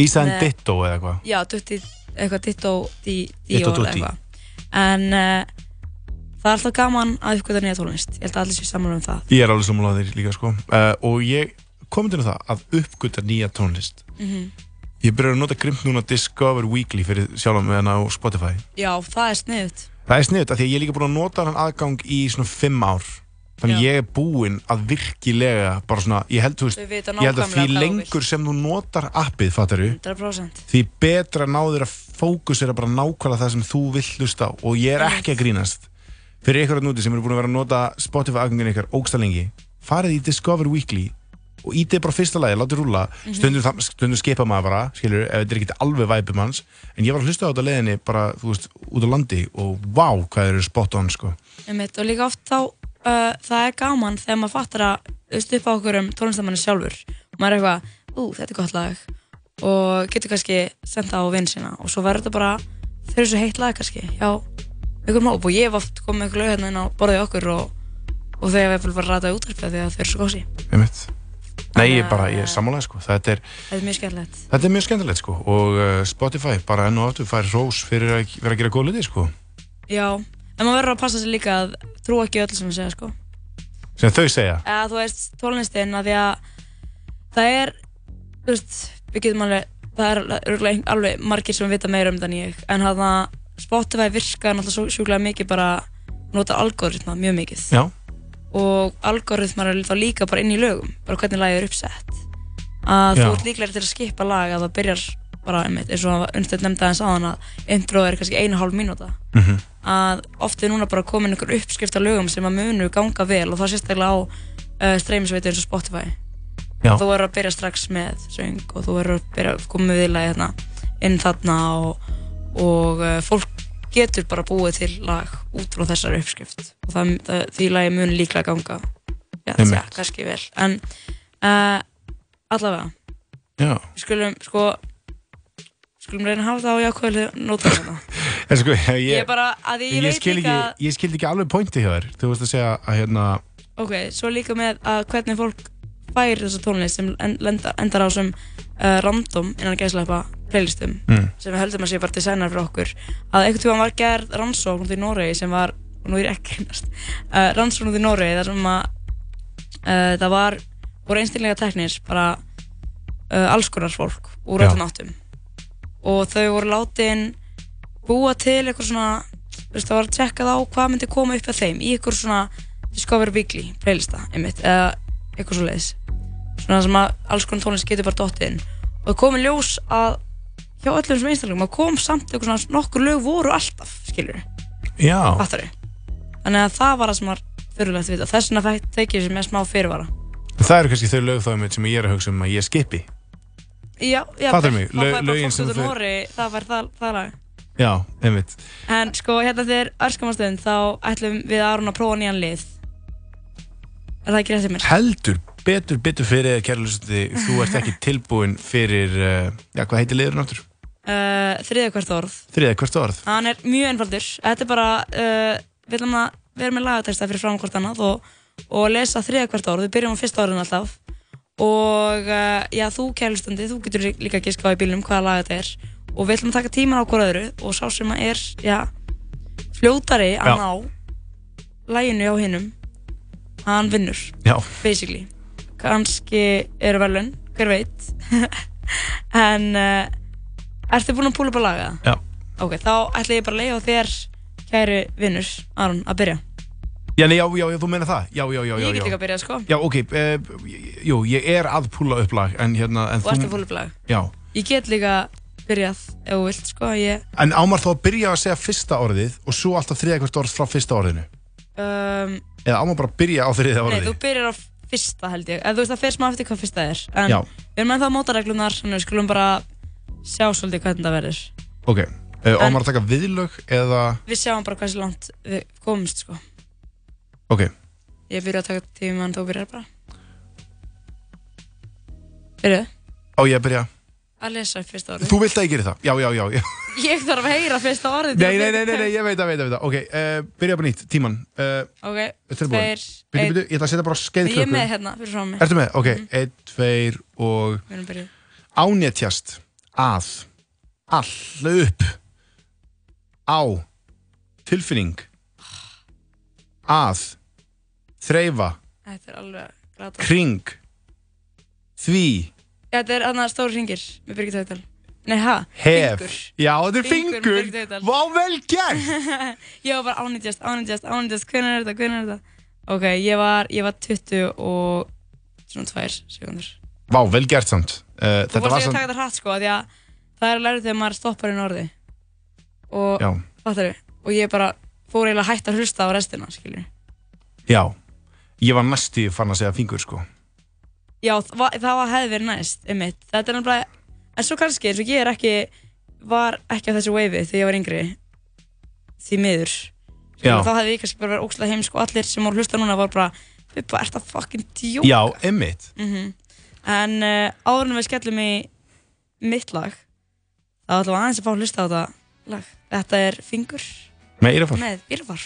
Ísa en Ditto eða eitthvað. já, Dutti, eitthvað Ditto Di- Ditto Dio eða Dutti. eitthvað en uh, það er alltaf gaman að uppgöta nýja tónlist ég held að allir séu saman um það Ég er alveg sammála þér líka sko. Uh, og ég komið til það að uppgöta nýja tónlist. Mhm. Ég byrjar að nota grimt núna Discover Weekly fyrir sjálfum með hana á Spotify. já, það er sniðut Það er sniðut af því að ég er líka búin að nota hann aðgang í svona fimm ár. Þannig Já. ég er búinn að virkilega bara svona, ég held, veist, ég held að því lengur sem þú notar appið, fattaru, 100% því betra náður að fókusera bara nákvæmlega það sem þú vill hlusta og ég er ekki að grínast fyrir ykkur að núti sem eru búin að vera að nota Spotify aðgangin ykkar ógsta lengi farið í Discover Weekly og ítið bara fyrsta lagi, látið rúla Mhm. stundum, mm stundum skipa maður bara, skilur ef þetta er ekki alveg væpum hans en ég var að hlusta á þetta leiðinni bara, þú veist, út á landi og vá, hvað þeir eru spot on, sko. Einmitt, og líka oft þá uh, það er gaman þegar maður fattar að á okkur um tónlistamanni sjálfur. Og maður er eitthvað, ú, þetta er gott lag. Og getur kannski senda á vinn sína og svo verður þetta bara þau eru svo heitt lag kannski, já ykkur móp og ég hef oft komið með ykkur lög hérna inn á borðið okkur og, og þau hefur bara ratað útarpið því að þau eru svo gósi. Nei, ég er bara, ég er sammálaði, sko. Þetta er, þetta er mjög skemmtilegt. Þetta er mjög skemmtilegt, sko. Og uh, Spotify, bara enn og aftur, fær rós fyrir að vera að gera góð liti, sko. Já, en maður verður að passa sig líka að trúa ekki öll sem við segja sko. Sem þau segja? Eða þú veist tónlistin að því að það er þú veist, við getum alveg það er alveg margir sem vita meira um það en ég. En hann að Spotify virkar náttúrulega sjúklega mikið bara nota algoritma mjög mikið. Já. Og algoritmar er líka bara inn í lögum bara hvernig lagið er uppsett að Já. þú ert líklega til að skipa lag að það byrjar bara einmitt eins og unnstætt nefndi aðeins hann að intro er kannski einu hálf mínúta Mhm. að oft er núna bara komin einhver uppskrift af lögum sem að munu ganga vel og það sérstaklega á uh, streymisveitu eins og Spotify þú verður að byrja strax með söng og þú verður að byrja að koma við lagi hérna inn þarna og, og uh, fólk getur bara búið til lag út frá þessari uppskrift. Og það, það, því lagi mun líklega ganga. Já, Einmitt. tja, kannski vel. En uh, allavega. Já. við skulum sko skulum reyna að hafa það á jákvæðilega nótum hérna. *laughs* En sko, ég, Ég bara, ég, ég skil líka ekki, ég skildi ekki alveg pointi hjá þér. Þú veist að segja að hérna Ok, svo líka með að hvernig fólk fær þessa tónlist sem en- lenda, endar á sem uh, random innan gæslepa playlistum Mm. sem við höldum að sé bara designar fyrir okkur. Að einhvern tíma var gerð rannsókn út í Noregi sem var, og nú er ég ekki grínast, uh, rannsókn út í Noregi þar sem að uh, það var, voru einstaklega teknir bara uh, alls konar fólk úr öllum áttum. Og þau voru látin búa til eitthvað svona það var að tjekkað á hvað myndi koma upp að þeim í eitthvað svona Discover Weekly playlista einmitt, eða eitthvað svo leiðis svona sem að alls konar tónlist getur bara dottið inn. Og það komið ljós að hjá öllum þessum einstaklingum að kom samt eitthvað svona nokkur lög voru alltaf, skilur Já. fattar þannig að það var það sem var fyrirlegt að vita. Þess vegna tekið þessi með smá fyrirvara. Það eru kannski þau lög þá einmitt sem ég er að hugsa um að ég skipi. Já, já, Fattar mig, þá lög- fær bara lögin fólk sem út úr þau- Nóri það var það, það lag. Já, einmitt. En sko, hérna þegar örskamastund þá ætlum við Aron að prófa nýjan lið Er það til mér? heldur betur, betur fyrir þér kærlusti þú ert ekki *laughs* tilbúin fyrir uh, já, hvað heitir liðurinn áttur? Uh, þriðja hvert orð. Þriða hvert orð. Hann er mjög einfaldur. Þetta er bara, uh, við ætlum að vera með lagatexta fyrir fram hvort annað og, og lesa þriðja hvert orð, við byrjum á fyrsta orðin alltaf. Og já, þú kærlustundi, þú getur líka giskað í bílnum hvaða lag þetta er. Og við ætlum að taka tíman á hvort öðru og sá sem að er, já, fljótari að ná læginu hjá hinnum hann vinnur Já. basically kannski eru velun, hver veit *laughs* en uh, ertu búinn að púla upp að laga það? Já. ok, þá ætla ég bara að leiða þér kæri vinnur, Aron, að byrja Já, nei, já, já, já, þú meina það Já, já, já, já ég get já. líka að byrja, sko Já, ok, uh, jú, ég er að púla upp lag En hérna, en og ertu að púla upp lag Já, ég get líka byrjað ef þú vilt sko ég, En ámar þá að byrja að segja fyrsta orðið og svo alltaf þriða hvert orð frá fyrsta orðinu um, Eða ámar bara að byrja á þriða Nei, orðið? þú byrjar á fyrsta held ég. Eða þú veist það fer smá eftir hvað fyrsta er. En Já. við erum ennþá mótareglunar Þannig við skulum bara sjá svolítið hvernig það verður. Ok, uh, ámar að taka viðlög eða? Við sjáum bara hversu langt við komumst sko. Ok, Ég byrja að taka tíma en þú byrjar bara. Byrju á ég að byrja að lesa fyrsta orðið. Þú vilt að ég geri það? Já, já, já, já. *laughs* Ég þarf að heyra fyrsta orðið. Nei, nei, nei, nei, nei, ég veit að, veit að, veit að Ok, uh, byrja bara nýtt, tíman uh, Ok, Tilbúin tveir, einn. ég ætla að setja bara Ég skeiðklöku er með hérna fyrir frá mig. Ertu með? Ok, einn, tveir og Við erum byrjuð. Ánetjast Að All upp Á Tilfinning Að glata Kring Því Þetta er annað stóri ringir með Birgit Haugdal Nei, ha? Hef. Fingur. Já, þetta er Fingur með fingur. Birgit Haugdal. Vá, vel gert. *laughs* Ég var bara ánýtjast, ánýtjast, ánýtjast Hvernig er þetta, hvernig er þetta? Ok, ég var, ég var 20 og svona 2 sekundur Vá, vel gert samt. Uh, Þú vorst ekki að taka þetta hratt sko því að það er að læra þegar maður stoppar inn orði og, fattar og ég bara fór eiginlega hætta að hlusta á restina skilur Já. Ég var næstu fann að segja fingur, sko Já, það það hefði verið næst, einmitt. Þetta er náttúrulega, en svo kannski, eins og ég er ekki, var ekki á þessu wavei þegar ég var yngri, því miður. Já. Þá hefði ég kannski bara verið ógslag heimsk og allir sem voru hlusta núna var bara, Bubba, ert það fucking djók? Já, emmitt Mm En uh, áður en við skellum í mitt lag, þá ætlum við aðeins að fá að hlusta á þetta lag. Þetta er Fingur Með Írafár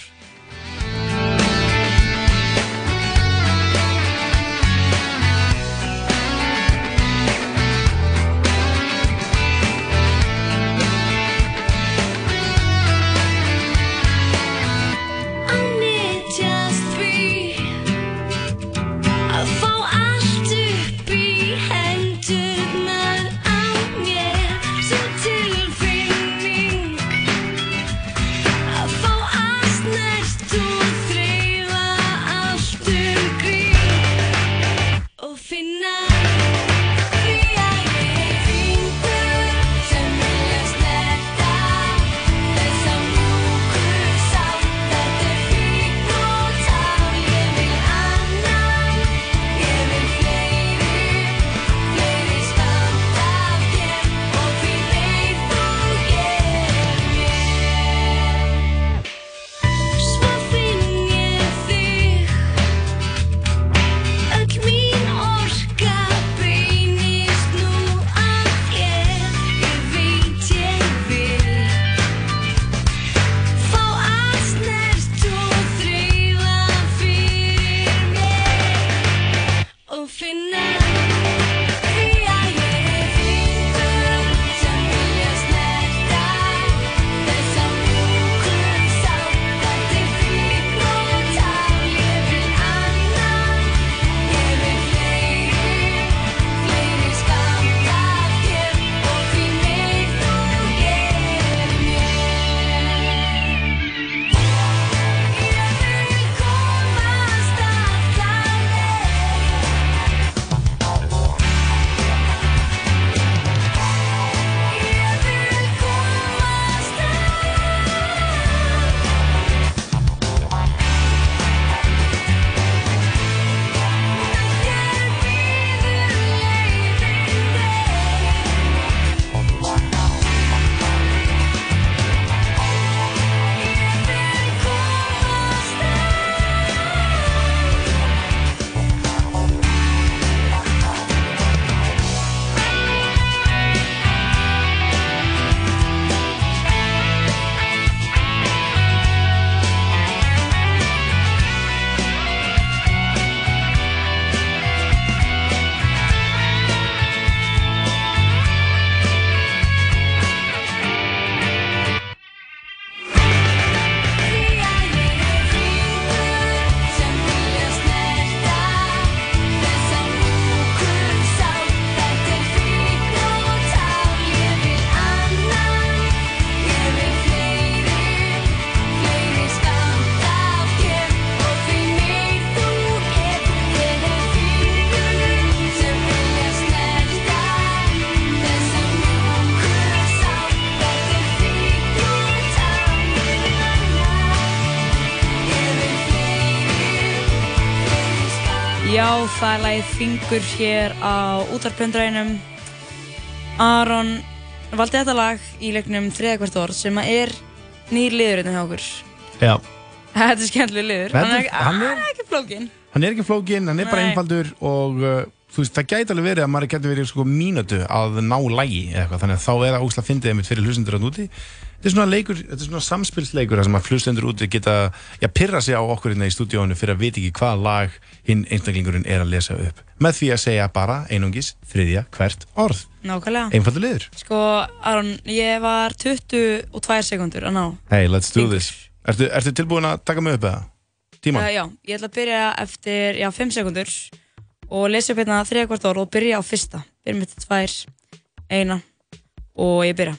nothing now. Það er lagið Fingur hér á útarplöndrænum. Aron valdi þetta lag í leiknum þriða hvert orð sem er nýr liður hérna hjá okkur. Já. *laughs* Þetta er skemmtileg liður. Hann er, hann er- ekki flókin. Hann er ekki flókin, hann er bara einfaldur og uh, þú veist, það gæti alveg verið að maður gæti verið sko mínútu að ná lægi eða eitthvað, þannig að þá er það ósla fyndið einmitt fyrir hlustendur að úti. Þetta er svona leikur, þetta er svona samspilsleikur þar sem að hlustendur úti geta, já, pyrra sig á okkur hérna í stúdíónu fyrir að vita ekki hvað lag hinn einstaklingurinn er að lesa upp. Með því að segja bara einungis þriðja hvert orð. Nákvæmlega. Einfaldur liður. Sko, Aron, ég var 22 sekundur að ná. Hey, let's do this. Ertu, ertu og lesa upp hérna þriða hvort orð og byrja á fyrsta. Byrja með þetta tvær, eina og ég byrja.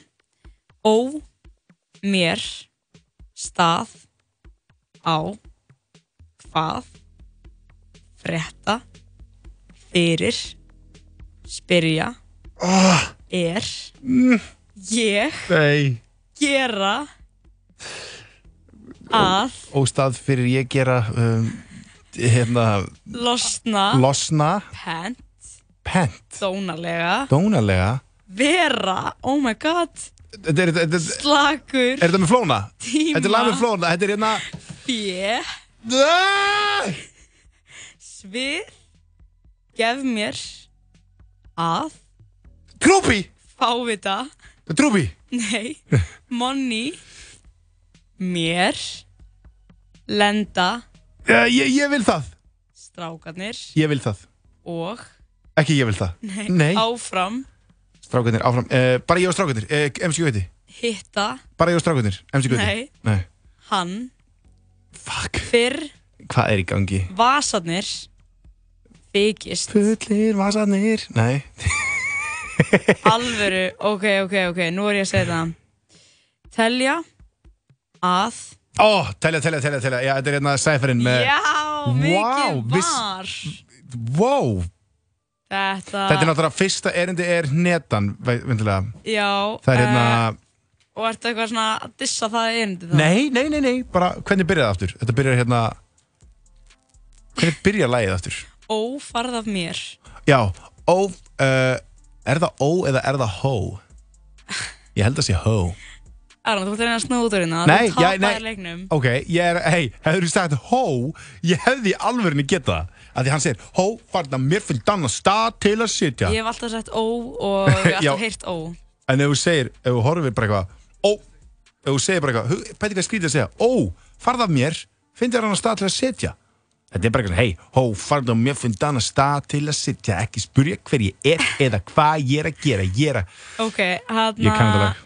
Ó, mér, stað, á, hvað, frétta, fyrir, spyrja, oh. er, Mm. ég, Nei. gera, að, Óstað fyrir ég gera um, hérna, losna, losna, pent, pent, dónalega, dónalega. vera, oh my god, Þetta er, þetta, þetta, slakur, er þetta með flóna? Tíma. Þetta er lag með flóna, þetta er hérna fjö, Ah! svið, gef mér, að, Trúpi, fávita, trúpi! Nei, money, mér, lenda, uh, ég, ég vil það, strákarnir. Ég vil það. Og, Ekki ég vil það. Nei, áfram, Strákarnir, áfram, uh, bara ég og strákarnir. Uh, MC Gauti, hitta, bara ég og strákarnir. MC Gauti Nei. Nei. hann, Fuck. fyrr, Hvað er í gangi? vasarnir, þykist, Fullir vasarnir. Nei. *laughs* Alvöru, ok, ok, ok, nú er ég að segja það, telja, að, Ó, telja, telja, telja, telja Já, þetta er hérna sæferinn með já, mikið viss- var, Wow, þetta, þetta er náttúrulega fyrsta erindi er netan Vindilega já, Það er hérna eh, og ertu eitthvað svona að dissa það erindi þá? Nei, nei, nei, nei, bara hvernig byrjaði það aftur? Þetta byrjar hérna Hvernig byrjar lagið aftur? Ó, farð af mér, Já, ó, uh, er það ó eða er það hó? *laughs* Ég held að sé hó Aron, þú ert að reyna að snúða út úr hérna, Nei, já, nei. Ok, ég er, hei, hefur þú sagt hó Ég hefði í alvörinni geta það að Því hann segir, hó, farna mér fyrir danna stað til að sitja. Ég hef alltaf sett ó og ég hef *laughs* alltaf heyrt ó, En ef þú segir, ef þú horfir bara eitthvað Ó, ef þú segir bara eitthvað Pæti hvað skrítið að segja, ó, farða mér Fyndi hann stað til að sitja? Þetta er bara eitthvað, hei, hó, farða mér Fyndi hann stað til að sitja. Ekki spurja hver ég er eða hvað ég er að gera Ég er að, ok, hann lag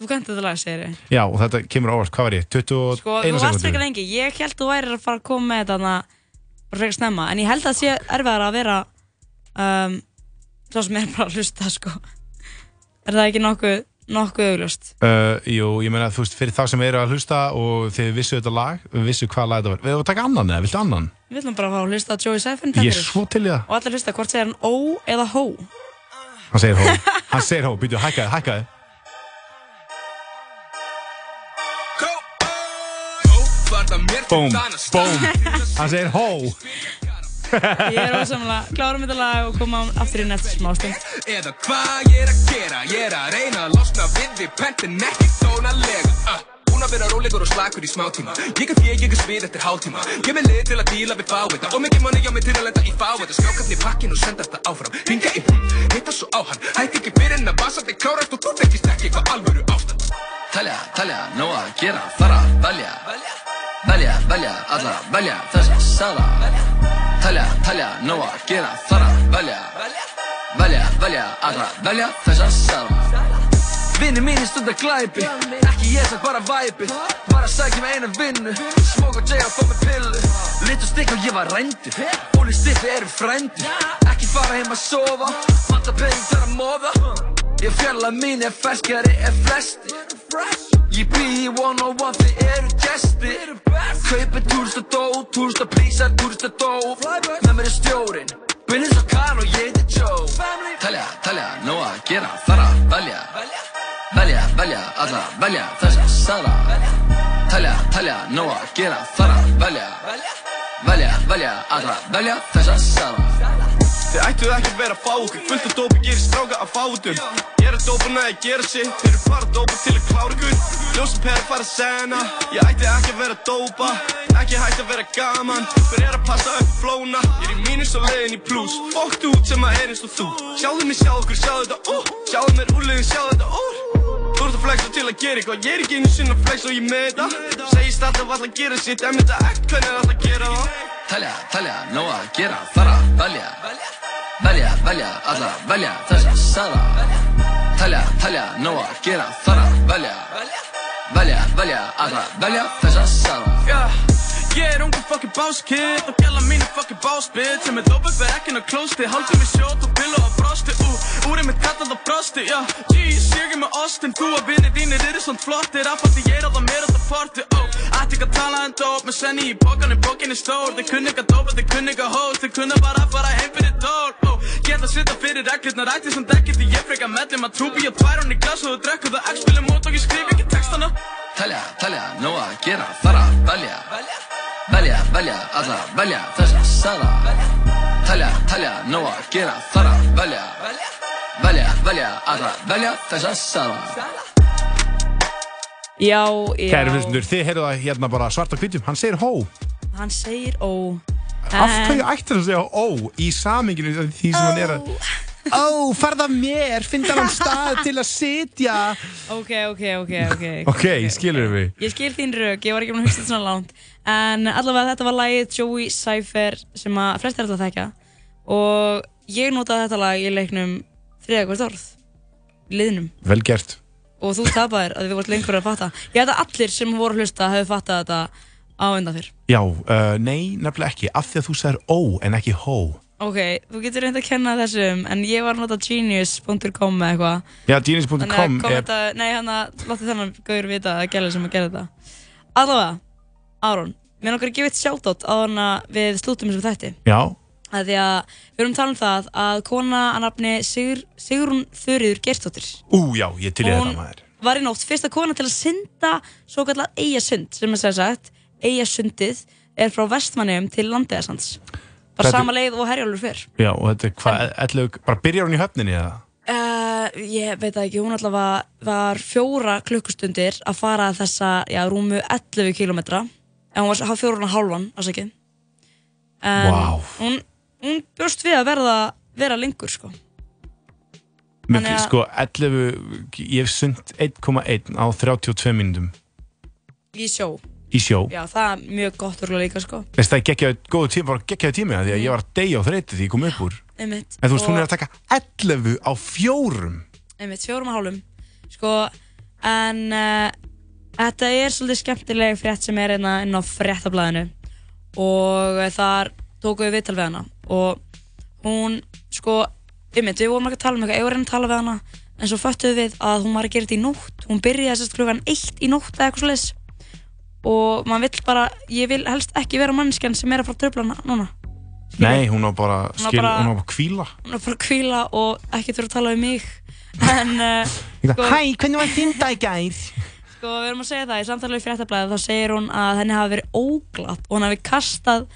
þú kannti þetta lag, segir ég, Já, og þetta kemur á óvart, hvað var ég? 21 sko, þú varst frekar lengi, ég held þú væri að fara að koma með þetta þarna, bara frekar snemma, en ég held að það sé erfiðar að vera, um, svo sem er bara að hlusta, sko, er það ekki nokkuð, nokkuð augljóst? Uh, jú, ég meina, þú veist, fyrir þá sem eru að hlusta og þið vissu þetta lag, við vissu hvað lag þetta var. Við erum að taka annan eða, viltu annan? Við ætlum bara að að hlusta Joey Ég er það. og allir hlusta, hvort segir hann eða hó? Hann segir hó, hann segir hó, býtu, hækkaði, hækkaði. Bóm, bóm, hann segir hó. Ég er ósamlega, klárum þetta lag og koma aftur inn eftir smá stund. Eða hvað ég er að gera? Ég er að reyna að losna við við pentin ekki tónalega uh, Búin að vera rólegur og slakur í smá tíma Ég er fjeg, ég er svið eftir hálftíma. Ég með lið til að díla við fáita Og mikið manni hjá mig til að lenda í fáita Skrákafni í pakkin og senda þetta áfram. Ringa í hún, hitta svo á hann. Hætti ekki fyrir en að vasandi klárast Og þú tekist ekki eitthvað alvöru ástand. Telja, nóg að gera, fara, velja Velja, velja, alla, velja þessa sala. Telja, telja, nóg að gera, fara, velja Velja, velja, alla, velja þessa sala. Vinni mínir stundar glæpi. Ekki ég sem bara væpi. Bara sækja með eina vinnu. Smók og jæja og fá með pillu. Lit og stikk og ég var rændur. Bóli stiffi eru frændur Ekki fara heim að sofa. Mata pening þar að móða Ég fjalla mín er ferskari en flesti Ég bý í one on one þið eru gesti Kaupið túrista dó, túrista prísar, túrista dó. Með mér er stjórin Bynni svo kann og ég heiti Joe. Telja, telja, nóg að gera, fara, velja. Velja, velja, alla, velja þessa sala Telja, telja, nóg að gera, fara, velja. Velja, velja, allra, velja þessa sala Þið ættuð ekki að vera að fá okkur. Fullt af dópi gerir stráka að fátum Ég er að dópa næði að gera sitt Þeir eru bara að dópa til að klára ykkur. Ljósum pæri fara að sena. Ég ætti ekki að vera að dópa. Ekki hægt að vera gaman. Hver er að passa upp flóna? Ég er í mínus og leiðin í plus. Fokkt út sem að er eins og þú. Sjáðu mig, sjá okkur, sjáðu þetta, ó Sjáðu mér úrlegin, sjáðu þetta, ó. Þú ert að flexa til að gera eitthvað. Ég er ekki einu sinna að flexa og ég með þetta. Segist alltaf alltaf að gera sitt. En þetta ekt, hvernig er alltaf að gera það? Telja, telja, nóg að gera, fara, velja Velja, velja, allra, velja þessa sala. Telja, telja, nóg að gera, fara, velja Velja, velja, allra, velja þessa sala Yeah, er ungu fucking boss kid. Og gæla mín er fucking boss bitch. Sem er dópið fyrir ekki ná klósti Haldið mér sjót og pillu og brosti Ú, úrið mitt kallað og brosti Já, G, ég er með Austin. Þú og vinið þínir eru svona flottir Afhaldi ég er á það mér á það party. Ó, ætti ekki að tala en dóp Með senni í bókan en bókin er stór Þeir kunni ekki að dópa, þeir kunni ekki að host Þeir kunni bara að fara heim fyrir dór Ó, geta svita fyrir reglirnar Ætti sem dekki því ég freka mellum Að trúbi ég tvær hún í glas og þú drekku það X spilum út og ég skrif ekki textana telja, nóg að gera, fara, velja Velja, velja, allra, velja þessa sala Telja, telja, nóg að gera, fara, velja. Velja, velja, allra, velja þessa sala Já, já. Kæri hlustundur, þið heyrðu það hérna bara svart á hvítum Hann segir hó. Hann segir ó. Af hverju ætti hann að segja ó í saminginu því sem hann er að Ó, farða mér, finna hann stað til að sitja. Ok, ok, ok, ok. Ok, skilur við Ég skil þín rauk, ég var ekki búin að hugsa þetta svona langt En allavega þetta var lagið Joey Cypher sem að flestir alltaf þekka Og ég notaði þetta lag í leiknum þriða hvert orð. Liðnum. Vel gert. Og þú tapaðir að við vorum lengur að fatta. Ég held að allir sem voru að hlusta hefur fattað þetta á undan fyrr Já, uh, nei, nefnilega ekki. Af því að þú sagðir ó en ekki hó. Ok, þú getur reynd að kenna þessum En ég var að nota genius.com eða eitthvað. Já, genius.com að er nei hann að láta þennan gauður vita að gæla sem að gera þetta. Allavega, Aron, mér langar að gefa eitt shoutout á hana við slútum þessum þætti. Já, að Því að við erum að tala um það að kona að nafni Sigur, Sigrún Þurriður Gerstóttir ú já, ég til Hún- þetta maður. var í nótt fyrsta kona til að synda svo kallað Eyjasund sem er sem sagt Eyjasundið er frá Vestmanniðum til Landegasands bara Þetta- sama leið og Herjólfur fyrr. Já, og þetta er hvað, ætlaðu, bara byrjar hún í höfninni eða? Uh, ég veit það ekki, hún alltaf var, var fjóra klukkustundir að fara þessa, já, rúmu 11 kilometra en hún var fjóra og hálfan, en Vá. hún, hún bjóst við að verða vera lengur, sko. Mér, Þannig sko, 11, ég hef sund 1,1 á 32 mínútum. Í sjó. Í sjó. Já, það er mjög gott örgulega líka, sko. Þess það geggjaðu, góðu tíma, tíma því að ég var að deyja á þreyti því ég kom upp úr. Einmitt, En þú veist, hún er Og- að taka 11 á fjórum. Einmitt, fjórum og hálfum. Sko, en uh, þetta er svolítið skemmtileg frétt sem er einna inn á fréttablaðinu. Og þar tóku við viðtal við hana. Og hún, sko, einmitt, við vorum ekki að tala um eitthvað, ég var að reyna að tala við hana. En svo föttuðu við að hún var að gera þetta í nótt. Hún byrjaði sérst klukkan eitt í nótt eða eitthvað svolítið og maður vill bara, ég vil helst ekki vera mannskjan sem er að fara að tröfla hana núna. Nei, hún á bara, skil, bara- hún á bara að kvíla hún er bara að kvíla og ekki þurfa að tala um mig. En uh, sko, Hæ, hvernig var þinn dag í gær? Sko, við erum að segja það í samtalið fréttablaðið þá segir hún að henni hafi verið óglatt og hún hafi kastað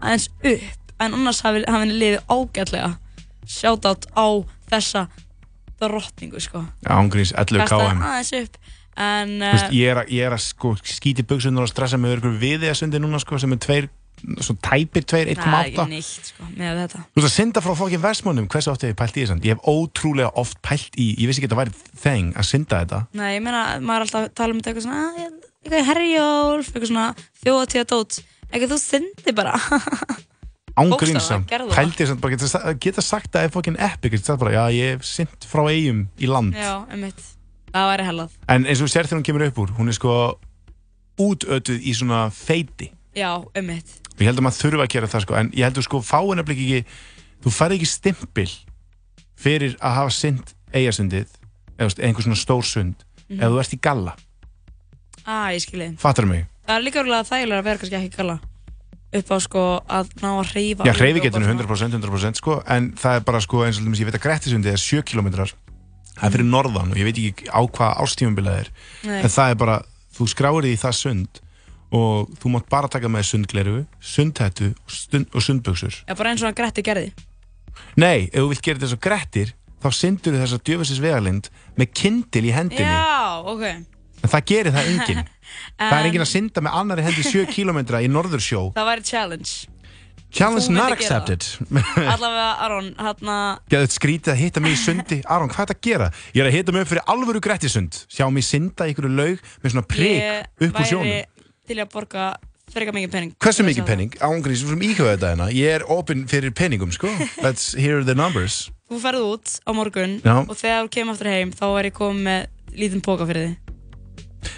aðeins upp en annars hafi, hafi henni liðið ágætlega. Shoutout á þessa drottningu sko. Já, ángríns, 11 kastaði km aðeins upp en Þú uh, veist, ég er að, ég er að sko, skíti buksunar og stressa með ykkur við eða sundi núna sko, sem er tveir, svo tæpir tveir, 1,8 það er ekki neitt sko með þetta Þú veist að synda frá fokkin versmónum, hversu oft hef ég pælt í þessan? Ég hef ótrúlega oft pælt í, ég vissi ekki að þetta væri þeng að synda þetta. Nei, ég meina, maður er alltaf að tala um þetta eitthvað svona, "Ah, ég- eitthvað herjólf, eitthvað svona þjóðatíða dót, eitthvað þú syndi bara. *laughs* Ángríns Bókstaflega, samt, gerðu það. pælti þess að bara geta, geta sagt að það er fokkin epic, geta sagt bara, já, ég hef synd frá eigum í land. Já, einmitt. Það væri hellað. En eins og sér þegar hún kemur upp úr, hún er sko útötuð í svona feiti. Já, einmitt. Og ég held að maður þurfa að gera það sko, en ég held að sko fáin að ekki, þú færði ekki stimpil fyrir að hafa synd eigasundið, eða þú veist, einhver svona stór sund, Mhm. ef þú ert í galla. Ah, ég skilji. Fattar mig? Það er líka örgulega þægilega að vera kannski ekki gala upp á sko að ná að hreyfa. Já, og bara 100%, 100% sko, en það er bara sko eins og ég veit að Grettisundið er 7 km það er fyrir norðan og ég veit ekki á hvað ástífumbilað er Nei. en það er bara, þú skráir því í það sund og þú mátt bara taka með sundgleru, sundhættu og, stund, og sundbuksur Já, bara eins og hann Gretti gerði. Nei, ef þú vilt gera þetta svo grettir þá syndur þessa djöfisins vegalind með kindil í hendinni. Já, ok. en það gerir það enginn. *laughs* Það er enginn að synda með annari hendi 7 km í norðursjó. *laughs* Það væri challenge. challenge Þú not accepted. *laughs* Allavega, Aron, hérna, Geðu þetta skrítið að hitta mig í sundi? Aron, hvað er þetta að gera? Ég er að hitta mig upp fyrir alvöru grettisund. Sjá mig synda í ykkur laug með svona prik ég upp úr sjónum til að borga frekar mikið pening. Hversu mikið penning? Ángrís, við fyrir íkjöða þetta hérna Ég er opinn fyrir penningum, sko *laughs* Let's hear the numbers Þú ferð út á morgun Já. og þegar þú kemur aftur heim þá er ég komið með lítinn póka fyrir þið.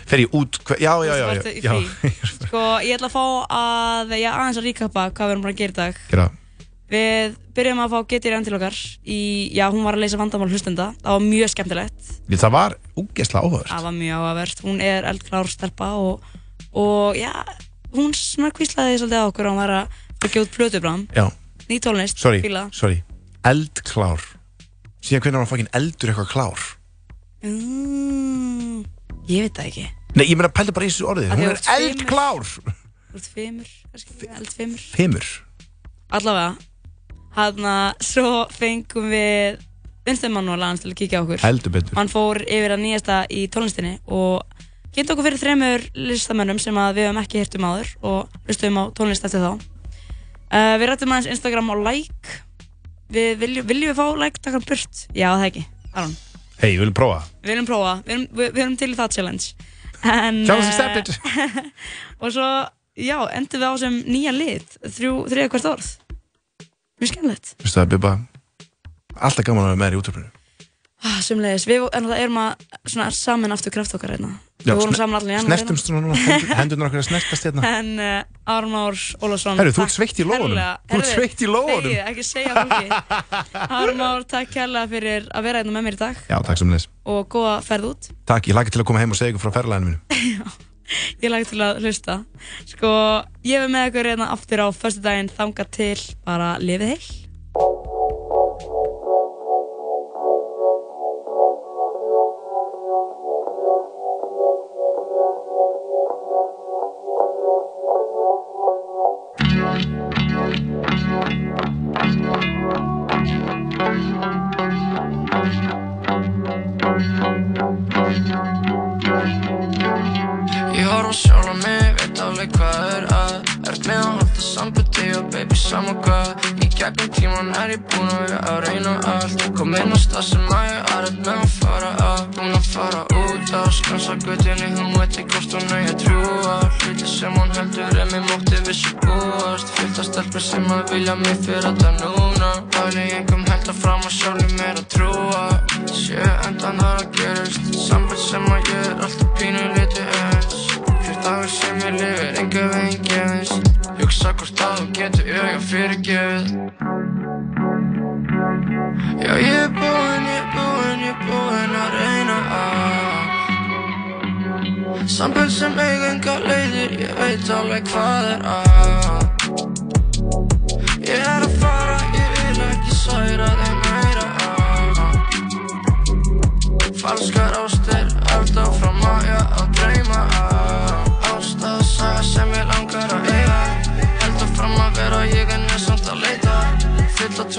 Fer ég út, já, já, já, já, í. *laughs* Sko, ég ætla að fá að, já, aðeins að ríkappa hvað við erum búin að gera í dag. Gera. Við byrjum að fá Getty Renn til okkar í, já, hún var að leysa vandamál hlustenda. Það var mjög skemmtilegt. Það var úgesla áhugavert Það var mjög áhugavert. Hún er eldklár stelpa og, og já, hún svona kvíslaði svolítið á okkur og hún var að fara út plötu bráðum. Já, Ný tólnist, sorry, fíla. sorry Eldklár Síðan hvernig var hann fucking eldur eitthvað klár Mm, ég veit það ekki. Nei, ég meina pældi bara í þessu orðið Af því Hún að er þú ert eldklár Þú ert fimmur, kannski, eldfimmur. Fimmur Allavega, hann svo fengum við Vinstur Manuel aðeins til að kíkja á okkur. Heldur betur. Hann fór yfir að nýjasta í tónlistinni og kynnti okkur fyrir þremur listamönnum sem við höfum ekki hýrt um áður og hlustum á tónlist eftir þá. Uh, við rættum aðeins Instagram á like. Við viljum, viljum við fá like takkar burt? Já, það ekki. Aron. Hei, við viljum prófa Við viljum prófa, við erum, við, við erum til í það challenge en, Challenge accepted. *laughs* Og svo, já, endum við á sem nýja lið Þrjú, þriða hvert orð Mjög skemmtilegt Vistu það, Bibba Alltaf gaman að vera með þér í útöfninu ah, Sumleis, við erum að svona, saman aftur kraft okkar hérna. Við vorum saman allir í janúar Snertumst núna, *laughs* hendurnar okkar snertast hérna. En uh, Aron Már Ólafsson Herru, þú ert sveitt í kærlega- Þú ert sveitt í lófunum. þegið, Ekki segja fólki. Aron Már, takk kærlega fyrir að vera hérna með mér í dag. Já, takk sem leys Og góða ferð út. Takk, ég laki til að koma heim og segja ykkur frá ferðalæðinu mínu. *laughs* Ég lagi til að hlusta. Sko, ég er með ykkur hérna aftur á Föstu daginn þanga til bara lifið heil sama hvað. Í gegnum tíman er ég búinn að vera að reyna allt. Kom inn á stað sem að ég er með að fara að. Búinn að fara út á skansa guttinni Hún veit ekki hvort hún eigi að trúa Hluti sem hún heldur er mér mótti vissi búast. Fyllt að stelpur sem að vilja mig fyrir þetta núna. Pæli engum held að fram að sjálfum mér að trúa. Sjö endan það að gerast Samband sem að ég er alltaf pínu eins Hver dagur sem ég lifir enga veginn gefins. Ég hugsa hvort að þú getur auðvitað fyrirgefið. Já ég er búinn, ég er búinn, ég er búinn að reyna að Samböld sem eiginga leiðir, ég veit alveg hvað er að. Ég er að fara, ég vil ekki særa þig meira. Að Falskar ástir, allt áfram og ég er nýðsamt að leita. Fyll að tón